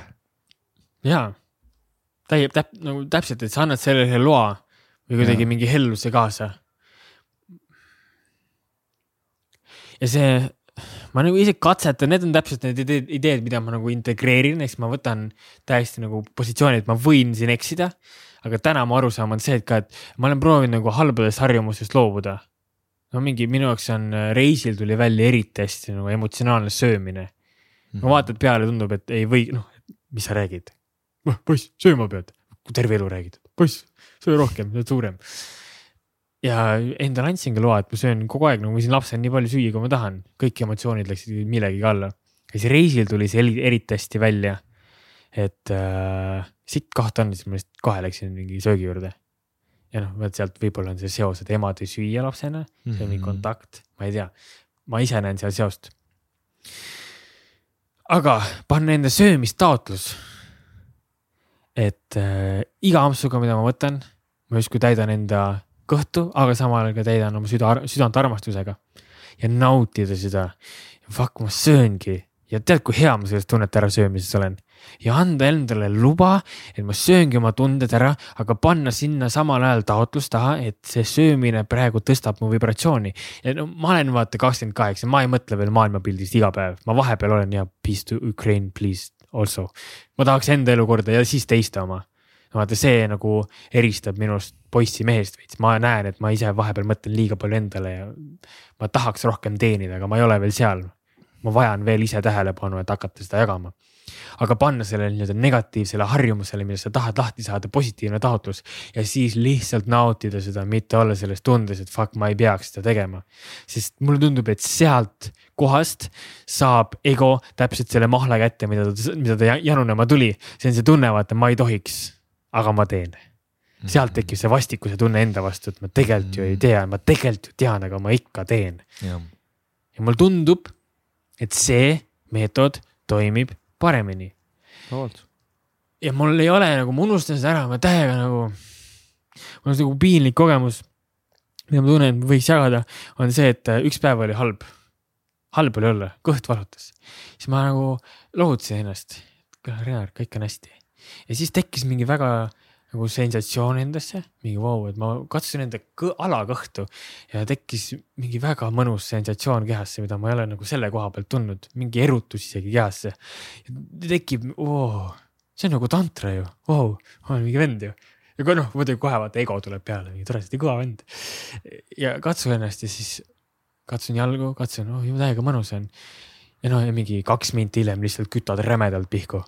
jaa, täie-, täp-, nagu täpselt, et sa annad sellele loa või kuidagi mingi helluse kaasa ja see, ma nagu ise katsetan, need on täpselt need ideed, ideed, mida ma nagu integreerin, siis ma võtan täiesti nagu positsiooni, et ma võin siin eksida. aga täna mu arusaam on see, et ka, et ma olen proovinud nagu halbadest harjumustest loobuda. No mingi minu jaoks on äh, reisil tuli välja eriti hästi nagu emotsionaalne söömine. no mhm. vaatad peale, tundub, et ei või, noh, mis sa räägid. noh, poiss, sööma pead, terve elu räägid, poiss, söö rohkem, sa oled suurem ja endale andsin ka loa, et ma söön kogu aeg, nagu ma võisin lapsena nii palju süüa, kui ma tahan, kõik emotsioonid läksid millegagi alla. ja siis reisil tuli see eriti hästi välja. et äh, sitt koht on, siis ma lihtsalt kohe läksin mingi söögi juurde. Ja noh, vot sealt võib-olla on see seos, et emad ei süüa lapsena, see on mingi mhm. kontakt, ma ei tea, ma ise näen seal seost. aga panna enda söömistaotlus. et äh, iga ampsuga, mida ma võtan, ma justkui täidan enda kõhtu, aga samal ajal ka täidan oma süda, südant armastusega ja nautida seda. Fuck, ma sööngi ja tead, kui hea ma sellest tunnete ärasöömises olen ja anda endale luba, et ma sööngi oma tunded ära, aga panna sinna samal ajal taotlus taha, et see söömine praegu tõstab mu vibratsiooni. ja no ma olen vaata kakskümmend kaheksa, ma ei mõtle veel maailmapildist iga päev, ma vahepeal olen ja peace to Ukraine, please also. ma tahaks enda elu korda ja siis teiste oma vaata, see nagu eristab minust poissi mehest veits, ma näen, et ma ise vahepeal mõtlen liiga palju endale ja ma tahaks rohkem teenida, aga ma ei ole veel seal. ma vajan veel ise tähelepanu, et hakata seda jagama aga panna sellele nii-öelda negatiivsele harjumusele, millest sa tahad lahti saada, positiivne taotlus ja siis lihtsalt nautida seda, mitte olla selles tundes, et fuck, ma ei peaks seda tegema. sest mulle tundub, et sealt kohast saab ego täpselt selle mahla kätte, mida ta, mida ta janunema tuli. see on see tunne, vaata, ma ei tohiks, aga ma teen sealt tekib see vastikuse tunne enda vastu, et ma tegelikult ju ei mm. tea, ma tegelikult ju tean, aga ma ikka teen. ja mulle tundub, et see meetod toimib paremini. ja mul ei ole nagu, ma unustan seda ära, ma täiega nagu, mul on nagu piinlik kogemus, mida ma tunnen, võiks jagada, on see, et äh, üks päev oli halb. halb oli olla, kõht valutas. siis ma nagu lohutasin ennast, Renar, kõik on hästi. ja siis tekkis mingi väga nagu sensatsioon endasse, mingi vau et ma katsusin enda kõ alakõhtu ja tekkis mingi väga mõnus sensatsioon kehasse, mida ma ei ole nagu selle koha pealt tundnud, mingi erutus isegi kehasse. tekib oh,, see on nagu tantra ju, vau, olen mingi vend ju. ja kui noh, muidugi kohe vaata ego tuleb peale, mingi tore, kõva vend. ja katsun ennast ja siis katsun jalgu, katsun, oh jumala täiega mõnus on. ja noh, ja mingi kaks minti hiljem lihtsalt kütad rämedalt pihku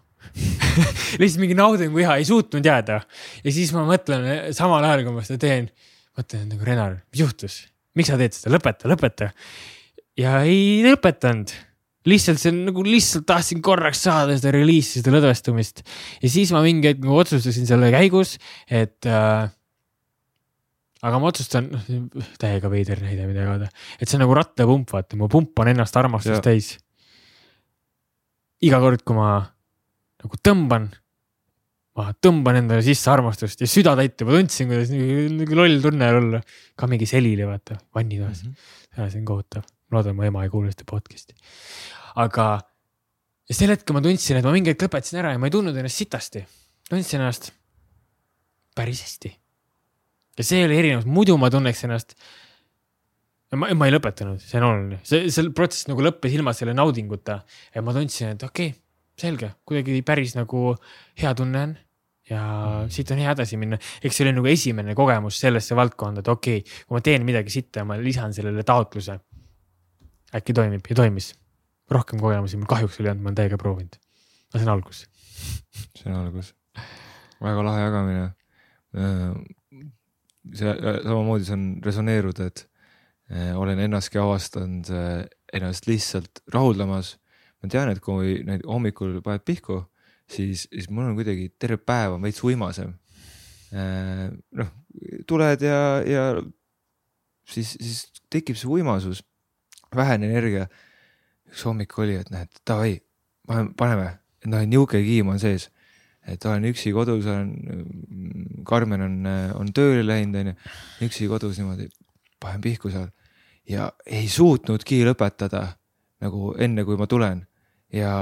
(laughs) lihtsalt mingi naudingu iha ei suutnud jääda. ja siis ma mõtlen samal ajal, kui ma seda teen, mõtlen nagu Renar, mis juhtus, miks sa teed seda, lõpeta, lõpeta. ja ei lõpetanud lihtsalt see nagu lihtsalt tahtsin korraks saada seda reliisi, seda lõdvestumist ja siis ma mingi hetk nagu otsustasin selle käigus, et äh, aga ma otsustan, noh täiega veider näide midagi öelda, et see on nagu rattapump, vaata, ma pumpan ennast armastust täis. iga kord, kui ma nagu tõmban, ma tõmban endale sisse armastust ja süda täitub, ma tundsin, kuidas nagu loll tunne olla. ka mingi selili vaata vannitoas mm, -hmm. see on kohutav, ma loodan, mu ema ei kuule seda podcast'i. aga ja sel hetkel ma tundsin, et ma mingi hetk lõpetasin ära ja ma ei tundnud ennast sitasti. tundsin ennast päris hästi. ja see oli erinevus, muidu ma tunneks ennast ma, ma ei lõpetanud, see on oluline, see, see protsess nagu lõppes ilma selle naudinguta ja ma tundsin, et okei okay,, selge, kuidagi päris nagu hea tunne on ja mm. siit on hea edasi minna. eks see oli nagu esimene kogemus sellesse valdkonda, et okei okay,, kui ma teen midagi sitta ja ma lisan sellele taotluse. äkki toimib ja toimis. rohkem kogemusi mul kahjuks ei olnud, ma olen täiega proovinud. aga see on algus. (laughs) see on algus. väga lahe jagamine. Äh, see äh, samamoodi saan resoneeruda, et äh, olen ennastki avastanud ennast lihtsalt rahuldamas ma tean, et kui neid hommikul paned pihku, siis, siis mul on kuidagi terve päev on veits uimasem. Äh, noh, tuled ja, ja siis, siis tekib see uimasus, vähene energia. üks hommik oli, et näed, davai, paneme, noh, niisugune kiim on sees, et olen üksi kodus, olen, Karmen on, on tööle läinud, onju, üksi kodus niimoodi, panen pihku seal. Ja ei suutnudki lõpetada nagu enne, kui ma tulen ja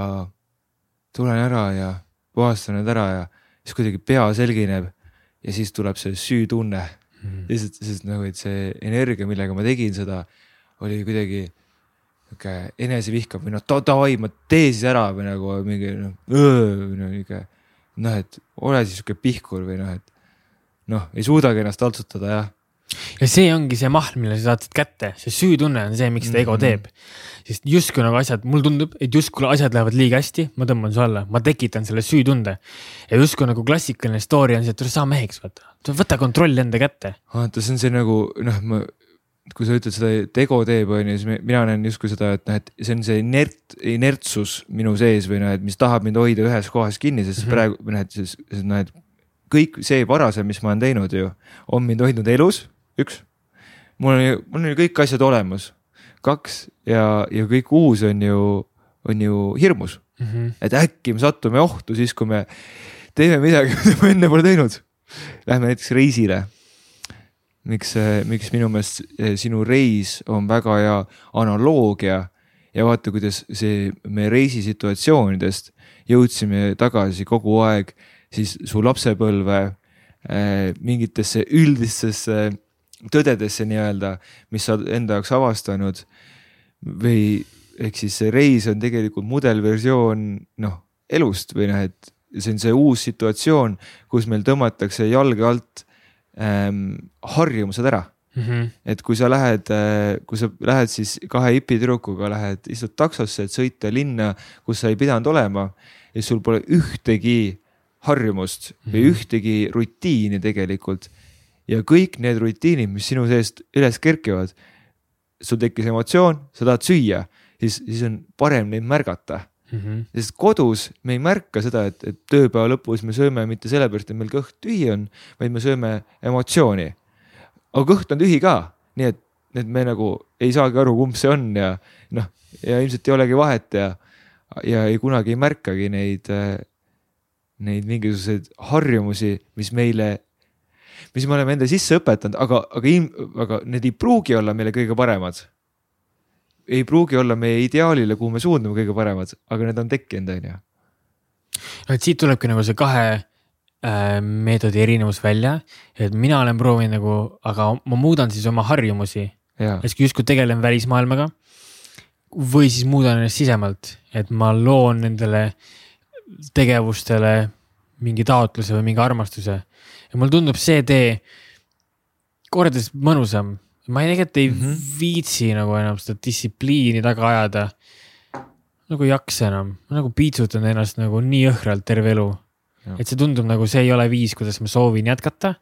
tulen ära ja puhastan need ära ja siis kuidagi pea selgineb ja siis tuleb see süütunne mm.. lihtsalt, sest nagu, et see energia, millega ma tegin seda, oli kuidagi sihuke enesevihkav või noh, davai, ma tee siis ära või nagu mingi noh, nihuke. noh, et ole siis sihuke pihkur või noh, et noh, ei suudagi ennast taltsutada jah ja see ongi see mahl, mille sa saad kätte, see süütunne on see, miks seda ego mhm. teeb. sest justkui nagu asjad, mulle tundub, et justkui asjad lähevad liiga hästi, ma tõmban su alla, ma tekitan selle süütunde. ja justkui nagu klassikaline story on see, et saa meheks, vaata, võta kontroll enda kätte. vaata, see on see nagu noh, ma, kui sa ütled seda, et ego teeb, on ju, siis mina näen justkui seda, et noh, et see on see inert, inertsus minu sees või noh, et mis tahab mind hoida ühes kohas kinni, sest mm -hmm. praegu noh, et siis noh, et kõik see varasem, mis ma olen teinud ju, on mind hoidnud elus üks. mul on ju, mul on ju kõik asjad olemas, kaks ja, ja kõik uus on ju, on ju hirmus mm. -hmm. et äkki me satume ohtu siis, kui me teeme midagi, mida me enne pole teinud. Lähme näiteks reisile. miks, miks minu meelest sinu reis on väga hea analoogia ja vaata, kuidas see, me reisisituatsioonidest jõudsime tagasi kogu aeg siis su lapsepõlve äh, mingitesse üldistesse tõdedesse nii-öelda, mis sa enda jaoks avastanud. või ehk siis see reis on tegelikult mudelversioon noh, elust või noh, et see on see uus situatsioon, kus meil tõmmatakse jalge alt ähm, harjumused ära mm. -hmm. et kui sa lähed, kui sa lähed siis kahe hipitüdrukuga lähed, istud taksosse, et sõita linna, kus sa ei pidanud olema ja sul pole ühtegi harjumust või Mhm. ühtegi rutiini tegelikult. Ja kõik need rutiinid, mis sinu seest üles kerkivad, sul tekkis emotsioon, sa tahad süüa, siis, siis on parem neid märgata Mm -hmm. sest kodus me ei märka seda, et, et tööpäeva lõpus me sööme mitte sellepärast, et meil kõht tühi on, vaid me sööme emotsiooni. aga kõht on tühi ka, nii et, et me nagu ei saagi aru, kumb see on ja noh, ja ilmselt ei olegi vahet ja, ja ei kunagi ei märkagi neid, neid mingisuguseid harjumusi, mis meile, mis me oleme enda sisse õpetanud, aga, aga aga need ei pruugi olla meile kõige paremad ei pruugi olla meie ideaalile, kuhu me suundume kõige paremad, aga need on tekkinud, on ju. no et siit tulebki nagu see kahe äh, meetodi erinevus välja, et mina olen proovinud nagu, aga ma muudan siis oma harjumusi, et justkui tegelen välismaailmaga. või siis muudan ennast sisemalt, et ma loon nendele tegevustele mingi taotluse või mingi armastuse. Ja mulle tundub see tee kordades mõnusam ma ei, tegelikult ei mm. -hmm. viitsi nagu enam seda distsipliini taga ajada. nagu ei jaksa enam, ma nagu piitsutan ennast nagu nii õhkralt terve elu. et see tundub nagu see ei ole viis, kuidas ma soovin jätkata.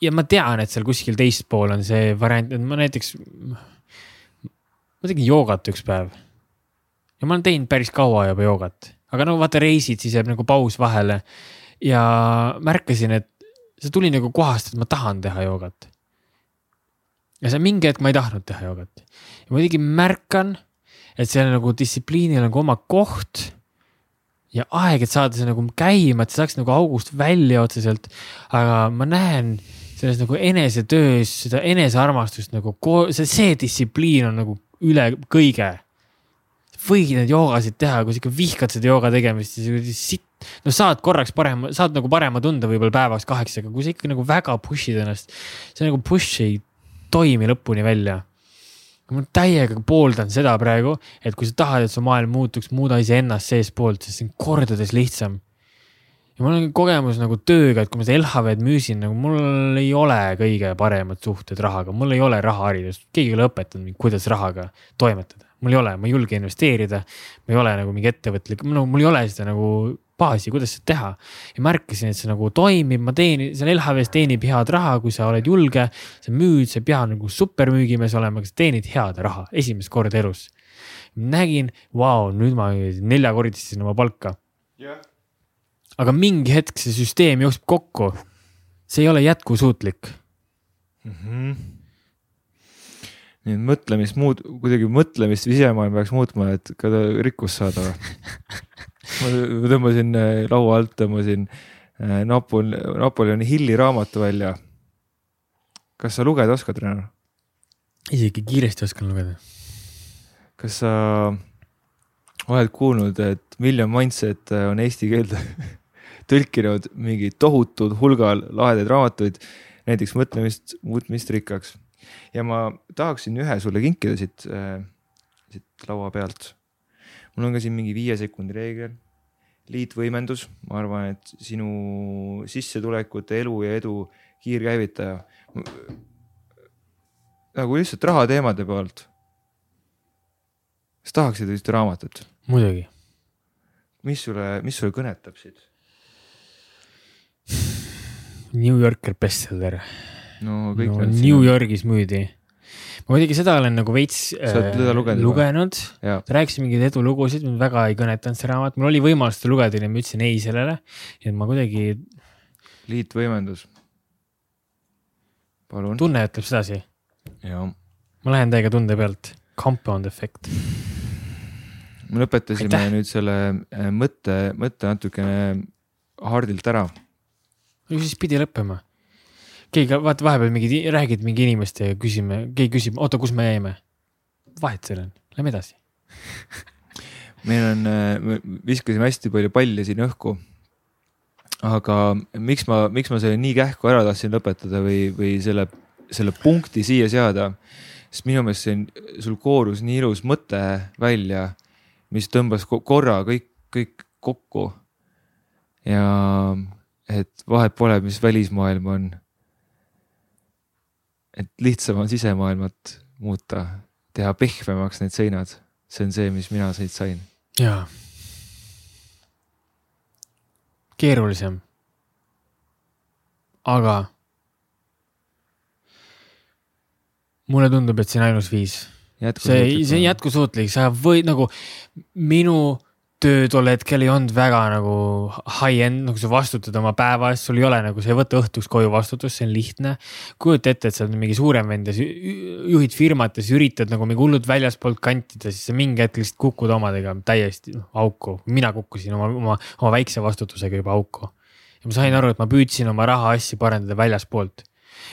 ja ma tean, et seal kuskil teispool on see variant, et ma näiteks, ma tegin joogat üks päev. ja ma olen teinud päris kaua juba joogat, aga no vaata reisid, siis jääb nagu paus vahele. Ja märkasin, et see tuli nagu kohast, et ma tahan teha joogat ja see mingi hetk ma ei tahtnud teha joogat. ja ma muidugi märkan, et seal nagu distsipliinil on nagu oma koht. ja aeg, et saada see nagu käima, et see saaks nagu august välja otseselt. aga ma näen selles nagu enesetöös seda enesearmastust nagu, see, see distsipliin on nagu üle kõige. võid neid joogasid teha, kui sa ikka vihkad seda jooga tegemist, siis sitt, no saad korraks parema, saad nagu parema tunde võib-olla päevaks kaheks, aga kui sa ikka nagu väga push'id ennast, see nagu push ei toimi lõpuni välja. ma täiega pooldan seda praegu, et kui sa tahad, et su maailm muutuks, muuda iseennast seestpoolt, sest see on kordades lihtsam. ja mul on kogemus nagu tööga, et kui ma seda LHV-d müüsin, nagu mul ei ole kõige paremad suhted rahaga, mul ei ole rahaharidust, keegi ei ole õpetanud mind, kuidas rahaga toimetada. mul ei ole, ma ei julge investeerida. ma ei ole nagu mingi ettevõtlik, no mul ei ole seda nagu baasi, kuidas seda teha. ja märkasin, et see nagu toimib, ma teenin, seal LHV-s teenib head raha, kui sa oled julge, sa müüd, sa ei pea nagu supermüügimees olema, aga sa teenid head raha esimest korda elus. nägin, vau, nüüd ma neljakordistasin oma palka. aga mingi hetk see süsteem jookseb kokku. see ei ole jätkusuutlik mm. -hmm. Nii et mõtlemist muud, kuidagi mõtlemist sisemaailm peaks muutma, et ka rikkust saada või? (laughs) ma tõmbasin äh, laua alt, tõmbasin äh, Napol-, Napoleoni Hilli raamatu välja. kas sa lugeda oskad, Renar? isegi kiiresti oskan lugeda. kas sa oled kuulnud, et Million Mindset on eesti keelde (laughs) tõlkinud mingi tohutud hulgal lahedaid raamatuid, näiteks mõtlemist, muutmist rikkaks. Ja ma tahaksin ühe sulle kinkida siit äh,, siit laua pealt. mul on ka siin mingi viie sekundi reegel, liitvõimendus, ma arvan, et sinu sissetulekute, elu ja edu kiirkäivitaja. nagu lihtsalt rahateemade pealt kas tahaksid ühte raamatut? muidugi. mis sulle, mis sulle kõnetab siit? New Yorker bestseller. No kõik no, need New on... Yorgis müüdi. ma muidugi seda olen nagu veits teda lugenud ta rääkis mingeid edulugusid, mind väga ei kõnetanud see raamat, mul oli võimalus seda lugeda ja ma ütlesin ei sellele. et ma kuidagi, liitvõimendus. palun. tunne ütleb sedasi. ma lähen täiega tunde pealt, compound effect. me lõpetasime Aitäh. nüüd selle äh, mõtte, mõtte natukene hardilt ära. ju siis pidi lõppema. Keegi, vaata vahepeal mingi, räägid mingi inimestega, küsime, keegi küsib, oota, kus me jäime? vahet seal on, lähme edasi. (laughs) meil on, me viskasime hästi palju palle siin õhku. aga miks ma, miks ma selle nii kähku ära tahtsin lõpetada või, või selle, selle punkti siia seada, sest minu meelest see on, sul koorus nii ilus mõte välja, mis tõmbas ko- korra kõik, kõik kokku. ja et vahet pole, mis välismaailm on. Et lihtsam on sisemaailmat muuta, teha pehmemaks need seinad, see on see, mis mina siit sain. jaa. keerulisem. aga mulle tundub, et see on ainus viis. see, see on jätkusuutlik, sa võid nagu, minu töö tol hetkel ei olnud väga nagu high-end, nagu sa vastutad oma päeva eest, sul ei ole nagu, sa ei võta õhtuks koju vastutust, see on lihtne. kujuta ette, et sa oled mingi suurem vend ja juhid firmat ja siis üritad nagu mingi hullult väljaspoolt kantida, siis sa mingi hetk lihtsalt kukud omadega täiesti noh, auku. mina kukkusin oma, oma, oma väikse vastutusega juba auku. ja ma sain aru, et ma püüdsin oma rahaasju parandada väljaspoolt.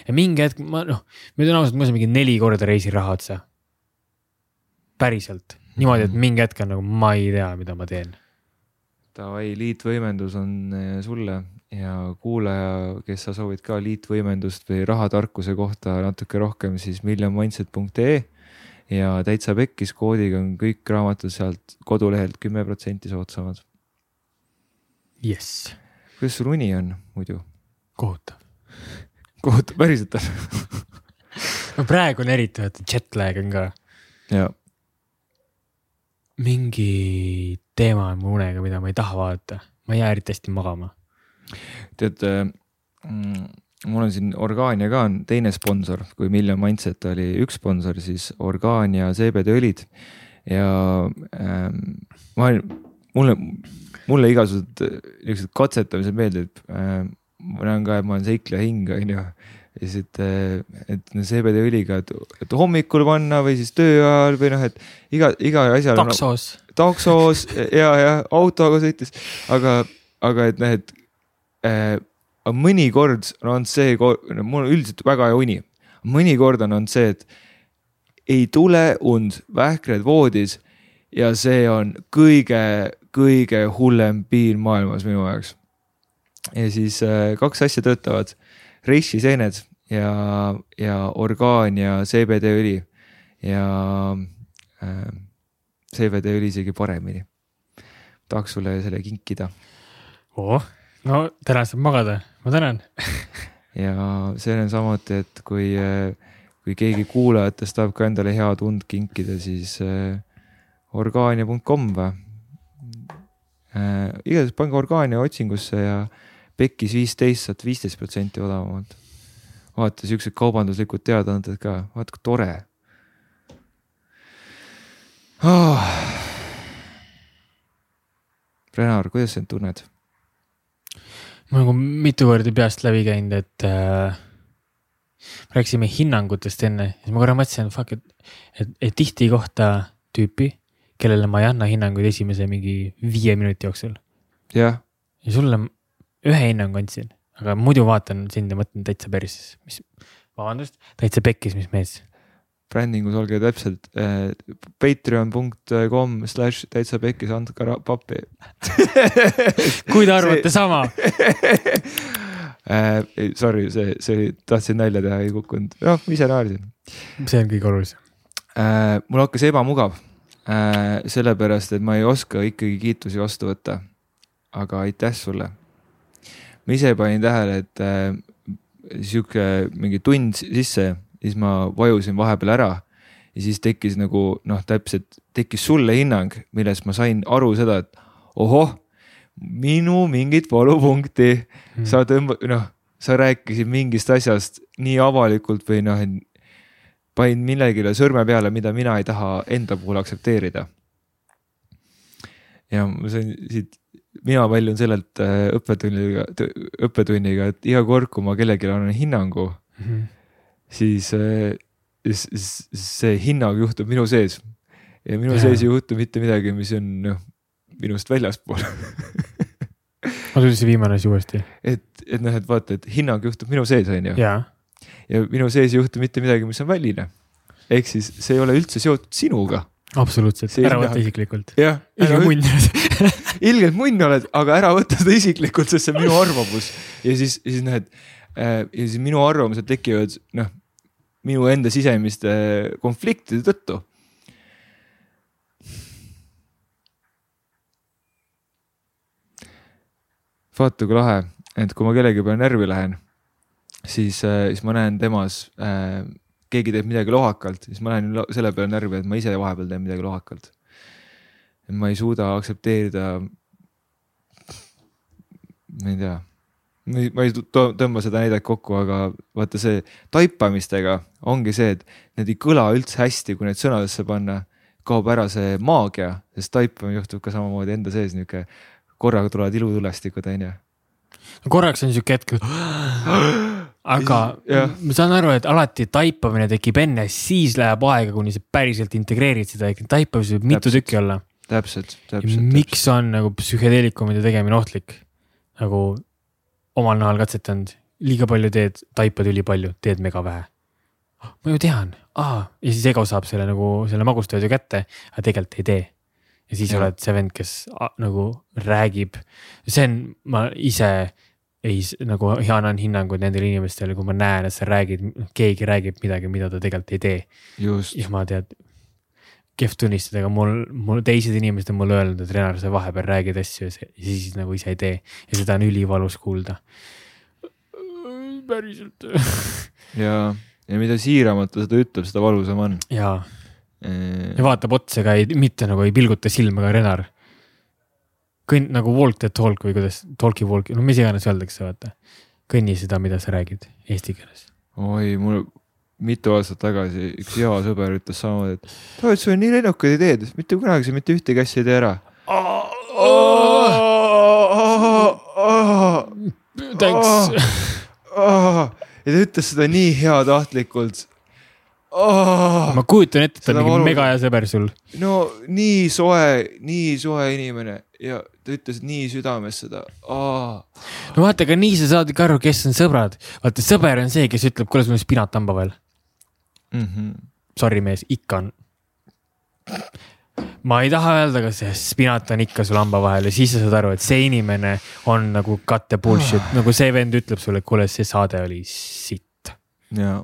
ja mingi hetk ma noh, ma ütlen ausalt, ma sain mingi neli korda reisiraha otsa. päriselt niimoodi, et mingi hetk on nagu ma ei tea, mida ma teen. Davai, liitvõimendus on eh, sulle ja kuulaja, kes sa soovid ka liitvõimendust või rahatarkuse kohta natuke rohkem, siis millionmindset.ee ja täitsa pekkis koodiga on kõik raamatud sealt kodulehelt kümme protsenti soodsamad. jess. kuidas sul uni on muidu? kohutav. (laughs) kohutav, päriselt on (laughs) no praegu on eriti, vaata jet lag on ka. jaa mingi teema on mu unega, mida ma ei taha vaadata, ma ei jää eriti hästi magama. tead mm,, mul on siin Orgaania ka on teine sponsor, kui Million Mindset oli üks sponsor, siis Orgaania CBD-õlid ja ähm, ma mulle, mulle igasugused niisugused katsetamised meeldivad äh,. ma näen ka, et ma olen seikleja hing, on ju ja siis, et, et CBD õliga, et, et hommikul panna või siis töö ajal või noh, et iga, iga asjal. taksos no,. taksos ja, ja autoga sõites, aga, aga et noh, et äh, mõnikord on see, no mul on üldiselt väga hea uni. mõnikord on olnud see, et ei tule und, vähkred voodis ja see on kõige, kõige hullem piin maailmas minu jaoks. ja siis äh, kaks asja töötavad reissiseened ja, ja orgaan ja CBD õli ja äh, CBD õli isegi paremini. tahaks sulle selle kinkida. oh, no täna saab magada, ma tänan (laughs) ja see on samuti, et kui, kui keegi kuulajatest tahab ka endale head und kinkida, siis äh, orgaania.com või äh,. igatahes pange orgaania otsingusse ja Pekkis viisteist, saad viisteist protsenti odavamalt. vaata siuksed kaubanduslikud teadaanded ka, vaata kui tore oh.. Renar, kuidas sa end tunned? ma nagu mitu korda peast läbi käinud, et äh, rääkisime hinnangutest enne, siis ma korra mõtlesin, fuck, et, et, et tihti ei kohta tüüpi, kellele ma ei anna hinnanguid esimese mingi viie minuti jooksul. jah. ja sulle ühe hinnangu andsin, aga muidu vaatan sind ja mõtlen täitsa perses, mis, vabandust, täitsa pekkis, mis mees. brändingus olge täpselt äh, patreon.com slash täitsa pekkis, andke pappi (laughs) kui te arvate see... sama (laughs) äh,. Sorry, see, see oli, tahtsin nalja teha, ei kukkunud, noh, ise naersin. see on kõige olulisem äh,. mul hakkas ebamugav äh,, sellepärast et ma ei oska ikkagi kiitusi vastu võtta. aga aitäh sulle ma ise panin tähele, et äh, sihuke mingi tund sisse, siis ma vajusin vahepeal ära ja siis tekkis nagu noh, täpselt tekkis sulle hinnang, millest ma sain aru seda, et ohoh, minu mingit valupunkti hmm. sa tõmba-, noh, sa rääkisid mingist asjast nii avalikult või noh, panin millegile sõrme peale, mida mina ei taha enda puhul aktsepteerida. ja ma sain siit mina väljun sellelt äh, õppetunniga, õppetunniga, et iga kord, kui ma kellelegi annan hinnangu mm, -hmm. siis see hinnang juhtub minu sees. ja minu ja. sees ei juhtu mitte midagi, mis on noh, minust väljaspool ma tuli see viimane asi uuesti. et, et noh, et vaata, et hinnang juhtub minu sees, on ju. ja minu sees ei juhtu mitte midagi, mis on väline. ehk siis see ei ole üldse seotud sinuga absoluutselt, ära võta isiklikult. jah. ilge munn (laughs) ilgelt munn oled, aga ära võta seda isiklikult, sest see on minu arvamus. ja siis, siis noh, et äh, ja siis minu arvamused tekivad noh, minu enda sisemiste konfliktide tõttu. vaata kui lahe, et kui ma kellegi peale närvi lähen, siis, siis ma näen temas äh,, keegi teeb midagi lohakalt, siis ma lähen selle peale närvi, et ma ise vahepeal teen midagi lohakalt. ma ei suuda aktsepteerida. ma ei tea ma ei tõmba seda näidet kokku, aga vaata see taipamistega ongi see, et need ei kõla üldse hästi, kui need sõnadesse panna. kaob ära see maagia, sest taipamine juhtub ka samamoodi enda sees niuke, korraga tulevad ilutulestikud, onju. korraks on siuke hetk, (gasps) (gasps) aga ja. ma saan aru, et alati taipamine tekib enne, siis läheb aega, kuni sa päriselt integreerid seda, taipamisi võib mitu tükki olla. täpselt, täpselt. miks täpselt. on nagu psühhedeelikumide tegemine ohtlik? nagu omal nahal katsetanud, liiga palju teed, taipad ülipalju, teed mega vähe. ma ju tean, aa, ja siis ego saab selle nagu selle magustööd ju kätte, aga tegelikult ei tee. ja siis ja. oled see vend, kes nagu räägib, see on, ma ise ei nagu annan hinnanguid nendele inimestele, kui ma näen, et sa räägid, keegi räägib midagi, mida ta tegelikult ei tee. ja ma tean, kehv tunnistada, aga mul, mul teised inimesed on mulle öelnud, et Renar, sa vahepeal räägid asju ja, ja siis nagu ise ei tee ja seda on ülivalus kuulda. päriselt (laughs) ja, ja mida siiramalt ta seda ütleb, seda valusam on. ja ja vaatab otsa ka mitte nagu ei pilguta silma ka Renar. Kõnn nagu walk the talk või kuidas, talk'i walk, no mis iganes öeldakse, vaata. kõnni seda, mida sa räägid eesti keeles. oi, mul mitu aastat tagasi üks hea sõber ütles samamoodi, et Taavet, sul on nii lennukad ideed, mitte kunagi sa mitte ühtegi asja ei tee ära. Thanks. ja ta ütles seda nii heatahtlikult oh,. ma kujutan ette, et ta on mingi mega hea sõber sul. no nii soe, nii soe inimene ja ta ütles nii südames seda no vaata, aga nii sa saad ikka aru, kes on sõbrad. vaata, sõber on see, kes ütleb, kuule, sul on spinat hamba peal mm. -hmm. Sorry, mees, ikka on. ma ei taha öelda, kas see spinat on ikka sul hamba vahel ja siis sa saad aru, et see inimene on nagu cut the bullshit oh., nagu see vend ütleb sulle, et kuule, see saade oli sitt. ja,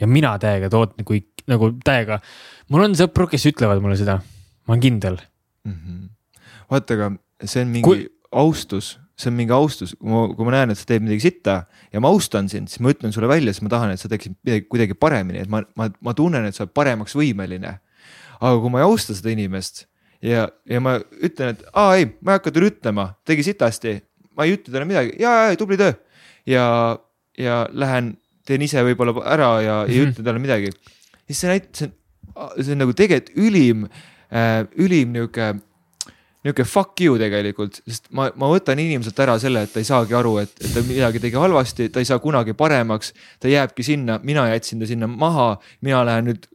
ja mina täiega toot- nagu, nagu täiega, mul on sõpru, kes ütlevad mulle seda, ma olen kindel mm. -hmm. Vaata, aga see on mingi Kui... austus see on mingi austus, kui ma, näen, et sa teed midagi sitta ja ma austan sind, siis ma ütlen sulle välja, siis ma tahan, et sa teeksid midagi kuidagi paremini, et ma, ma, ma tunnen, et sa oled paremaks võimeline. aga kui ma ei austa seda inimest ja, ja ma ütlen, et aa ei, ma ei hakka talle ütlema, tegi sitasti, ma ei ütle talle midagi, ja, ja tubli töö. ja, ja lähen, teen ise võib-olla ära ja mm -hmm. ei mhm. ütle talle midagi. siis see näitab, see on, see on nagu tegelikult ülim äh,, ülim nihuke niisugune fuck you tegelikult, sest ma, ma võtan inimeselt ära selle, et ta ei saagi aru, et, et ta midagi tegi halvasti, ta ei saa kunagi paremaks. ta jääbki sinna, mina jätsin ta sinna maha, mina lähen nüüd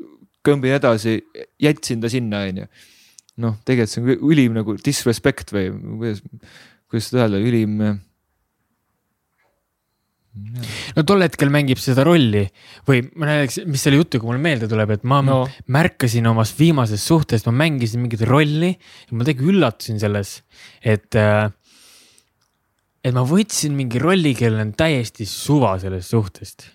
kõmbin edasi, jätsin ta sinna, on ju. noh, tegelikult see on ülim nagu disrespect või kuidas, kuidas seda öelda, ülim no tol hetkel mängib seda rolli või ma näiteks, mis selle jutuga mulle meelde tuleb, et ma no. märkasin omas viimases suhtes, ma mängisin mingit rolli ja ma tegelikult üllatusin selles, et. Äh, et ma võtsin mingi rolli, kellel on täiesti suva sellest suhtest.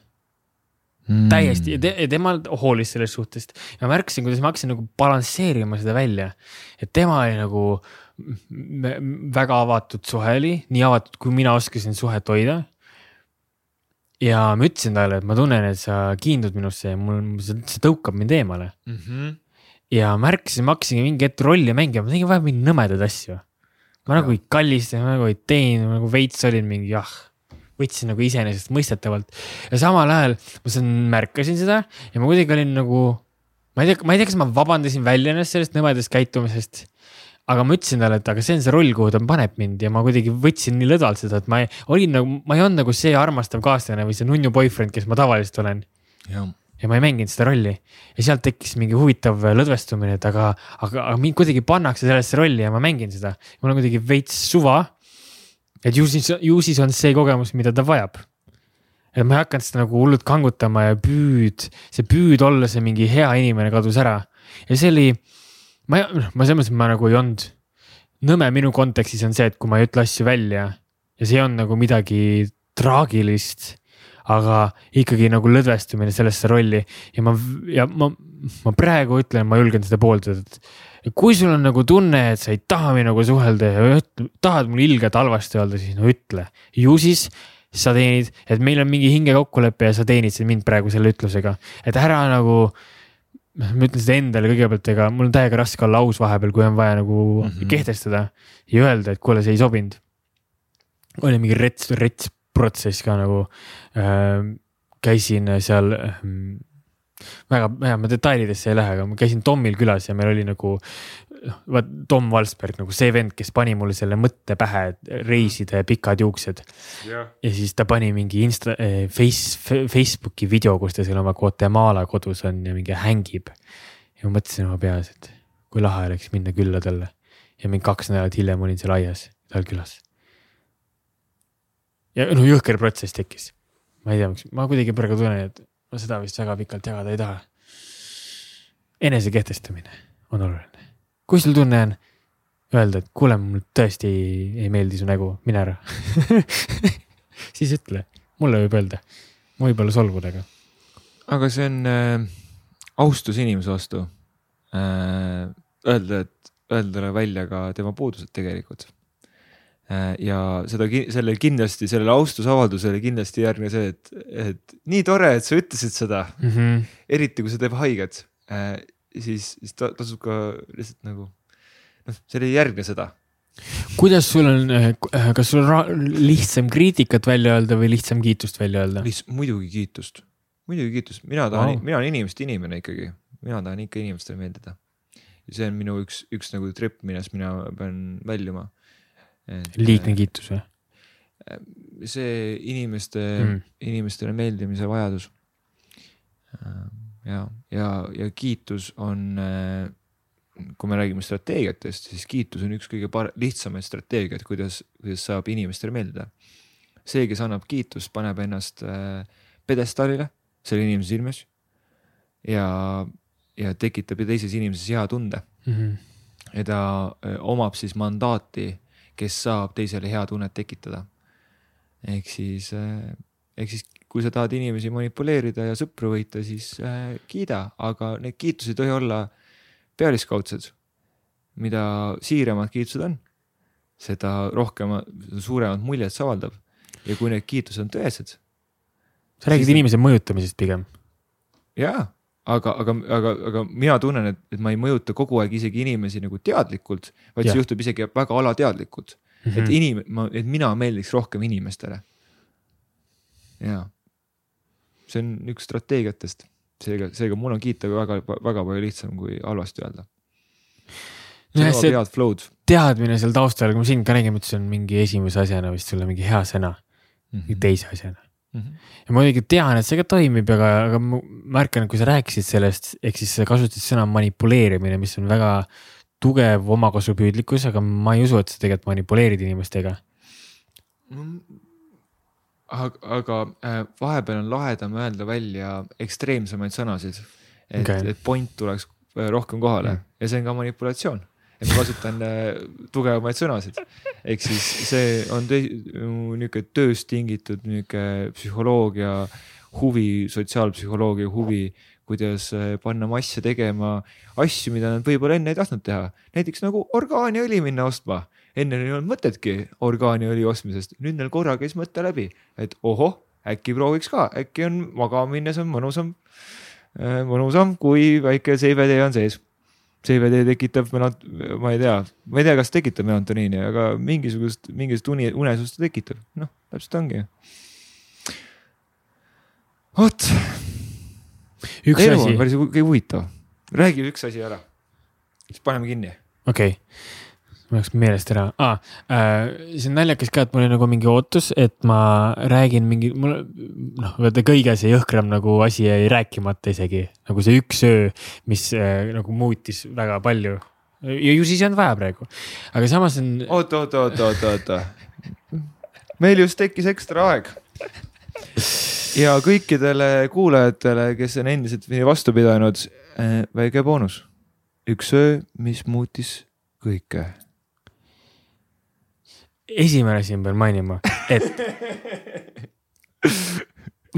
Mm.. täiesti ja te, tema hoolis sellest suhtest. Ja ma märkasin, kuidas ma hakkasin nagu balansseerima seda välja, et tema oli nagu väga avatud suhe oli, nii avatud, kui mina oskasin suhet hoida ja ma ütlesin talle, et ma tunnen, et sa kiindud minusse ja mul, see tõukab mind eemale mm. -hmm. ja märkasin, ma hakkasingi mingi hetk rolli mängima, ma tegin vahepeal mingeid nõmedaid asju. ma nagu ei kallista, ma nagu ei teinud, nagu veits olin mingi jah, võtsin nagu iseenesestmõistetavalt ja samal ajal ma saan, märkasin seda ja ma kuidagi olin nagu, ma ei tea, ma ei tea, kas ma vabandasin välja ennast sellest nõmedast käitumisest aga ma ütlesin talle, et aga see on see roll, kuhu ta paneb mind ja ma kuidagi võtsin nii lõdvalt seda, et ma ei, olin nagu, ma ei olnud nagu see armastav kaaslane või see nunnu boyfriend, kes ma tavaliselt olen. ja ma ei mänginud seda rolli ja sealt tekkis mingi huvitav lõdvestumine, et aga, aga, aga mind kuidagi pannakse sellesse rolli ja ma mängin seda. mul on kuidagi veits suva. et ju siis, ju siis on see kogemus, mida ta vajab et ma ei hakanud seda nagu hullult kangutama ja püüd, see püüd olla see mingi hea inimene kadus ära ja see oli ma noh, ma selles mõttes, et ma nagu ei olnud, nõme minu kontekstis on see, et kui ma ei ütle asju välja ja see on nagu midagi traagilist, aga ikkagi nagu lõdvestumine sellesse rolli ja ma, ja ma, ma praegu ütlen, ma julgen seda pooldada, et kui sul on nagu tunne, et sa ei taha minuga suhelda ja üt- tahad mulle ilgelt halvasti öelda, siis no ütle. ju siis sa teenid, et meil on mingi hingekokkulepe ja sa teenid mind praegu selle ütlusega, et ära nagu. Ma ütlen seda endale kõigepealt, ega mul on täiega raske olla aus vahepeal, kui on vaja nagu mm. -hmm. kehtestada ja öelda, et kuule, see ei sobinud. oli mingi rets, rets protsess ka nagu äh,. käisin seal äh, väga, ja ma detailidesse ei lähe, aga ma käisin Tomil külas ja meil oli nagu. Vaat Tom Valsberg nagu see vend, kes pani mulle selle mõtte pähe, et reisida ja pikad juuksed. ja siis ta pani mingi Insta, Face, Facebooki video, kus ta seal oma Guatemala kodus on ja mingi hängib. ja ma mõtlesin oma peas, et kui lahe oleks minna külla talle ja mingi kaks nädalat hiljem olin seal aias tal külas. ja no jõhker protsess tekkis. ma ei tea, miks, ma kuidagi praegu tunnen, et ma seda vist väga pikalt jagada ei taha. enese kehtestamine on oluline. Kui sul tunne on öelda, et kuule, mul tõesti ei, ei meeldi su nägu, mine ära. (laughs) siis ütle, mulle võib öelda, ma võib olla solvuda, aga aga see on äh, austus inimese vastu äh,. Öelda, et öelda talle välja ka tema puudused tegelikult äh,. ja seda, selle kindlasti, sellele austusavaldusele kindlasti järgne see, et, et nii tore, et sa ütlesid seda, mm. -hmm. eriti kui see teeb haiget äh,, siis, siis ta tasub ka lihtsalt nagu noh, sellele ei järgne seda kuidas sul on, kas sul on lihtsam kriitikat välja öelda või lihtsam kiitust välja öelda? lihtsalt muidugi kiitust, muidugi kiitust, mina tahan wow., mina olen inimeste inimene ikkagi, mina tahan ikka inimestele meeldida. ja see on minu üks, üks nagu trepp, millest mina pean väljuma. liigne kiitus või see inimeste mm. mm., inimestele meeldimise vajadus. ja, ja, ja kiitus on, kui me räägime strateegiatest, siis kiitus on üks kõige par-, lihtsamaid strateegiaid, kuidas, kuidas saab inimestele meeldida. see, kes annab kiitust, paneb ennast äh, pjedestaalile selle inimese silmis ja, ja tekitab teises inimeses hea tunde Mm -hmm. ja ta öö, omab siis mandaati, kes saab teisele hea tunnet tekitada. ehk siis, ehk siis kui sa tahad inimesi manipuleerida ja sõpru võita, siis äh, kiida, aga need kiitused ei tohi olla pealiskaudsed. mida siiramad kiitused on, seda rohkem, suuremat muljet see avaldab. ja kui need kiitused on tõesed, sa räägid inimese mõjutamisest pigem. jaa, aga, aga, aga, aga mina tunnen, et, et ma ei mõjuta kogu aeg isegi inimesi nagu teadlikult, vaid Jah. see juhtub isegi väga alateadlikult. Mhm. et inim-, ma, et mina meeldiks rohkem inimestele. jaa, see on üks strateegiatest, seega, seega mul on kiita väga, väga palju lihtsam kui halvasti öelda. see nojah, see head flow'd teadmine seal taustal, kui ma sind ka nägin, mõtlesin mingi esimese asjana vist sulle mingi hea sõna, mingi teise asjana. mm. -hmm. ja ma muidugi tean, et see ka toimib, aga, aga ma märkan, et kui sa rääkisid sellest, ehk siis sa kasutasid sõna manipuleerimine, mis on väga tugev omakasupüüdlikkus, aga ma ei usu, et sa tegelikult manipuleerid inimestega. aga, aga äh, vahepeal on lahedam öelda välja ekstreemsemaid sõnasid, et okay., et point tuleks äh, rohkem kohale Mm. ja see on ka manipulatsioon. et ma kasutan äh, tugevamaid sõnasid, ehk siis see on niisugune tööst tingitud niisugune psühholoogia huvi, sotsiaalpsühholoogia huvi, kuidas panna masse tegema asju, mida nad võib-olla enne ei tahtnud teha, näiteks nagu orgaaniõli minna ostma enne ei olnud mõtetki orgaaniõli ostmisest, nüüd neil korra käis mõte läbi, et ohoh, äkki prooviks ka, äkki on magama minnes on mõnusam, mõnusam, kui väike CBD on sees. CBD tekitab ma ei tea, ma ei tea, kas tekitab melatoniini, aga mingisugust, mingisugust uni, unesust ta tekitab, noh, täpselt ongi. vot, üks elu asi päris hu- huvitav, räägi üks asi ära, siis paneme kinni. okei okay., mul läks meelest ära ah,. Äh, see on naljakas ka, et mul oli nagu mingi ootus, et ma räägin mingi, mul noh, vaata kõige see jõhkram nagu asi jäi rääkimata isegi nagu see üks öö, mis äh, nagu muutis väga palju. ja ju siis ei olnud vaja praegu, aga samas on, oota, oota, oota, oota, oota. meil just tekkis ekstra aeg. ja kõikidele kuulajatele, kes on endiselt meie vastu pidanud, väike boonus. üks öö, mis muutis kõike. Esimene asi ma pean mainima, et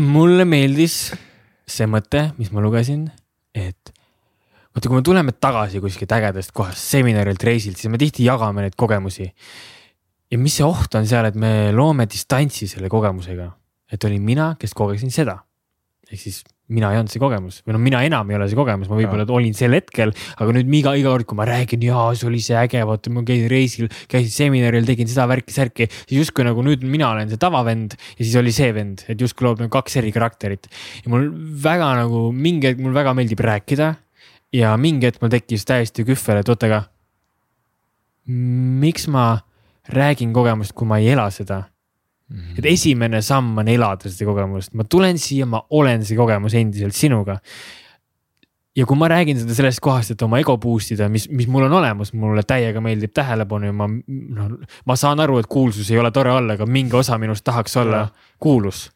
mulle meeldis see mõte, mis ma lugesin, et vaata, kui me tuleme tagasi kuskilt ägedast kohast, seminarilt, reisilt, siis me tihti jagame neid kogemusi. ja mis see oht on seal, et me loome distantsi selle kogemusega, et olin mina, kes kogesin seda. ehk siis mina ei olnud see kogemus. või no mina enam ei ole see kogemus, ma võib-olla olin sel hetkel, aga nüüd iga, iga kord, kui ma räägin, jaa, see oli see äge, vaata, ma käisin reisil, käisin seminaril, tegin seda värki-särki, siis justkui nagu nüüd mina olen see tavavend ja siis oli see vend, et justkui loob nagu kaks eri karakterit. ja mul väga nagu mingi hetk mul väga meeldib rääkida ja mingi hetk mul tekkis täiesti kühvel, et oota, aga miks ma räägin kogemust, kui ma ei ela seda Mm. et esimene samm on elada seda kogemust, ma tulen siia, ma olen see kogemus endiselt sinuga. ja kui ma räägin seda sellest kohast, et oma ego boost ida, mis, mis mul on olemas, mulle täiega meeldib tähelepanu ja ma, noh, ma saan aru, et kuulsus ei ole tore olla, aga mingi osa minust tahaks olla ja. kuulus.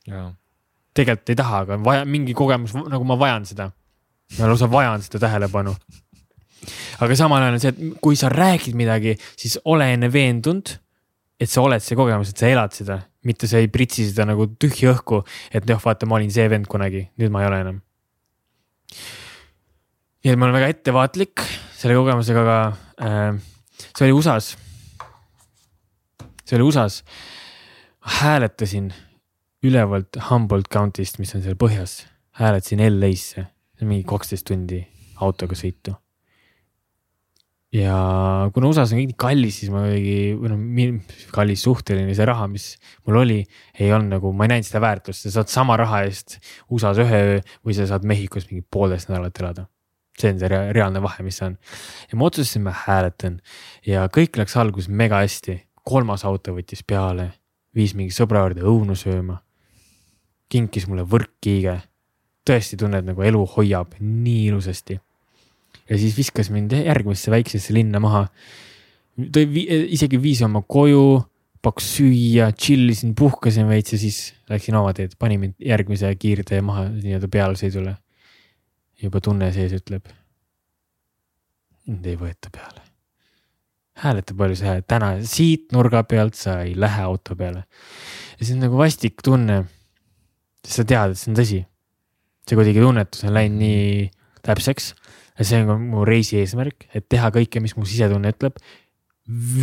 tegelikult ei taha, aga vaja mingi kogemus, nagu ma vajan seda. ma lausa vajan seda tähelepanu aga samal ajal on see, et kui sa räägid midagi, siis ole enne veendunud, et sa oled see kogemus, et sa elad seda mitte sa ei pritsi seda nagu tühja õhku, et noh, vaata, ma olin see vend kunagi, nüüd ma ei ole enam. nii et ma olen väga ettevaatlik selle kogemusega, aga äh, see oli USA-s. see oli USA-s. hääletasin ülevalt Humboldt County'st, mis on seal põhjas, hääletasin LA-sse, mingi kaksteist tundi autoga sõitu ja kuna USA-s on kõik nii kallis, siis ma kuidagi, või noh, kallis suhteline see raha, mis mul oli, ei olnud nagu, ma ei näinud seda väärtust, sa saad sama raha eest USA-s ühe öö või sa saad Mehhikos mingi poolteist nädalat elada. see on see rea reaalne vahe, mis see on. ja ma otsustasin, ma hääletan ja kõik läks alguses mega hästi, kolmas auto võttis peale, viis mingi sõbra juurde õunu sööma. kinkis mulle võrkkiige, tõesti tunned nagu elu hoiab nii ilusasti ja siis viskas mind järgmisse väiksesse linna maha. ta isegi viis oma koju, pakkus süüa, chill isin, puhkasin veits ja siis läksin oma teed, pani mind järgmise kiirtee maha nii-öelda pealesõidule. juba tunne sees ütleb. mind ei võeta peale. hääleta palju sa hääled, täna siit nurga pealt sa ei lähe auto peale. ja see on nagu vastik tunne. sest sa tead, et see on tõsi. see kuidagi tunnetus on läinud nii täpseks ja see on mu reisi eesmärk, et teha kõike, mis mu sisetunne ütleb.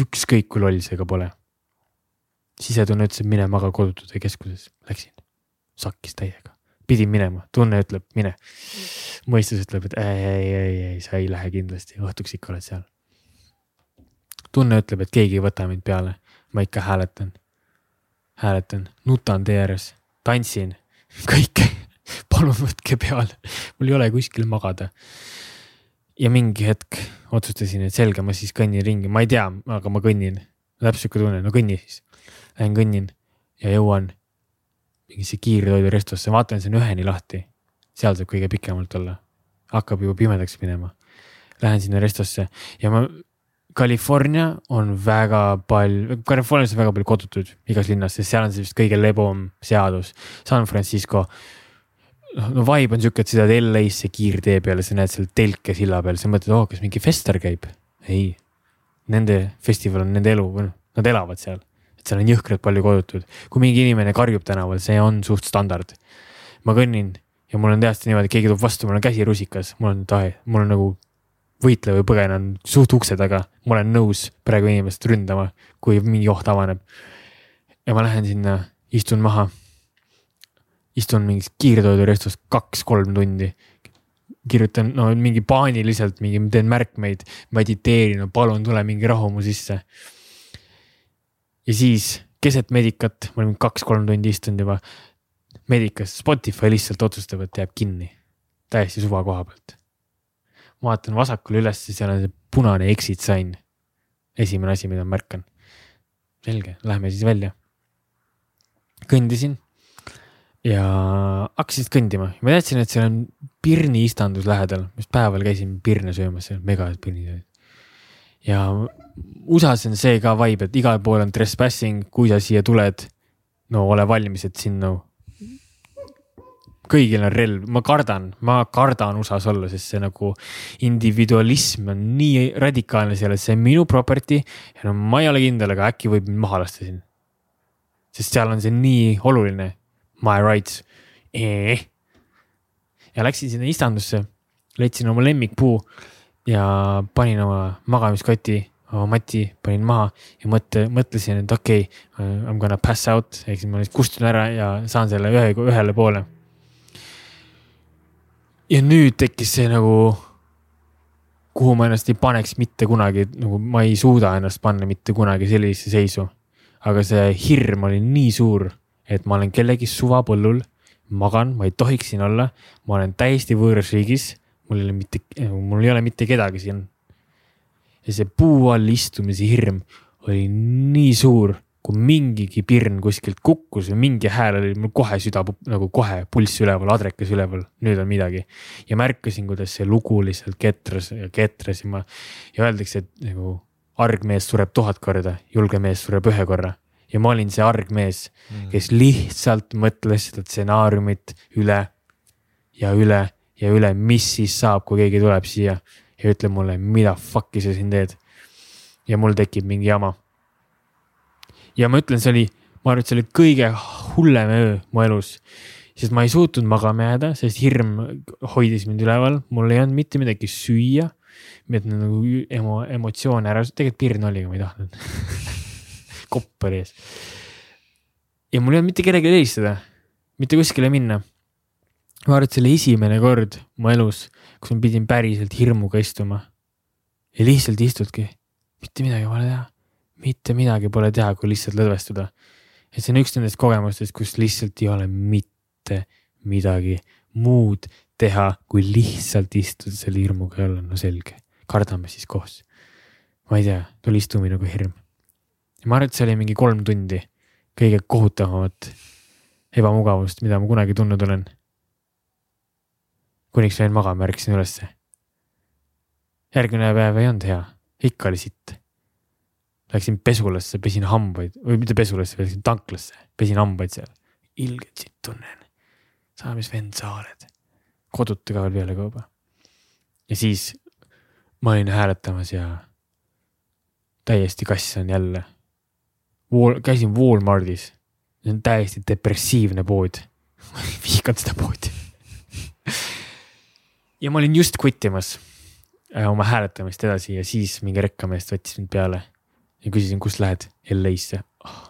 ükskõik kui loll see ka pole. sisetunne ütles, et mine maga kodutute keskuses, läksin, sakkis täiega, pidin minema, tunne ütleb, mine. mõistus ütleb, et ei, ei, ei, ei, sa ei lähe kindlasti, õhtuks ikka oled seal. tunne ütleb, et keegi ei võta mind peale, ma ikka hääletan, hääletan, nutan tee ääres, tantsin, (laughs) kõike. Palun võtke peale, mul ei ole kuskil magada ja mingi hetk otsustasin, et selge, ma siis kõnnin ringi, ma ei tea, aga ma kõnnin. täpselt sihuke tunne, no kõnni siis. Lähen kõnnin ja jõuan mingisse kiirtoidurestosse, vaatan, see on üheni lahti. seal saab kõige pikemalt olla. hakkab juba pimedaks minema. Lähen sinna restosse ja ma, California on väga palju, Californias on väga palju kodutuid igas linnas, sest seal on see vist kõige lebom seadus. San Francisco no vibe on sihuke, et sa sõidad LA-sse kiirtee peale, sa näed seal telke silla peal, sa mõtled, oo oh,, kas mingi fester käib? ei, nende festival on nende elu, noh, nad elavad seal, et seal on jõhkralt palju kodutud. kui mingi inimene karjub tänaval, see on suht standard. ma kõnnin ja mul on tõesti niimoodi, keegi tuleb vastu, mul on käsi rusikas, mul on tahe, mul on nagu võitle või põgen on suht ukse taga, ma olen nõus praegu inimest ründama, kui mingi oht avaneb. ja ma lähen sinna, istun maha istun mingis kiirtoidurestos kaks-kolm tundi. kirjutan, no mingi paaniliselt mingi, teen märkmeid, mediteerin, no palun tule mingi rahu mu sisse. ja siis keset medikat, ma olen kaks-kolm tundi istunud juba. medikas, Spotify lihtsalt otsustab, et jääb kinni, täiesti suva koha pealt. vaatan vasakule üles, seal on see punane exit sign. esimene asi, mida ma märkan. selge, lähme siis välja. kõndisin ja hakkasid kõndima, ma teadsin, et seal on pirni istandus lähedal, just päeval käisin pirne söömas, seal mega head pirnid olid. ja USA-s on see ka vibe, et igal pool on trespassing, kui sa siia tuled, no ole valmis, et sind no. Kõigil on relv, ma kardan, ma kardan USA-s olla, sest see nagu individualism on nii radikaalne seal, et see on minu property. Ja no ma ei ole kindel, aga äkki võib mind maha lasta siin. sest seal on see nii oluline my rights. ja läksin sinna istandusse leidsin oma lemmikpuu ja panin oma magamiskoti, oma mati panin maha ja mõtte, mõtlesin, et okei okay,, I m gonna pass out ehk siis ma lihtsalt kustun ära ja saan selle ühe, ühele poole. ja nüüd tekkis see nagu, kuhu ma ennast ei paneks mitte kunagi, nagu ma ei suuda ennast panna mitte kunagi sellisesse seisu. aga see hirm oli nii suur, et ma olen kellegi suvapõllul magan, ma ei tohiks siin olla, ma olen täiesti võõras riigis, mul ei ole mitte, mul ei ole mitte kedagi siin. ja see puu all istumise hirm oli nii suur, kui mingigi pirn kuskilt kukkus või mingi hääl oli mul kohe süda nagu kohe pulss üleval, adrekas üleval, nüüd on midagi. ja märkasin, kuidas see lugu lihtsalt ketras ja ketras ja ma ja öeldakse, et nagu argmees sureb tuhat korda, julge mees sureb ühe korra ja ma olin see argmees mm., kes lihtsalt mõtles seda stsenaariumit üle ja üle ja üle, mis siis saab, kui keegi tuleb siia ja ütleb mulle, mida fuck'i sa siin teed. ja mul tekib mingi jama. ja ma ütlen, see oli, ma arvan, et see oli kõige hullem öö mu elus, sest ma ei suutnud magama jääda, sest hirm hoidis mind üleval, mul ei olnud mitte midagi süüa. et nagu emo, emotsioone ära, tegelikult pirn oli, aga ma ei tahtnud (laughs) kopp oli ees. ja mul ei olnud mitte kellelegi helistada, mitte kuskile minna. ma arvan, et see oli esimene kord mu elus, kus ma pidin päriselt hirmuga istuma. ja lihtsalt istudki, mitte midagi pole teha, mitte midagi pole teha, kui lihtsalt lõdvestuda. et see on üks nendest kogemustest, kus lihtsalt ei ole mitte midagi muud teha, kui lihtsalt istuda selle hirmuga ja olla, no selge, kardame siis koos. ma ei tea, tuli istumine kui hirm ma arvan, et see oli mingi kolm tundi kõige kohutavamat ebamugavust, mida ma kunagi tundnud olen. kuniks jäin magama, ärkasin ülesse. järgmine päev ei olnud hea, ikka oli sitt. Läksin pesulasse, pesin hambaid või mitte pesulasse, läksin tanklasse, pesin hambaid seal. ilgelt sitt tunnen. sa, mis vend sa oled. kodutu ka veel pealekauba. ja siis ma olin hääletamas ja täiesti kass on jälle Wal-, käisin Walmartis, see on täiesti depressiivne pood. Vihkan seda poodi. Ja ma olin just quittimas äh, oma hääletamist edasi ja siis mingi rekkameest võttis mind peale ja küsisin, kust lähed? LA-sse oh,.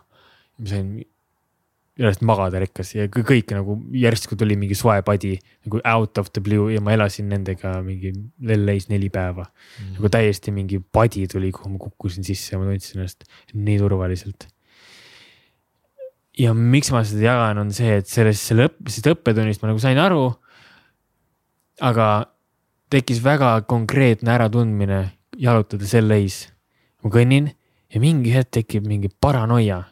ma sain üles magada rekkas ja kõik nagu järsku tuli mingi soe padi nagu out of the blue ja ma elasin nendega mingi LA-s neli päeva mm.. nagu täiesti mingi padi tuli, kuhu ma kukkusin sisse ja ma tundsin ennast nii turvaliselt ja miks ma seda jagan, on see, et sellest, selle õpp-, sellest õppetunnist ma nagu sain aru. aga tekkis väga konkreetne äratundmine jalutades LA-s. ma kõnnin ja mingi hetk tekib mingi paranoia.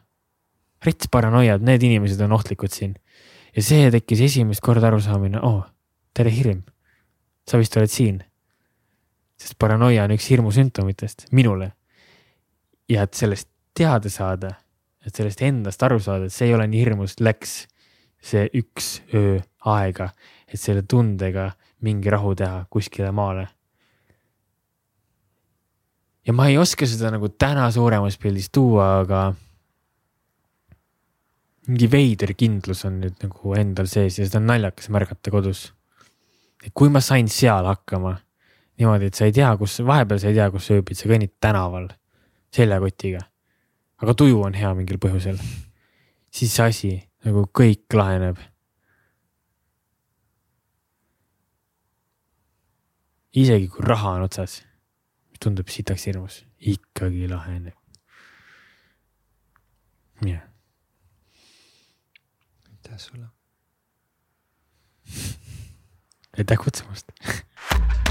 Rets paranoia, et need inimesed on ohtlikud siin. ja see tekkis esimest korda arusaamine, oo, tere hirm. sa vist oled siin. sest paranoia on üks hirmu sümptomitest minule. ja et sellest teada saada et sellest endast aru saada, et see ei ole nii hirmus, läks see üks öö aega, et selle tundega mingi rahu teha kuskile maale. ja ma ei oska seda nagu täna suuremas pildis tuua, aga mingi veider kindlus on nüüd nagu endal sees ja seda on naljakas märgata kodus. et kui ma sain seal hakkama niimoodi, et sa ei tea, kus, vahepeal sa ei tea, kus sa ööbid, sa kõnnid tänaval seljakotiga aga tuju on hea mingil põhjusel, siis see asi nagu kõik laheneb. isegi kui raha on otsas, tundub sitaks hirmus, ikkagi laheneb. jah aitäh sulle. aitäh kutsumast (laughs)